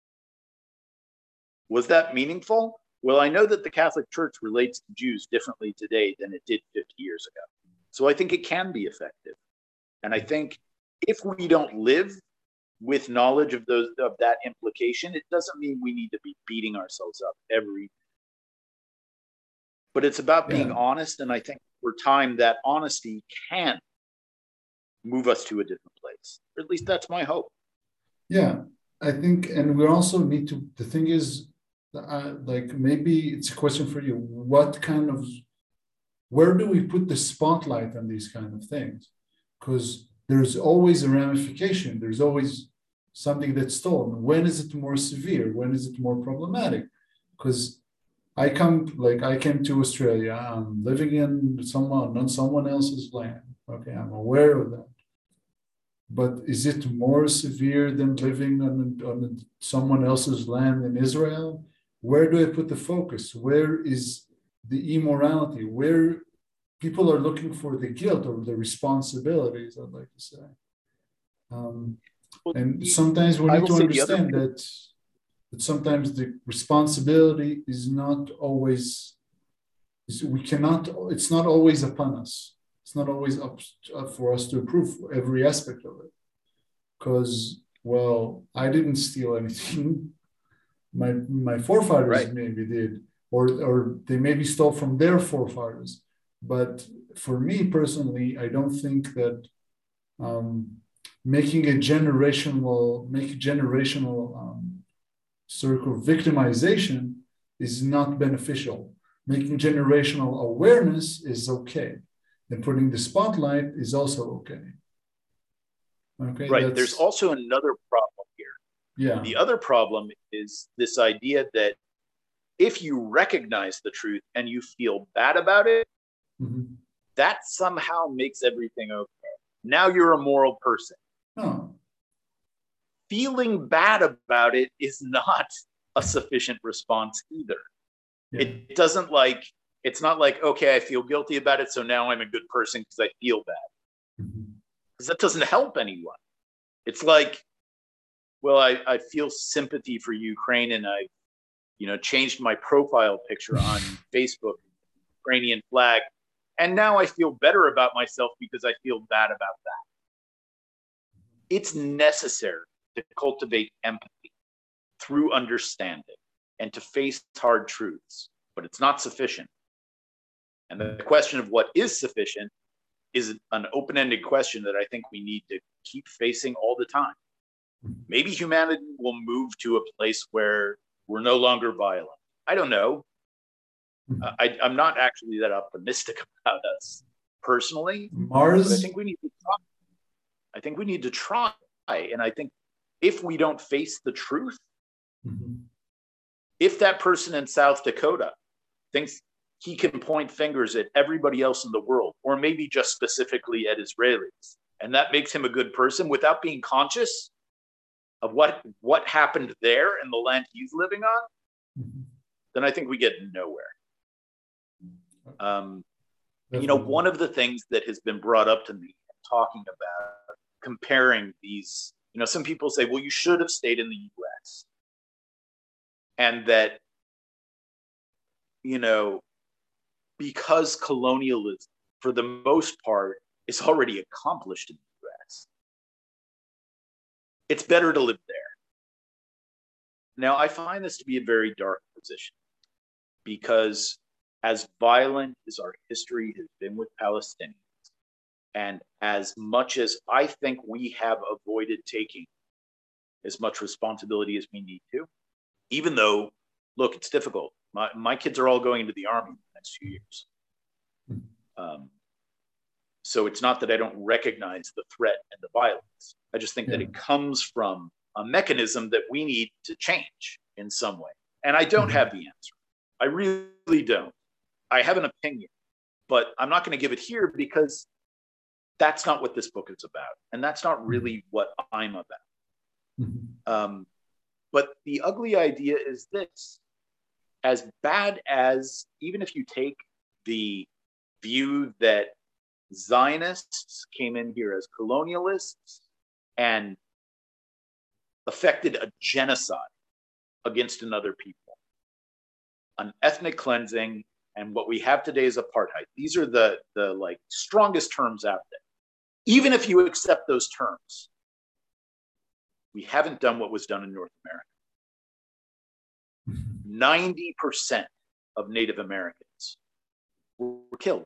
Speaker 2: Was that meaningful? Well, I know that the Catholic Church relates to Jews differently today than it did 50 years ago. So I think it can be effective. And I mm-hmm. think if we don't live with knowledge of those of that implication, it doesn't mean we need to be beating ourselves up every. But it's about being yeah. honest, and I think over time that honesty can move us to a different place. Or at least that's my hope.
Speaker 1: Yeah, I think, and we also need to. The thing is, uh, like maybe it's a question for you. What kind of, where do we put the spotlight on these kind of things? Because there's always a ramification. There's always something that's stolen. When is it more severe? When is it more problematic? Because I come like I came to Australia. I'm living in someone on someone else's land. Okay, I'm aware of that. But is it more severe than living on, on someone else's land in Israel? where do I put the focus? Where is the immorality? Where people are looking for the guilt or the responsibilities, I'd like to say. Um, and sometimes we need to understand that, that sometimes the responsibility is not always, is, we cannot, it's not always upon us. It's not always up, up for us to approve every aspect of it. Because, well, I didn't steal anything. my, my forefathers right. maybe did, or, or they maybe stole from their forefathers. But for me personally, I don't think that um, making a generational make generational um, circle victimization is not beneficial. Making generational awareness is okay, and putting the spotlight is also okay.
Speaker 2: Okay. Right. There's also another problem here.
Speaker 1: Yeah.
Speaker 2: The other problem is this idea that if you recognize the truth and you feel bad about it, mm-hmm. that somehow makes everything okay. Now you're a moral person.
Speaker 1: Oh.
Speaker 2: Feeling bad about it is not a sufficient response either. Yeah. It doesn't like, it's not like, okay, I feel guilty about it, so now I'm a good person because I feel bad. Because mm-hmm. that doesn't help anyone. It's like, well, I, I feel sympathy for Ukraine and I, you know, changed my profile picture on Facebook, Ukrainian flag. And now I feel better about myself because I feel bad about that it's necessary to cultivate empathy through understanding and to face hard truths, but it's not sufficient. And the question of what is sufficient is an open ended question that I think we need to keep facing all the time. Maybe humanity will move to a place where we're no longer violent. I don't know. Uh, I, am not actually that optimistic about us personally.
Speaker 1: Mars.
Speaker 2: I think we need to talk I think we need to try. And I think if we don't face the truth, mm-hmm. if that person in South Dakota thinks he can point fingers at everybody else in the world, or maybe just specifically at Israelis, and that makes him a good person without being conscious of what what happened there in the land he's living on, mm-hmm. then I think we get nowhere. Um, you know, one of the things that has been brought up to me talking about comparing these. You know, some people say, well, you should have stayed in the US. And that, you know, because colonialism, for the most part, is already accomplished in the US, it's better to live there. Now, I find this to be a very dark position because, as violent as our history has been with Palestinians, and as much as I think we have avoided taking as much responsibility as we need to, even though, look, it's difficult. My, my kids are all going into the army in the next few years. Um, so it's not that I don't recognize the threat and the violence. I just think yeah. that it comes from a mechanism that we need to change in some way. And I don't mm-hmm. have the answer. I really don't. I have an opinion, but I'm not going to give it here because that's not what this book is about. And that's not mm-hmm. really what i'm about. Mm-hmm. um, but the ugly idea is this. As bad as even if you take the view that zionists came in here as colonialists and affected a genocide against another people an ethnic cleansing and what we have today is apartheid. These are the the like strongest terms out there even if you accept those terms, we haven't done what was done in North America. 90% of Native Americans were killed.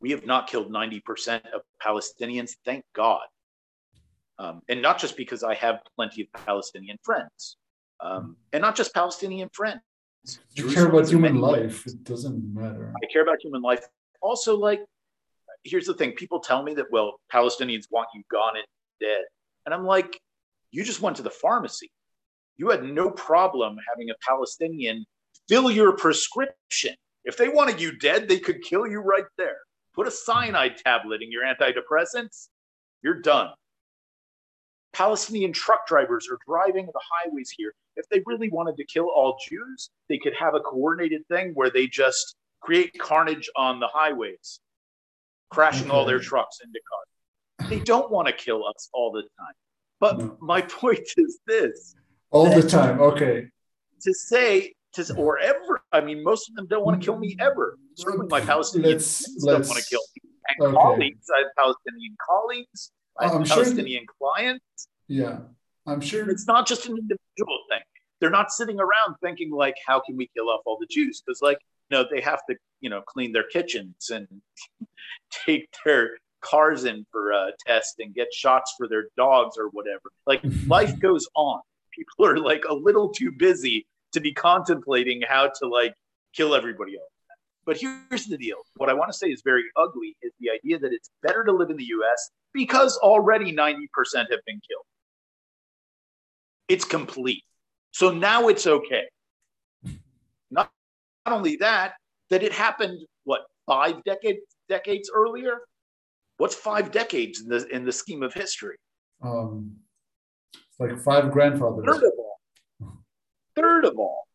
Speaker 2: We have not killed 90% of Palestinians, thank God. Um, and not just because I have plenty of Palestinian friends, um, and not just Palestinian friends.
Speaker 1: You care about human life, it doesn't matter.
Speaker 2: I care about human life. Also, like here's the thing people tell me that, well, Palestinians want you gone and dead. And I'm like, you just went to the pharmacy. You had no problem having a Palestinian fill your prescription. If they wanted you dead, they could kill you right there. Put a cyanide tablet in your antidepressants, you're done. Palestinian truck drivers are driving the highways here if they really wanted to kill all Jews, they could have a coordinated thing where they just create carnage on the highways, crashing all their trucks into cars. They don't want to kill us all the time. But no. my point is this
Speaker 1: all the time. Okay.
Speaker 2: To say, to, or ever, I mean, most of them don't want to kill me ever. Certainly my Palestinian let's, don't want to kill me. And okay. colleagues, I have Palestinian colleagues, I oh, have I'm Palestinian sure, clients.
Speaker 1: Yeah. I'm sure
Speaker 2: it's not just an individual thing. They're not sitting around thinking like, how can we kill off all the Jews? Because like, you know, they have to, you know, clean their kitchens and take their cars in for a test and get shots for their dogs or whatever. Like life goes on. People are like a little too busy to be contemplating how to like kill everybody else. But here's the deal. What I want to say is very ugly is the idea that it's better to live in the US because already 90% have been killed. It's complete. So now it's okay. Not only that, that it happened, what, five decades decades earlier? What's five decades in the in the scheme of history?
Speaker 1: Um, like five grandfathers.
Speaker 2: Third of all. Third of all.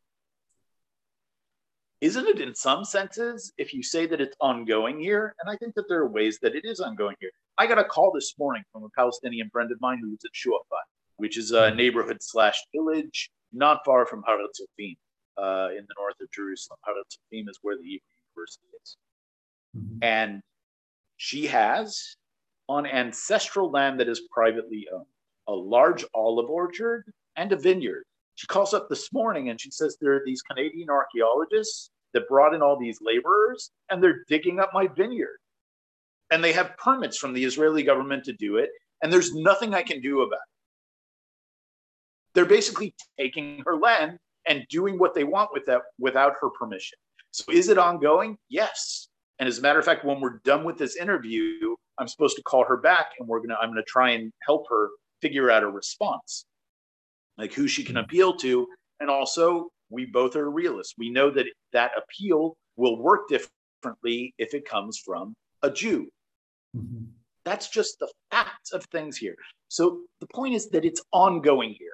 Speaker 2: Isn't it in some senses if you say that it's ongoing here? And I think that there are ways that it is ongoing here. I got a call this morning from a Palestinian friend of mine who lives at Shuafat, which is a neighborhood slash village not far from Har Hatzofim, uh, in the north of Jerusalem. Har Hatzofim is where the Hebrew University is. Mm-hmm. And she has on ancestral land that is privately owned a large olive orchard and a vineyard. She calls up this morning and she says there are these Canadian archaeologists that brought in all these laborers and they're digging up my vineyard. And they have permits from the Israeli government to do it. And there's nothing I can do about it. They're basically taking her land and doing what they want with that without her permission. So is it ongoing? Yes. And as a matter of fact, when we're done with this interview, I'm supposed to call her back and we're gonna I'm gonna try and help her figure out a response, like who she can appeal to. And also, we both are realists. We know that that appeal will work differently if it comes from a Jew. Mm-hmm. That's just the facts of things here. So the point is that it's ongoing here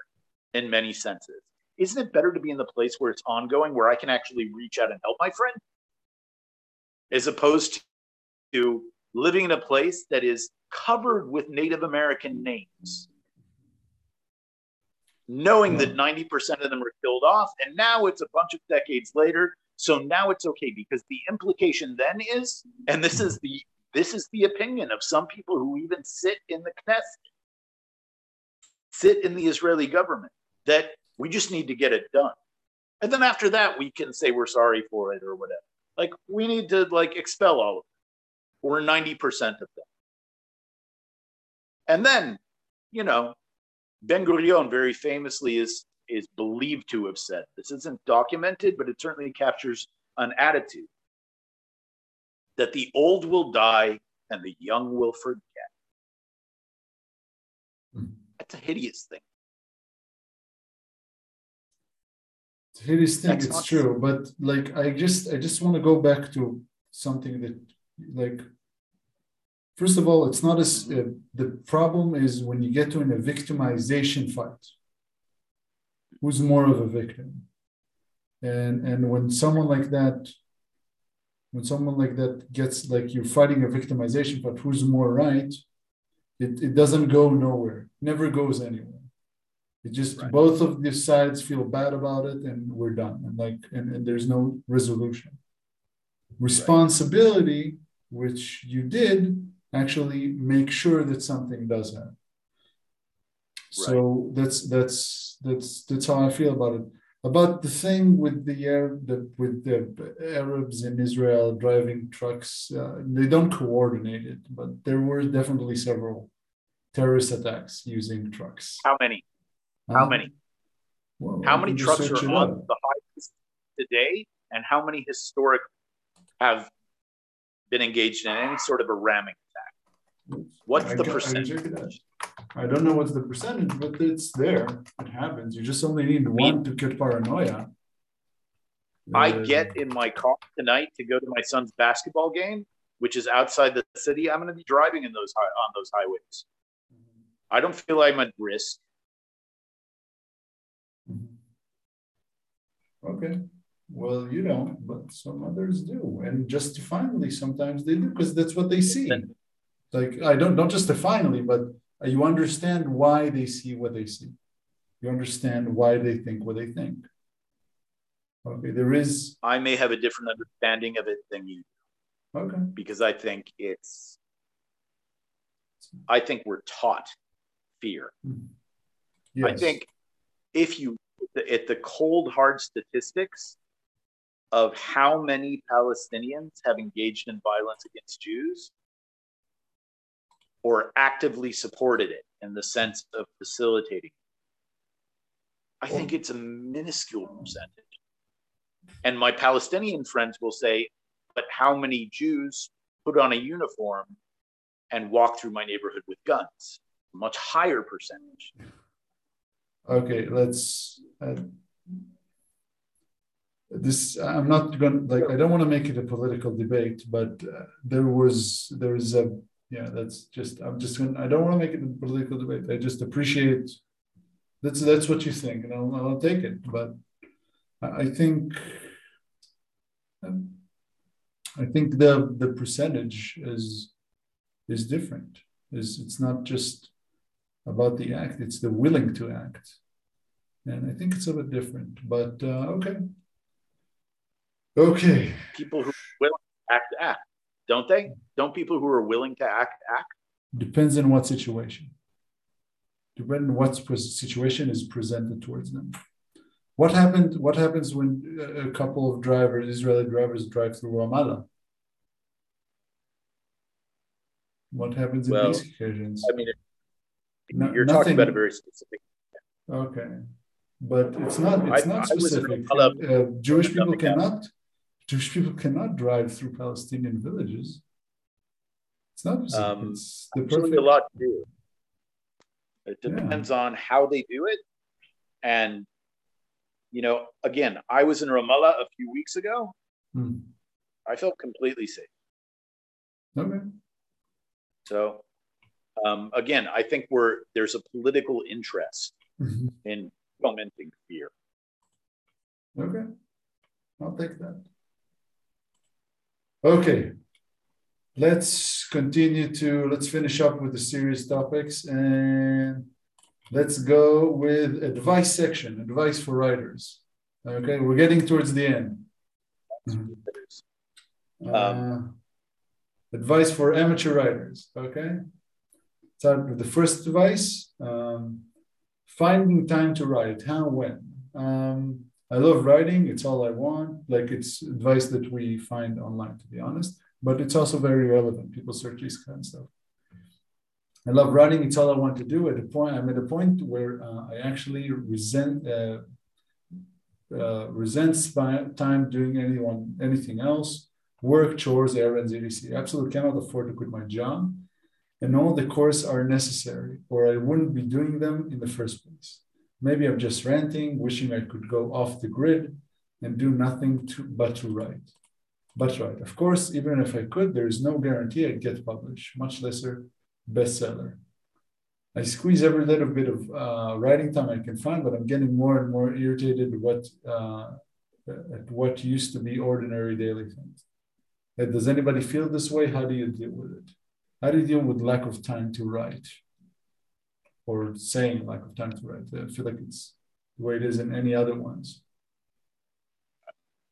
Speaker 2: in many senses. Isn't it better to be in the place where it's ongoing, where I can actually reach out and help my friend? as opposed to living in a place that is covered with Native American names, knowing that hmm. 90% of them are killed off. And now it's a bunch of decades later. So now it's okay because the implication then is, and this is the this is the opinion of some people who even sit in the Knesset, sit in the Israeli government, that we just need to get it done. And then after that, we can say we're sorry for it or whatever. Like we need to like expel all of them or 90% of them. And then, you know, Ben Gurion very famously is is believed to have said this isn't documented, but it certainly captures an attitude that the old will die and the young will forget. Hmm. That's a hideous thing.
Speaker 1: Hideous thing. it's true, but like I just I just want to go back to something that like first of all, it's not as uh, the problem is when you get to in a victimization fight. Who's more of a victim? And and when someone like that, when someone like that gets like you're fighting a victimization but who's more right? It, it doesn't go nowhere, never goes anywhere. It just right. both of these sides feel bad about it, and we're done. And like, and, and there's no resolution. Responsibility, right. which you did, actually make sure that something does happen. So that's that's that's that's how I feel about it. About the thing with the Arab, the, with the Arabs in Israel driving trucks, uh, they don't coordinate it, but there were definitely several terrorist attacks using trucks.
Speaker 2: How many? How um, many? Well, how many trucks are on the highways today, and how many historic have been engaged in any sort of a ramming attack? What's I the percentage?
Speaker 1: I, I don't know what's the percentage, but it's there. It happens. You just only need one to get paranoia.
Speaker 2: I uh, get in my car tonight to go to my son's basketball game, which is outside the city. I'm going to be driving in those on those highways. I don't feel I'm at risk
Speaker 1: Okay. Well, you don't, but some others do, and justifiably sometimes they do because that's what they see. Like I don't not justifiably, but you understand why they see what they see. You understand why they think what they think. Okay, there is.
Speaker 2: I may have a different understanding of it than you.
Speaker 1: Okay.
Speaker 2: Because I think it's. I think we're taught fear. Mm-hmm. Yes. I think if you at the cold hard statistics of how many Palestinians have engaged in violence against Jews or actively supported it in the sense of facilitating. I think it's a minuscule percentage. And my Palestinian friends will say, but how many Jews put on a uniform and walk through my neighborhood with guns? Much higher percentage.
Speaker 1: Okay, let's. Uh, this I'm not going to like I don't want to make it a political debate, but uh, there was there is a yeah that's just I'm just going I don't want to make it a political debate. I just appreciate that's that's what you think, and I'll, I'll take it. But I think I think the the percentage is is different. Is it's not just about the act; it's the willing to act, and I think it's a bit different. But uh, okay, okay.
Speaker 2: People who will act act, don't they? Don't people who are willing to act act?
Speaker 1: Depends on what situation. Depends on what situation is presented towards them. What happened? What happens when a couple of drivers, Israeli drivers, drive through Ramallah? What happens well, in these occasions?
Speaker 2: I mean, no, you're nothing, talking about a very specific.
Speaker 1: Okay, but it's not. It's I, not specific. Uh, Jewish people cannot. Jewish people cannot drive through Palestinian villages. It's not specific. Um, it's the perfect.
Speaker 2: a lot to do. It depends yeah. on how they do it, and you know, again, I was in Ramallah a few weeks ago. Hmm. I felt completely safe.
Speaker 1: Okay.
Speaker 2: So, um, again, I think we're there's a political interest mm-hmm. in fomenting fear.
Speaker 1: Okay, I'll take that. Okay, let's continue to let's finish up with the serious topics and Let's go with advice section, advice for writers. Okay, we're getting towards the end. Uh, um, advice for amateur writers. Okay, start with the first advice: um, finding time to write. How, when? Um, I love writing. It's all I want. Like it's advice that we find online, to be honest. But it's also very relevant. People search this kind of stuff. I love writing. It's all I want to do. At a point, I'm at a point where uh, I actually resent uh, uh, resents time doing anyone anything else, work, chores, errands, etc. Absolutely cannot afford to quit my job, and all the course are necessary, or I wouldn't be doing them in the first place. Maybe I'm just ranting, wishing I could go off the grid and do nothing to, but to write. But write. Of course, even if I could, there is no guarantee I'd get published, much lesser bestseller. I squeeze every little bit of uh, writing time I can find, but I'm getting more and more irritated what uh, at what used to be ordinary daily things. does anybody feel this way? How do you deal with it? How do you deal with lack of time to write, or saying lack of time to write? I feel like it's the way it is in any other ones.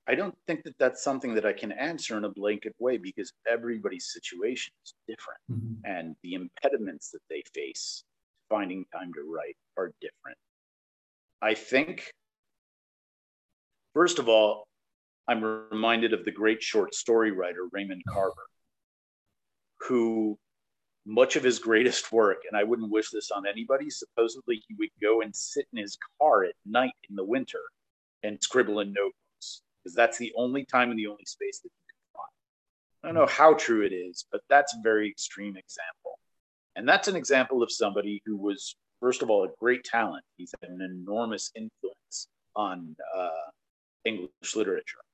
Speaker 2: I don't think that that's something that I can answer in a blanket way because everybody's situation is different mm-hmm. and the impediments that they face finding time to write are different. I think, first of all, I'm reminded of the great short story writer Raymond Carver, who much of his greatest work, and I wouldn't wish this on anybody, supposedly he would go and sit in his car at night in the winter and scribble in notebooks because that's the only time and the only space that you can find. I don't know how true it is, but that's a very extreme example. And that's an example of somebody who was, first of all, a great talent. He's had an enormous influence on uh, English literature.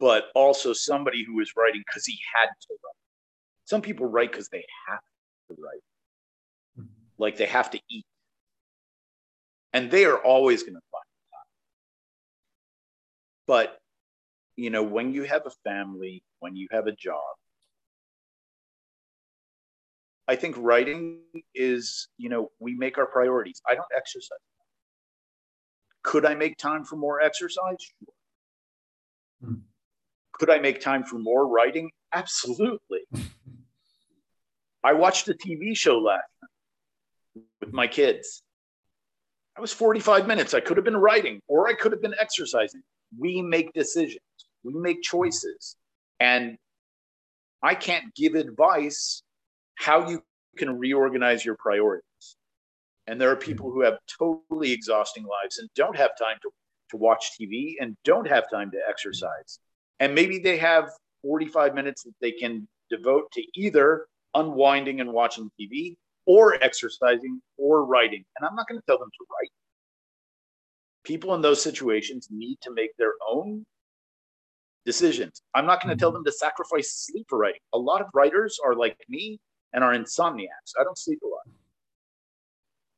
Speaker 2: But also somebody who was writing because he had to write. Some people write because they have to write, like they have to eat. And they are always going to find time. But, you know, when you have a family, when you have a job, I think writing is, you know, we make our priorities. I don't exercise. Could I make time for more exercise? Sure. Hmm. Could I make time for more writing? Absolutely. I watched a TV show last night with my kids. I was 45 minutes. I could have been writing or I could have been exercising. We make decisions, we make choices. And I can't give advice how you can reorganize your priorities. And there are people who have totally exhausting lives and don't have time to, to watch TV and don't have time to exercise. And maybe they have 45 minutes that they can devote to either unwinding and watching TV or exercising or writing. And I'm not going to tell them to write. People in those situations need to make their own decisions. I'm not going to tell them to sacrifice sleep for writing. A lot of writers are like me and are insomniacs. I don't sleep a lot.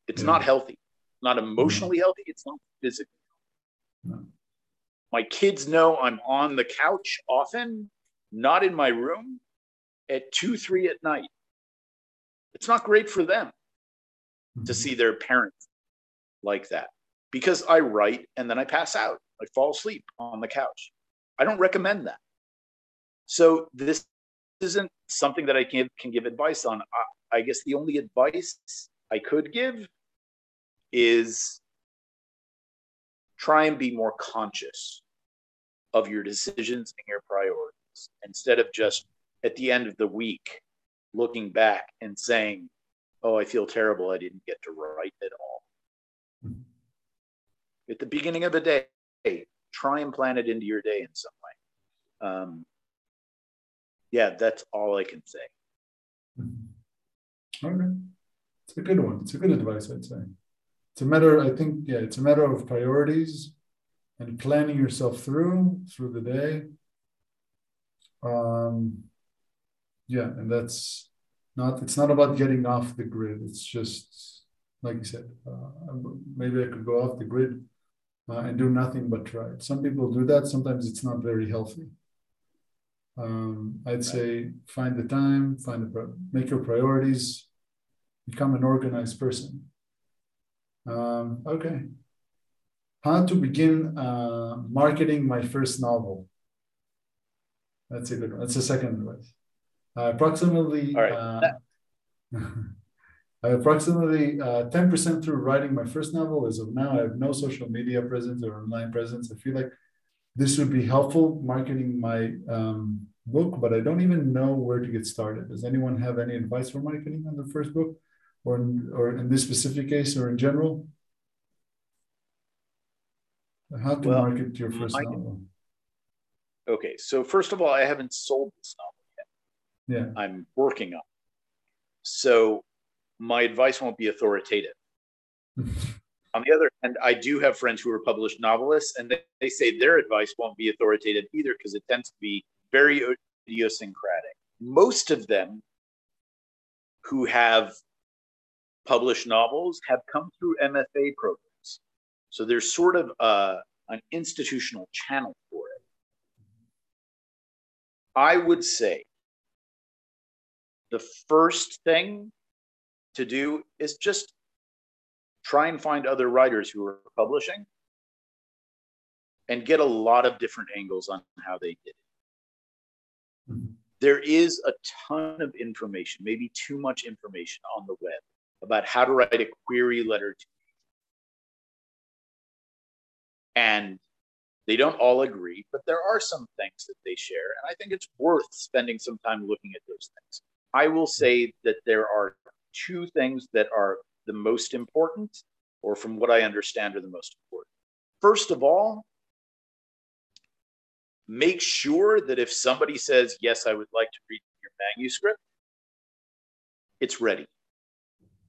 Speaker 2: It's yeah. not healthy, not emotionally healthy. It's not physically. No. My kids know I'm on the couch often, not in my room at two, three at night. It's not great for them mm-hmm. to see their parents like that because I write and then I pass out. I fall asleep on the couch. I don't recommend that. So this isn't something that I can, can give advice on. I, I guess the only advice I could give is try and be more conscious of your decisions and your priorities instead of just at the end of the week looking back and saying, Oh, I feel terrible. I didn't get to write at all. At the beginning of the day, try and plan it into your day in some way. Um, yeah, that's all I can say.
Speaker 1: Okay. It's a good one. It's a good advice, I'd say. It's a matter, I think, yeah, it's a matter of priorities and planning yourself through through the day. Um, yeah, and that's not. It's not about getting off the grid. It's just like you said. Uh, maybe I could go off the grid uh, and do nothing but try. Some people do that. Sometimes it's not very healthy. Um, I'd right. say find the time, find the make your priorities, become an organized person. Um, okay. How to begin uh, marketing my first novel. That's a good one. That's the second advice. Uh, approximately, uh, approximately 10% uh, through writing my first novel. As of now, I have no social media presence or online presence. I feel like this would be helpful marketing my um, book, but I don't even know where to get started. Does anyone have any advice for marketing on the first book, or in, or in this specific case, or in general? How to well, market your first novel?
Speaker 2: Okay, so first of all, I haven't sold this novel
Speaker 1: yet. Yeah,
Speaker 2: I'm working on. It. So my advice won't be authoritative. on the other hand, I do have friends who are published novelists, and they, they say their advice won't be authoritative either because it tends to be very idiosyncratic. Most of them who have published novels have come through MFA programs. So there's sort of a, an institutional channel for it. I would say the first thing to do is just try and find other writers who are publishing and get a lot of different angles on how they did it. Mm-hmm. There is a ton of information, maybe too much information on the web about how to write a query letter to and they don't all agree, but there are some things that they share. And I think it's worth spending some time looking at those things. I will say that there are two things that are the most important, or from what I understand, are the most important. First of all, make sure that if somebody says, Yes, I would like to read your manuscript, it's ready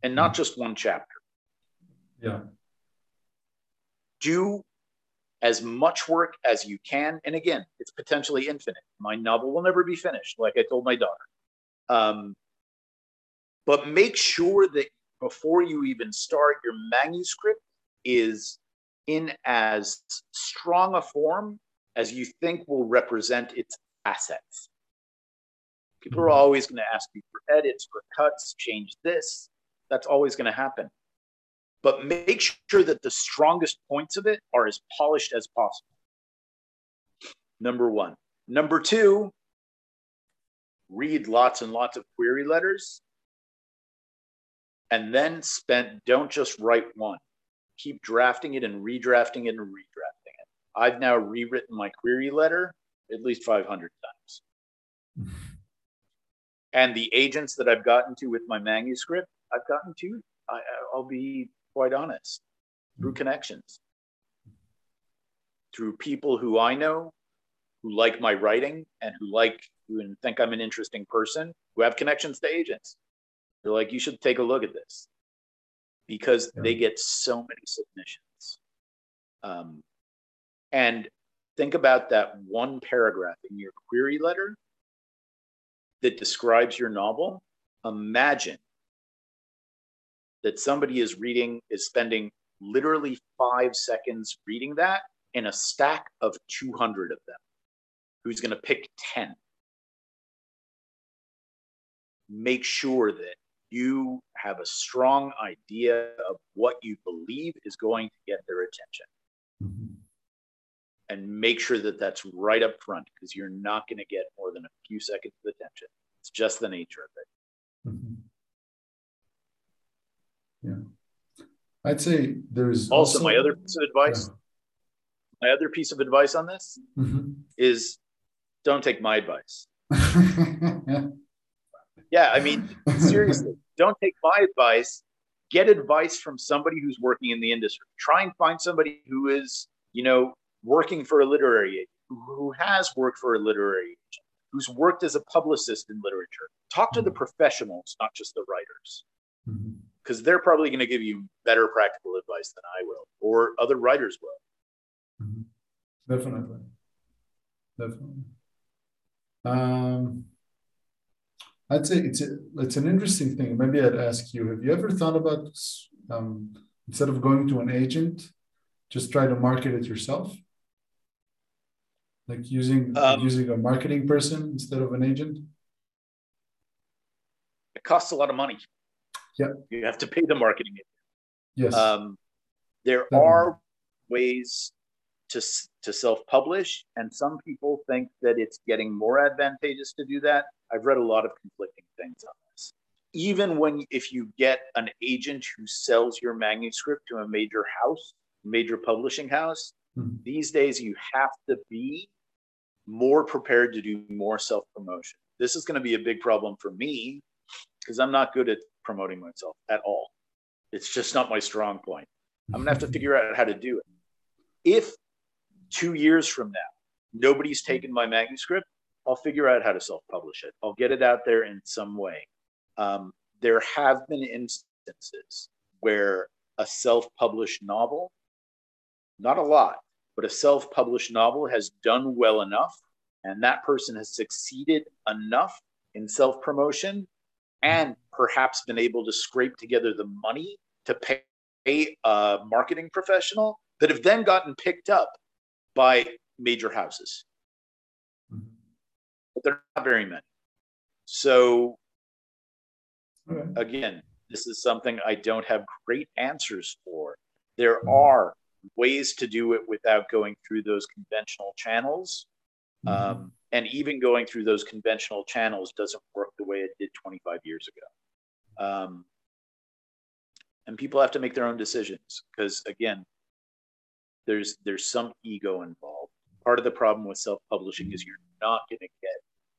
Speaker 2: and not just one chapter.
Speaker 1: Yeah.
Speaker 2: Do as much work as you can. And again, it's potentially infinite. My novel will never be finished, like I told my daughter. Um, but make sure that before you even start, your manuscript is in as strong a form as you think will represent its assets. People are always going to ask you for edits, for cuts, change this. That's always going to happen. But make sure that the strongest points of it are as polished as possible. Number one. Number two, read lots and lots of query letters and then spend, don't just write one. Keep drafting it and redrafting it and redrafting it. I've now rewritten my query letter at least 500 times. Mm-hmm. and the agents that I've gotten to with my manuscript, I've gotten to, I, will be quite honest, through connections, through people who I know, who like my writing and who like who think I'm an interesting person, who have connections to agents. They're like, you should take a look at this because yeah. they get so many submissions. Um, and think about that one paragraph in your query letter that describes your novel. Imagine that somebody is reading, is spending literally five seconds reading that in a stack of 200 of them. Who's going to pick 10? Make sure that you have a strong idea of what you believe is going to get their attention. And make sure that that's right up front because you're not going to get more than a few seconds of attention. It's just the nature of it.
Speaker 1: Mm-hmm. Yeah. I'd say there's
Speaker 2: also, also, my other piece of advice. Yeah. My other piece of advice on this mm-hmm. is don't take my advice. yeah, I mean, seriously, don't take my advice. Get advice from somebody who's working in the industry. Try and find somebody who is, you know, working for a literary agent, who has worked for a literary agent, who's worked as a publicist in literature. Talk to the mm-hmm. professionals, not just the writers, because they're probably going to give you better practical advice than I will, or other writers will.
Speaker 1: Mm-hmm. Definitely, definitely. Um, I'd say it's a, it's an interesting thing. Maybe I'd ask you: Have you ever thought about um, instead of going to an agent, just try to market it yourself? Like using um, using a marketing person instead of an agent.
Speaker 2: It costs a lot of money.
Speaker 1: Yeah,
Speaker 2: you have to pay the marketing.
Speaker 1: Yes.
Speaker 2: Um, there Definitely. are ways to to self-publish, and some people think that it's getting more advantageous to do that. I've read a lot of conflicting things on this. Even when if you get an agent who sells your manuscript to a major house, major publishing house, mm-hmm. these days you have to be more prepared to do more self-promotion. This is going to be a big problem for me because I'm not good at promoting myself at all. It's just not my strong point. I'm going to have to figure out how to do it. If two years from now, nobody's taken my manuscript, I'll figure out how to self publish it. I'll get it out there in some way. Um, there have been instances where a self published novel, not a lot, but a self published novel has done well enough, and that person has succeeded enough in self promotion and perhaps been able to scrape together the money to pay a marketing professional that have then gotten picked up by major houses but they're not very many. So, okay. again, this is something I don't have great answers for. There mm-hmm. are ways to do it without going through those conventional channels. Mm-hmm. Um, and even going through those conventional channels doesn't work the way it did 25 years ago. Um, and people have to make their own decisions because, again, there's there's some ego involved. Part of the problem with self-publishing is you're not going to get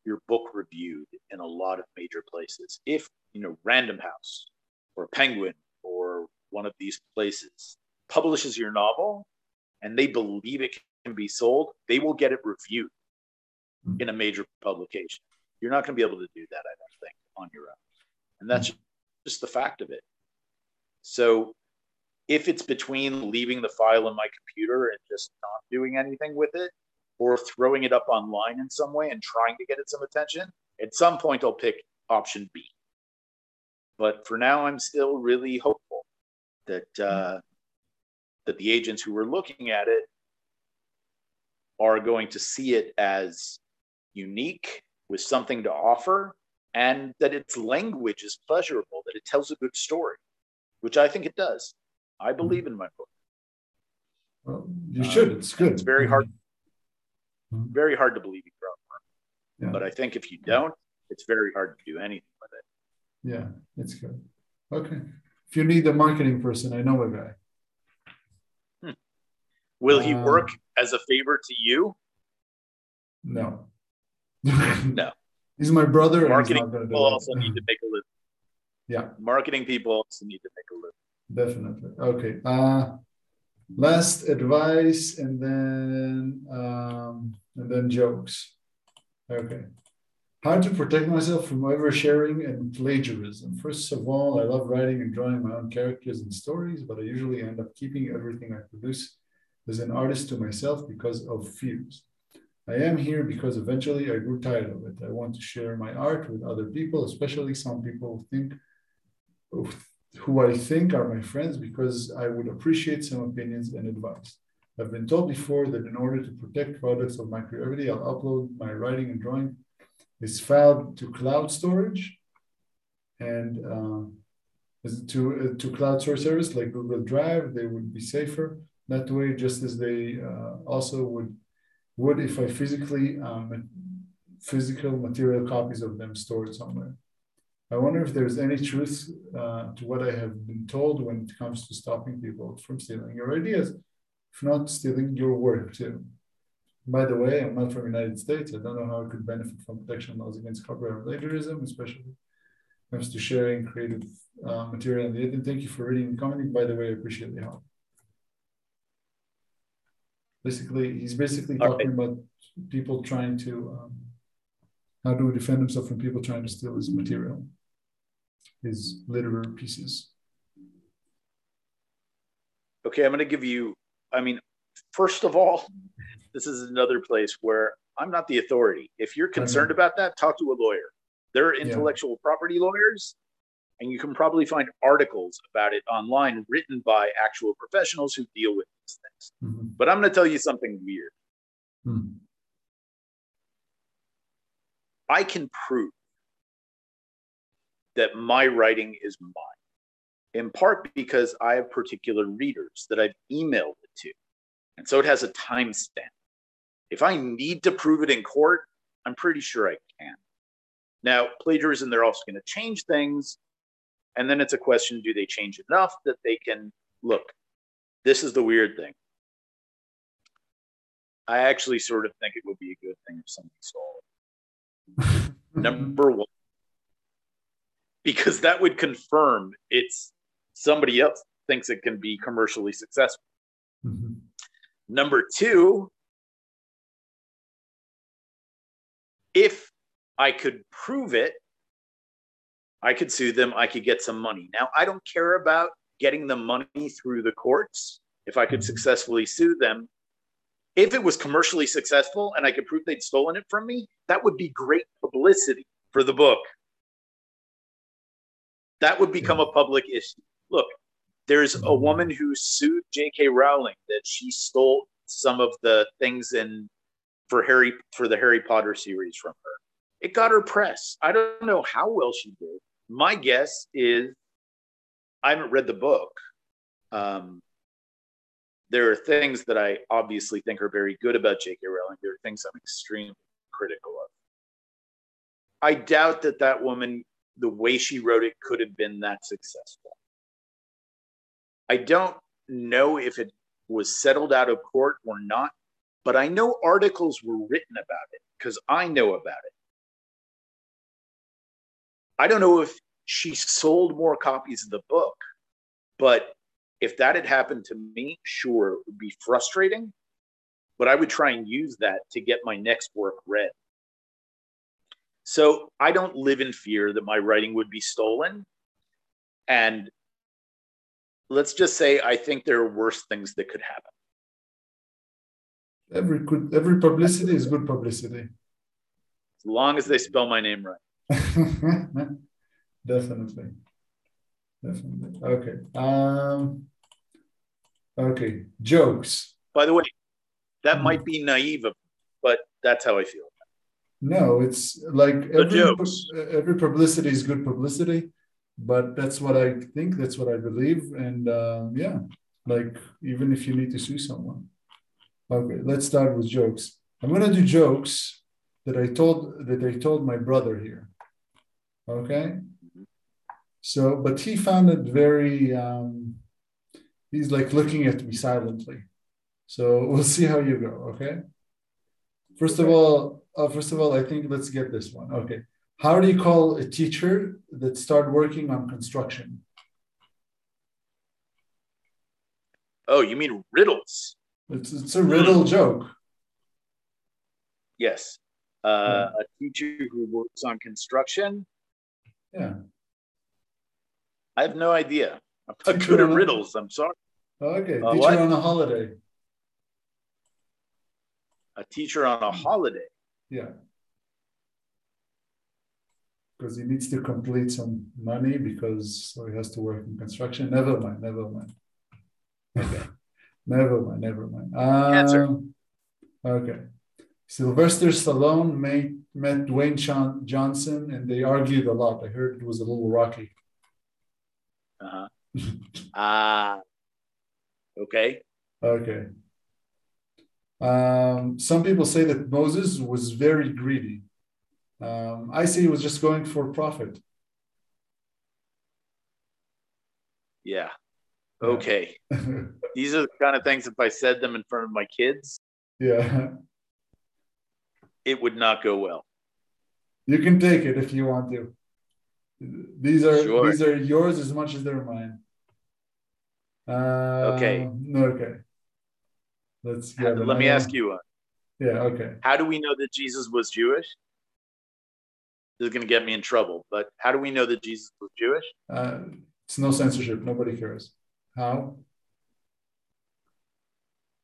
Speaker 2: your book reviewed in a lot of major places. If, you know, Random House or Penguin or one of these places publishes your novel and they believe it can be sold, they will get it reviewed Mm-hmm. in a major publication. You're not going to be able to do that, I don't think, on your own. And that's mm-hmm. just the fact of it. So if it's between leaving the file in my computer and just not doing anything with it, or throwing it up online in some way and trying to get it some attention, at some point I'll pick option B. But for now, I'm still really hopeful that uh, mm-hmm. that the agents who were looking at it are going to see it as unique with something to offer and that its language is pleasurable, that it tells a good story, which I think it does. I mm-hmm. believe in my book.
Speaker 1: Well, you should. It's good.
Speaker 2: It's very hard, mm-hmm. very hard to believe you grow yeah. But I think if you don't, it's very hard to do anything with it.
Speaker 1: Yeah, it's good. Okay. If you need a marketing person, I know a guy.
Speaker 2: Hmm. Will he uh, work as a favor to you?
Speaker 1: No.
Speaker 2: No.
Speaker 1: He's my brother.
Speaker 2: Marketing people also need to make a living.
Speaker 1: Yeah.
Speaker 2: Marketing people also need to make a living.
Speaker 1: Definitely. Okay. Uh, last advice and then um, and then jokes. Okay. How to protect myself from oversharing and plagiarism. First of all, I love writing and drawing my own characters and stories, but I usually end up keeping everything I produce as an artist to myself because of fears. I am here because eventually I grew tired of it. I want to share my art with other people, especially some people who think who I think are my friends because I would appreciate some opinions and advice. I've been told before that in order to protect products of my creativity, I'll upload my writing and drawing is filed to cloud storage and uh, to, uh, to cloud source service like Google Drive, they would be safer. That way, just as they uh, also would, would if I physically, um, physical material copies of them stored somewhere. I wonder if there's any truth uh, to what I have been told when it comes to stopping people from stealing your ideas, if not stealing your work too. By the way, I'm not from the United States. I don't know how I could benefit from protection laws against copyright plagiarism, especially when it comes to sharing creative uh, material And. Thank you for reading and commenting. By the way, I appreciate the help. Basically, he's basically talking about people trying to um, how we defend himself from people trying to steal his material, his literary pieces.
Speaker 2: Okay, I'm going to give you. I mean, first of all, this is another place where I'm not the authority. If you're concerned about that, talk to a lawyer. There are intellectual yeah. property lawyers, and you can probably find articles about it online written by actual professionals who deal with these things. Mm-hmm. But I'm going to tell you something weird. Mm-hmm. I can prove that my writing is mine, in part because I have particular readers that I've emailed it to. And so it has a timestamp. If I need to prove it in court, I'm pretty sure I can. Now, plagiarism, they're also going to change things. And then it's a question do they change enough that they can look? This is the weird thing. I actually sort of think it would be a good thing if somebody stole it. Number one, because that would confirm it's somebody else thinks it can be commercially successful. Mm-hmm. Number two, if I could prove it, I could sue them. I could get some money. Now, I don't care about getting the money through the courts. If I could mm-hmm. successfully sue them, if it was commercially successful and I could prove they'd stolen it from me, that would be great publicity for the book. That would become a public issue. Look, there's a mm-hmm. woman who sued J.K. Rowling that she stole some of the things in for Harry for the Harry Potter series from her. It got her press. I don't know how well she did. My guess is I haven't read the book. Um, there are things that I obviously think are very good about J.K. Rowling. There are things I'm extremely critical of. I doubt that that woman, the way she wrote it, could have been that successful. I don't know if it was settled out of court or not but I know articles were written about it because I know about it. I don't know if she sold more copies of the book, but if that had happened to me, sure, it would be frustrating, but I would try and use that to get my next work read. So I don't live in fear that my writing would be stolen. And let's just say I think there are worse things that could happen.
Speaker 1: Every good, every publicity is good publicity.
Speaker 2: As long as they spell my name right.
Speaker 1: Definitely. Definitely. Okay. Um, okay. Jokes.
Speaker 2: By the way, That might be naive, of, but that's how I feel.
Speaker 1: No, it's like every, every publicity is good publicity, but that's what I think. That's what I believe, and uh, yeah, like even if you need to sue someone. Okay, let's start with jokes. I'm gonna do jokes that I told that I told my brother here. Okay. So, but he found it very. Um, he's like looking at me silently. So we'll see how you go. Okay. First of all, uh, first of all, I think let's get this one. Okay. How do you call a teacher that start working on construction?
Speaker 2: Oh, you mean riddles?
Speaker 1: It's, it's a riddle mm. joke.
Speaker 2: Yes. Uh, yeah. A teacher who works on construction.
Speaker 1: Yeah.
Speaker 2: I have no idea. I'm not good at riddles. I'm sorry.
Speaker 1: Okay. Uh, teacher on a holiday.
Speaker 2: A teacher on a holiday.
Speaker 1: Yeah. Because he needs to complete some money because so he has to work in construction. Never mind. Never mind. Okay. never mind. Never mind. Um, Answer. Okay. Sylvester Stallone met, met Dwayne Johnson and they argued a lot. I heard it was a little rocky.
Speaker 2: Uh huh. Ah. uh, okay.
Speaker 1: Okay. Um, some people say that Moses was very greedy. Um, I say he was just going for profit.
Speaker 2: Yeah. Okay. These are the kind of things if I said them in front of my kids.
Speaker 1: Yeah.
Speaker 2: It would not go well.
Speaker 1: You can take it if you want to. These are sure. these are yours as much as they're mine. Uh,
Speaker 2: okay.
Speaker 1: Okay. Let's
Speaker 2: get Let me ask you one.
Speaker 1: Yeah, okay.
Speaker 2: How do we know that Jesus was Jewish? This is going to get me in trouble, but how do we know that Jesus was Jewish?
Speaker 1: Uh, it's no censorship. Nobody cares. How?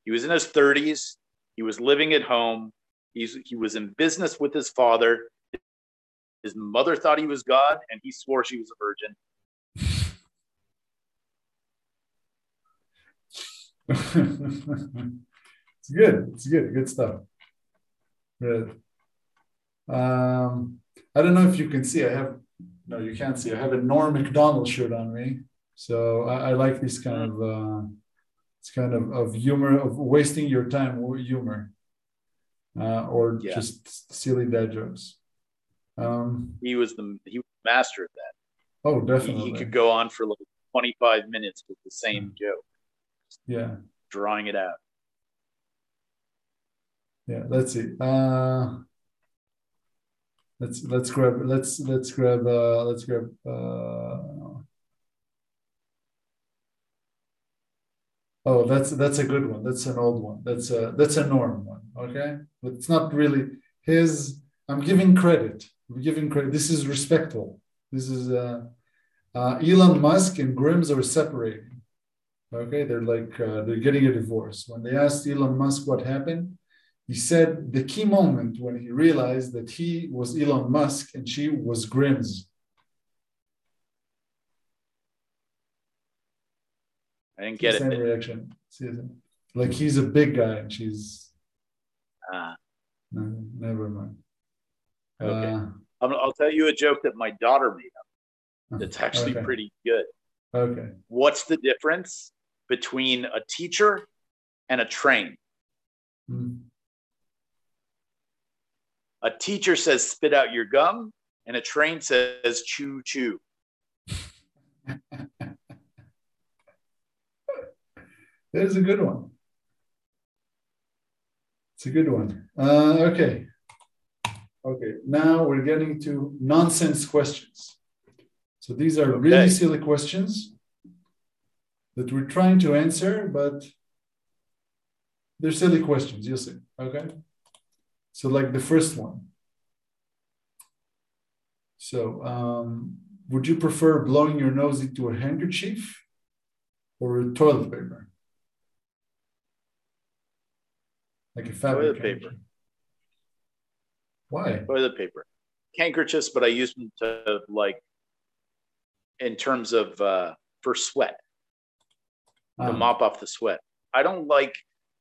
Speaker 2: He was in his 30s. He was living at home. He's, he was in business with his father. His mother thought he was God, and he swore she was a virgin.
Speaker 1: it's good. It's good. Good stuff. Good. Um, I don't know if you can see. I have no, you can't see. I have a Norm Macdonald shirt on me, so I, I like this kind of uh, it's kind of of humor of wasting your time humor, uh, or yeah. just silly dad jokes. Um,
Speaker 2: he was the he was the master of that.
Speaker 1: Oh, definitely.
Speaker 2: He, he could go on for like twenty five minutes with the same joke.
Speaker 1: Yeah.
Speaker 2: Drawing it out.
Speaker 1: Yeah, let's see. Uh, let's let's grab let's let's grab uh, let's grab uh, Oh, that's that's a good one. That's an old one. That's a that's a norm one. Okay, but it's not really his. I'm giving credit. Giving credit. This is respectful. This is uh, uh, Elon Musk and Grimes are separating. Okay, they're like uh, they're getting a divorce. When they asked Elon Musk what happened, he said the key moment when he realized that he was Elon Musk and she was Grimes.
Speaker 2: I didn't get
Speaker 1: Same
Speaker 2: it.
Speaker 1: reaction. Like he's a big guy and she's.
Speaker 2: Ah.
Speaker 1: No, never mind.
Speaker 2: Okay. Uh, I'll, tell you a joke that my daughter made up. That's actually okay. pretty good.
Speaker 1: Okay.
Speaker 2: What's the difference between a teacher and a train.
Speaker 1: Mm.
Speaker 2: A teacher says, spit out your gum, and a train says, chew, chew.
Speaker 1: There's a good one. It's a good one. Uh, okay. Okay, now we're getting to nonsense questions. So these are okay. really silly questions that we're trying to answer, but they're silly questions, you'll see. Okay. So, like the first one. So, um, would you prefer blowing your nose into a handkerchief or a toilet paper? Like a fabric
Speaker 2: toilet paper.
Speaker 1: Why?
Speaker 2: Toilet paper. Handkerchiefs, but I use them to like in terms of uh, for sweat to uh-huh. mop off the sweat. I don't like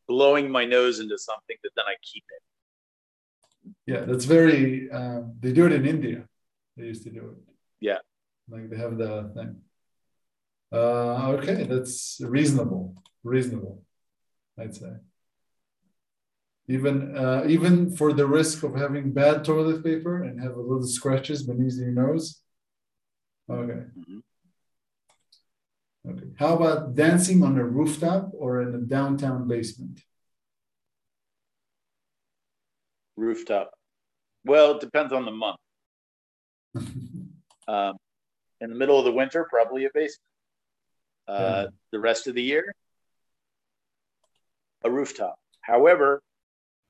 Speaker 2: blowing my nose into something that then I keep it.
Speaker 1: Yeah, that's very. Um, they do it in India. They used to do it.
Speaker 2: Yeah,
Speaker 1: like they have the thing. Uh, okay, that's reasonable. Reasonable, I'd say. Even uh, even for the risk of having bad toilet paper and have a little scratches beneath your nose. Okay. Mm-hmm. Okay. How about dancing on a rooftop or in a downtown basement?
Speaker 2: Rooftop. Well, it depends on the month. um, in the middle of the winter, probably a basement. Uh, yeah. The rest of the year, a rooftop. However,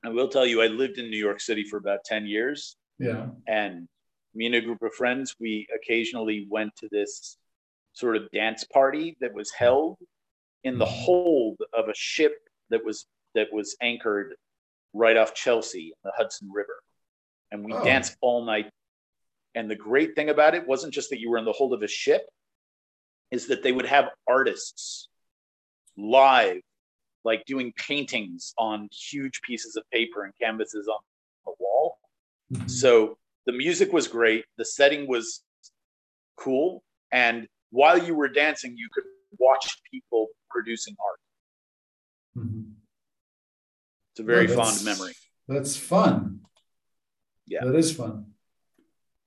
Speaker 2: I will tell you, I lived in New York City for about 10 years.
Speaker 1: Yeah.
Speaker 2: And me and a group of friends, we occasionally went to this sort of dance party that was held in the mm-hmm. hold of a ship that was that was anchored right off Chelsea, the Hudson River. And we oh. danced all night. And the great thing about it wasn't just that you were in the hold of a ship, is that they would have artists live, like doing paintings on huge pieces of paper and canvases on the wall. Mm-hmm. So the music was great, the setting was cool, and while you were dancing, you could watch people producing art. Mm-hmm. It's a very fond memory.
Speaker 1: That's fun.
Speaker 2: Yeah.
Speaker 1: That is fun.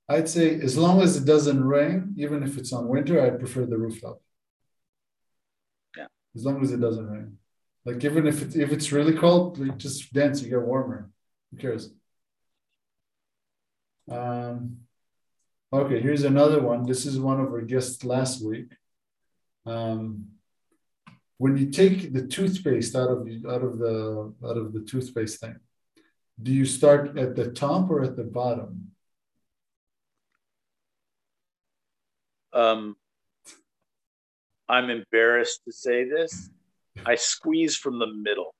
Speaker 1: I'd say as long as it doesn't rain, even if it's on winter, I'd prefer the rooftop.
Speaker 2: Yeah.
Speaker 1: As long as it doesn't rain. Like even if it's if it's really cold, like just dance, you get warmer. Who cares? Um, Okay, here's another one. This is one of our guests last week. Um, when you take the toothpaste out of out of the out of the toothpaste thing, do you start at the top or at the bottom?
Speaker 2: Um, I'm embarrassed to say this. I squeeze from the middle.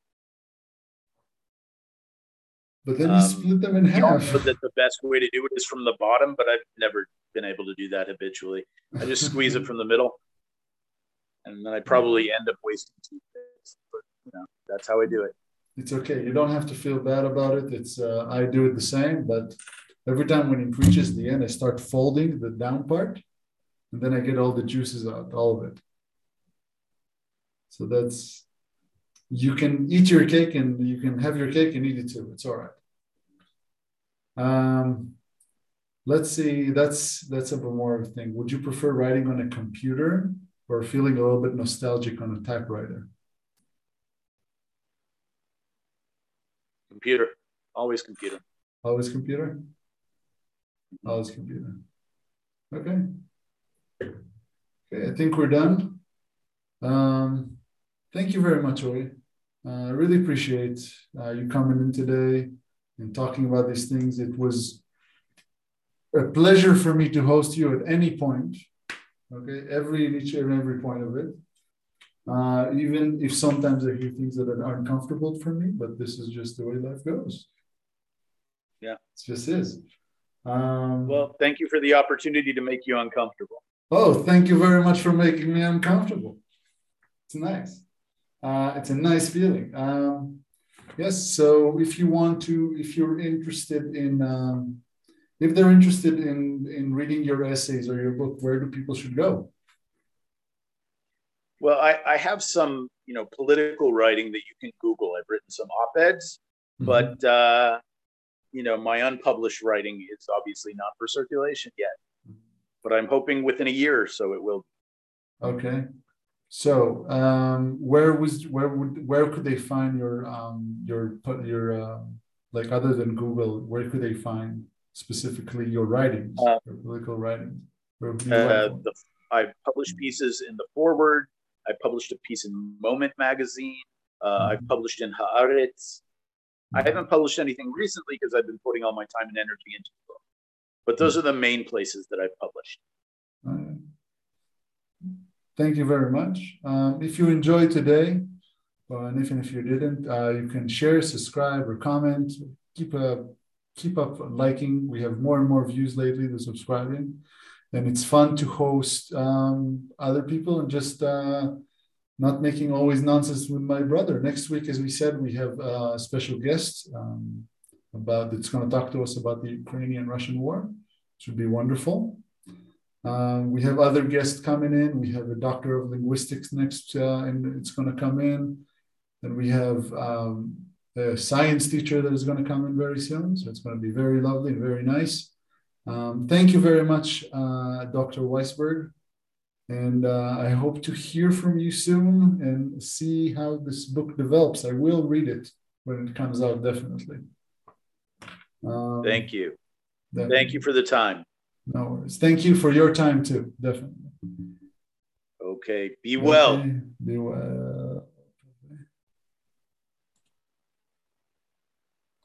Speaker 1: But then you um, split them in half.
Speaker 2: But that the best way to do it is from the bottom, but I've never been able to do that habitually. I just squeeze it from the middle, and then I probably end up wasting toothpaste. But you know, that's how I do it.
Speaker 1: It's okay. You don't have to feel bad about it. It's uh, I do it the same, but every time when it reaches the end, I start folding the down part, and then I get all the juices out, all of it. So that's you can eat your cake and you can have your cake and eat it too. It's all right. Um, let's see. That's that's a bit more of a thing. Would you prefer writing on a computer or feeling a little bit nostalgic on a typewriter?
Speaker 2: Computer. Always computer.
Speaker 1: Always computer. Always computer. Okay. Okay, I think we're done. Um, thank you very much, Ori. Uh, I really appreciate uh, you coming in today and talking about these things. It was a pleasure for me to host you at any point. Okay, every each and every point of it. Uh, even if sometimes I hear things that are uncomfortable for me, but this is just the way life goes.
Speaker 2: Yeah,
Speaker 1: it just is. Um,
Speaker 2: well, thank you for the opportunity to make you uncomfortable.
Speaker 1: Oh, thank you very much for making me uncomfortable. It's nice uh, it's a nice feeling. Um, yes. So if you want to, if you're interested in, um, if they're interested in in reading your essays or your book, where do people should go?
Speaker 2: Well, I, I have some, you know, political writing that you can Google. I've written some op-eds, mm-hmm. but uh, you know, my unpublished writing is obviously not for circulation yet. But I'm hoping within a year or so it will.
Speaker 1: Okay. So um, where was where would where could they find your um, your your uh, like other than Google? Where could they find specifically your writings, uh, your political writings?
Speaker 2: Uh, the, I published pieces in the Forward. I published a piece in Moment magazine. Uh, mm-hmm. I've published in Haaretz. Mm-hmm. I haven't published anything recently because I've been putting all my time and energy into the book. But those mm-hmm. are the main places that I've published.
Speaker 1: Thank you very much. Um, if you enjoyed today, uh, and even if you didn't, uh, you can share, subscribe, or comment. Keep a keep up liking. We have more and more views lately than subscribing, and it's fun to host um, other people and just uh, not making always nonsense with my brother. Next week, as we said, we have a special guest um, about that's going to talk to us about the Ukrainian-Russian war. It should be wonderful. Um, we have other guests coming in. We have a doctor of linguistics next, uh, and it's going to come in. And we have um, a science teacher that is going to come in very soon. So it's going to be very lovely and very nice. Um, thank you very much, uh, Dr. Weisberg. And uh, I hope to hear from you soon and see how this book develops. I will read it when it comes out, definitely.
Speaker 2: Um, Thank you. Thank you for the time.
Speaker 1: No worries. Thank you for your time too, definitely.
Speaker 2: Okay. Be well. Okay.
Speaker 1: Be well.